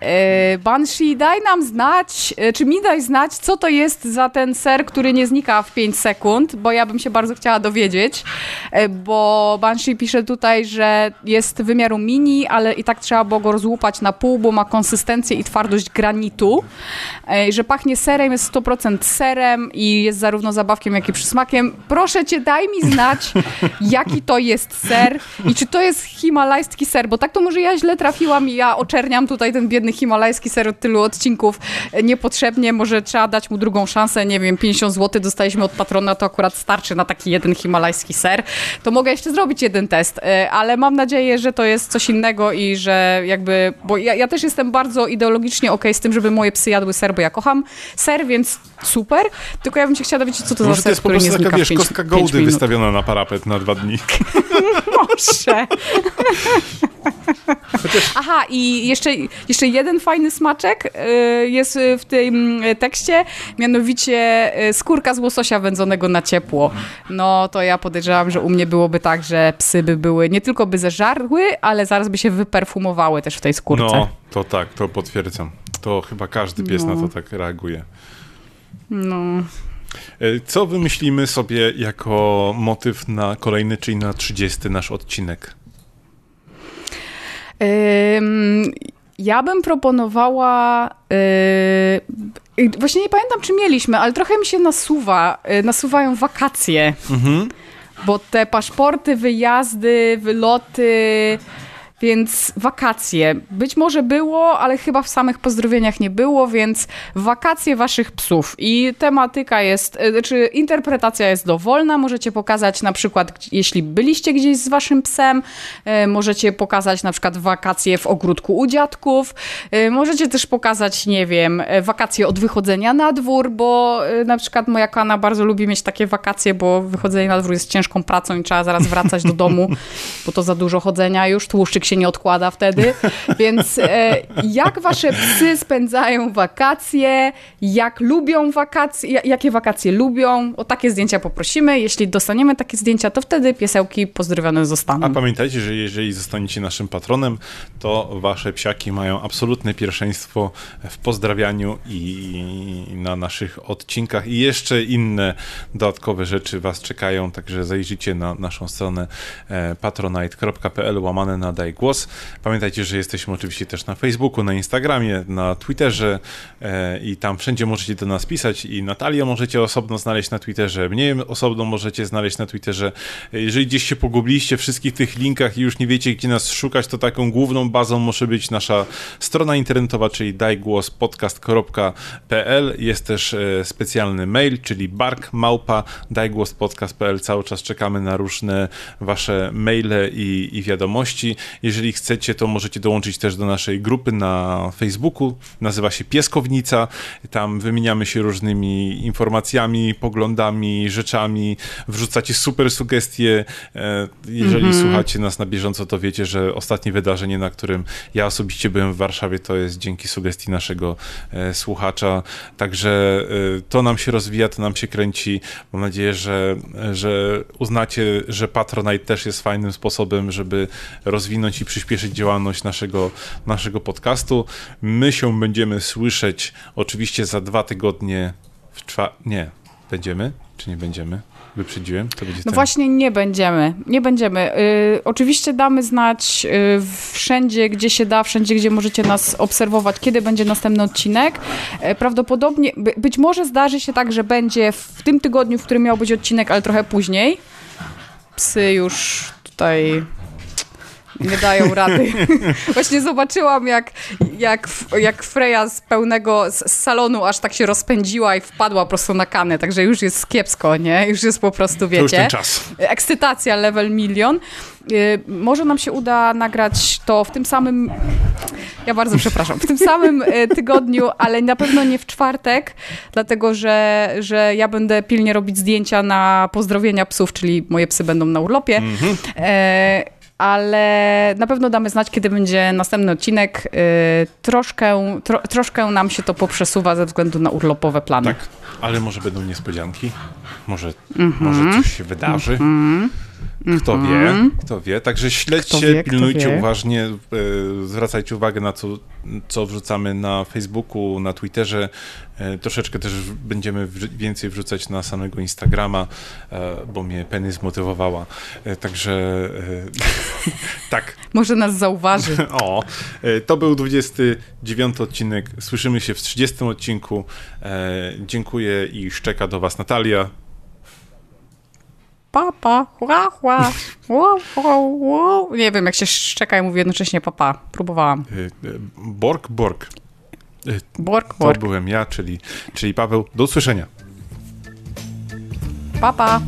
Speaker 1: e, Banshee, daj nam znać, e, czy mi daj znać, co to jest za ten ser, który nie znika w 5 sekund, bo ja bym się bardzo chciała dowiedzieć, e, bo Banshee pisze tutaj, że jest wymiaru mini, ale i tak trzeba było go rozłupać na pół, bo ma konsystencję i twardość granitu, że pachnie serem, jest 100% serem i jest zarówno zabawkiem, jak i przysmakiem. Proszę cię, daj mi znać, jaki to jest ser i czy to jest himalajski ser, bo tak to może ja źle trafiłam i ja oczerniam tutaj ten biedny himalajski ser od tylu odcinków. Niepotrzebnie, może trzeba dać mu drugą szansę, nie wiem, 50 zł dostaliśmy od patrona, to akurat starczy na taki jeden himalajski ser, to mogę jeszcze zrobić jeden test, e, ale mam nadzieję, że to jest coś innego i że jakby, bo ja, ja też jestem bardzo ideologicznie okej okay z tym, żeby moje psy jadły ser, bo ja kocham ser, więc super, tylko ja bym się chciała dowiedzieć, co to
Speaker 2: Może
Speaker 1: za ser,
Speaker 2: to jest po prostu taka, wiesz,
Speaker 1: 5,
Speaker 2: kostka gołdy wystawiona na parapet na dwa dni.
Speaker 1: Może. Aha, i jeszcze, jeszcze jeden fajny smaczek y, jest w tym tekście, mianowicie y, skórka z łososia wędzonego na ciepło. No to ja podejrzewam, że u mnie byłoby tak, że psy by były, nie tylko by zeżarły, ale zaraz by się wyperfumowały też w tej skórce.
Speaker 2: No, to tak, to potwierdzam. To chyba każdy pies no. na to tak reaguje.
Speaker 1: No.
Speaker 2: E, co wymyślimy sobie jako motyw na kolejny, czyli na 30 nasz odcinek?
Speaker 1: Ja bym proponowała. Yy, właśnie nie pamiętam, czy mieliśmy, ale trochę mi się nasuwa, yy, nasuwają wakacje. Mhm. Bo te paszporty, wyjazdy, wyloty więc wakacje. Być może było, ale chyba w samych pozdrowieniach nie było, więc wakacje waszych psów. I tematyka jest, e, czy interpretacja jest dowolna. Możecie pokazać na przykład, jeśli byliście gdzieś z waszym psem, e, możecie pokazać na przykład wakacje w ogródku u dziadków. E, możecie też pokazać, nie wiem, wakacje od wychodzenia na dwór, bo na przykład moja kana bardzo lubi mieć takie wakacje, bo wychodzenie na dwór jest ciężką pracą i trzeba zaraz wracać do domu, bo to za dużo chodzenia już. Tłuszczyk się nie odkłada wtedy. Więc e, jak wasze psy spędzają wakacje, jak lubią wakacje, jakie wakacje lubią, o takie zdjęcia poprosimy. Jeśli dostaniemy takie zdjęcia, to wtedy piesełki pozdrowione zostaną.
Speaker 2: A pamiętajcie, że jeżeli zostaniecie naszym patronem, to wasze psiaki mają absolutne pierwszeństwo w pozdrawianiu i na naszych odcinkach i jeszcze inne dodatkowe rzeczy was czekają, także zajrzyjcie na naszą stronę e, patronite.pl łamane na daj głos. Pamiętajcie, że jesteśmy oczywiście też na Facebooku, na Instagramie, na Twitterze e, i tam wszędzie możecie do nas pisać i Natalię możecie osobno znaleźć na Twitterze, mnie osobno możecie znaleźć na Twitterze. Jeżeli gdzieś się pogubiliście w wszystkich tych linkach i już nie wiecie, gdzie nas szukać, to taką główną bazą może być nasza strona internetowa, czyli dajgłospodcast.pl. Jest też e, specjalny mail, czyli barkmałpa dajgłospodcast.pl. Cały czas czekamy na różne wasze maile i, i wiadomości. Jeżeli chcecie, to możecie dołączyć też do naszej grupy na Facebooku. Nazywa się Pieskownica. Tam wymieniamy się różnymi informacjami, poglądami, rzeczami. Wrzucacie super sugestie. E, jeżeli mm -hmm. słuchacie nas na bieżąco, to wiecie, że ostatnie wydarzenie, na którym ja osobiście byłem w Warszawie, to jest dzięki sugestii naszego e, słuchacza. Także e, to nam się rozwija, to nam się kręci. Mam nadzieję, że, że uznacie, że Patronite też jest fajnym sposobem, żeby rozwinąć i przyspieszyć działalność naszego, naszego podcastu. My się będziemy słyszeć oczywiście za dwa tygodnie w czwa... Nie, będziemy czy nie będziemy? Wyprzedziłem? To będzie
Speaker 1: no ten... właśnie nie będziemy. Nie będziemy. Yy, oczywiście damy znać yy, wszędzie, gdzie się da, wszędzie, gdzie możecie nas obserwować, kiedy będzie następny odcinek. Yy, prawdopodobnie, by, być może zdarzy się tak, że będzie w tym tygodniu, w którym miał być odcinek, ale trochę później. Psy już tutaj nie dają rady. Właśnie zobaczyłam, jak, jak, jak Freya z pełnego z salonu aż tak się rozpędziła i wpadła prosto na kanę, także już jest kiepsko, nie? Już jest po prostu, wiecie... To już
Speaker 2: ten czas.
Speaker 1: Ekscytacja level milion. Y, może nam się uda nagrać to w tym samym. Ja bardzo przepraszam, w tym samym y, tygodniu, ale na pewno nie w czwartek, dlatego że, że ja będę pilnie robić zdjęcia na pozdrowienia psów, czyli moje psy będą na urlopie. Mm -hmm ale na pewno damy znać, kiedy będzie następny odcinek. Y, troszkę, tro, troszkę nam się to poprzesuwa ze względu na urlopowe plany.
Speaker 2: Tak, ale może będą niespodzianki, może, mm -hmm. może coś się wydarzy. Mm -hmm. Kto wie, mhm. kto wie. Także śledźcie, wie, pilnujcie wie. uważnie, e, zwracajcie uwagę na co, co wrzucamy na Facebooku, na Twitterze. E, troszeczkę też będziemy więcej wrzucać na samego Instagrama, e, bo mnie Penny zmotywowała. Także tak.
Speaker 1: Może nas zauważy.
Speaker 2: o, to był 29 odcinek. Słyszymy się w 30 odcinku. Dziękuję i szczeka do Was Natalia.
Speaker 1: Papa, hua, hua, wow, wow, wow. Nie wiem, jak się szczeka i mówi jednocześnie papa. Próbowałam.
Speaker 2: Y, y, Bork, Bork.
Speaker 1: Bork,
Speaker 2: To
Speaker 1: bork,
Speaker 2: byłem ja, czyli, czyli Paweł. Do usłyszenia.
Speaker 1: papa.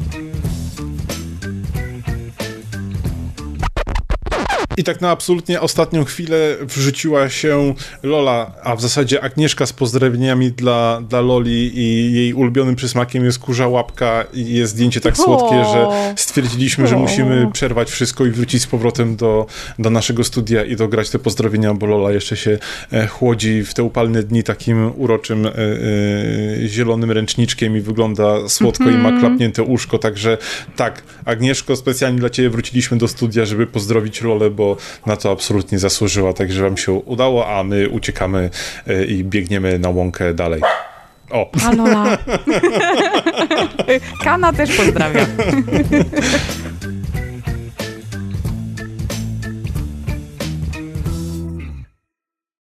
Speaker 2: I tak na absolutnie ostatnią chwilę wrzuciła się Lola, a w zasadzie Agnieszka z pozdrowieniami dla, dla Loli i jej ulubionym przysmakiem jest kurza łapka i jest zdjęcie tak słodkie, że stwierdziliśmy, że musimy przerwać wszystko i wrócić z powrotem do, do naszego studia i dograć te pozdrowienia, bo Lola jeszcze się e, chłodzi w te upalne dni takim uroczym e, e, zielonym ręczniczkiem i wygląda słodko i ma klapnięte uszko, także tak, Agnieszko, specjalnie dla ciebie wróciliśmy do studia, żeby pozdrowić Lolę, bo na to absolutnie zasłużyła, także wam się udało, a my uciekamy e, i biegniemy na łąkę dalej. O,
Speaker 1: Alola. Kana też pozdrawiam.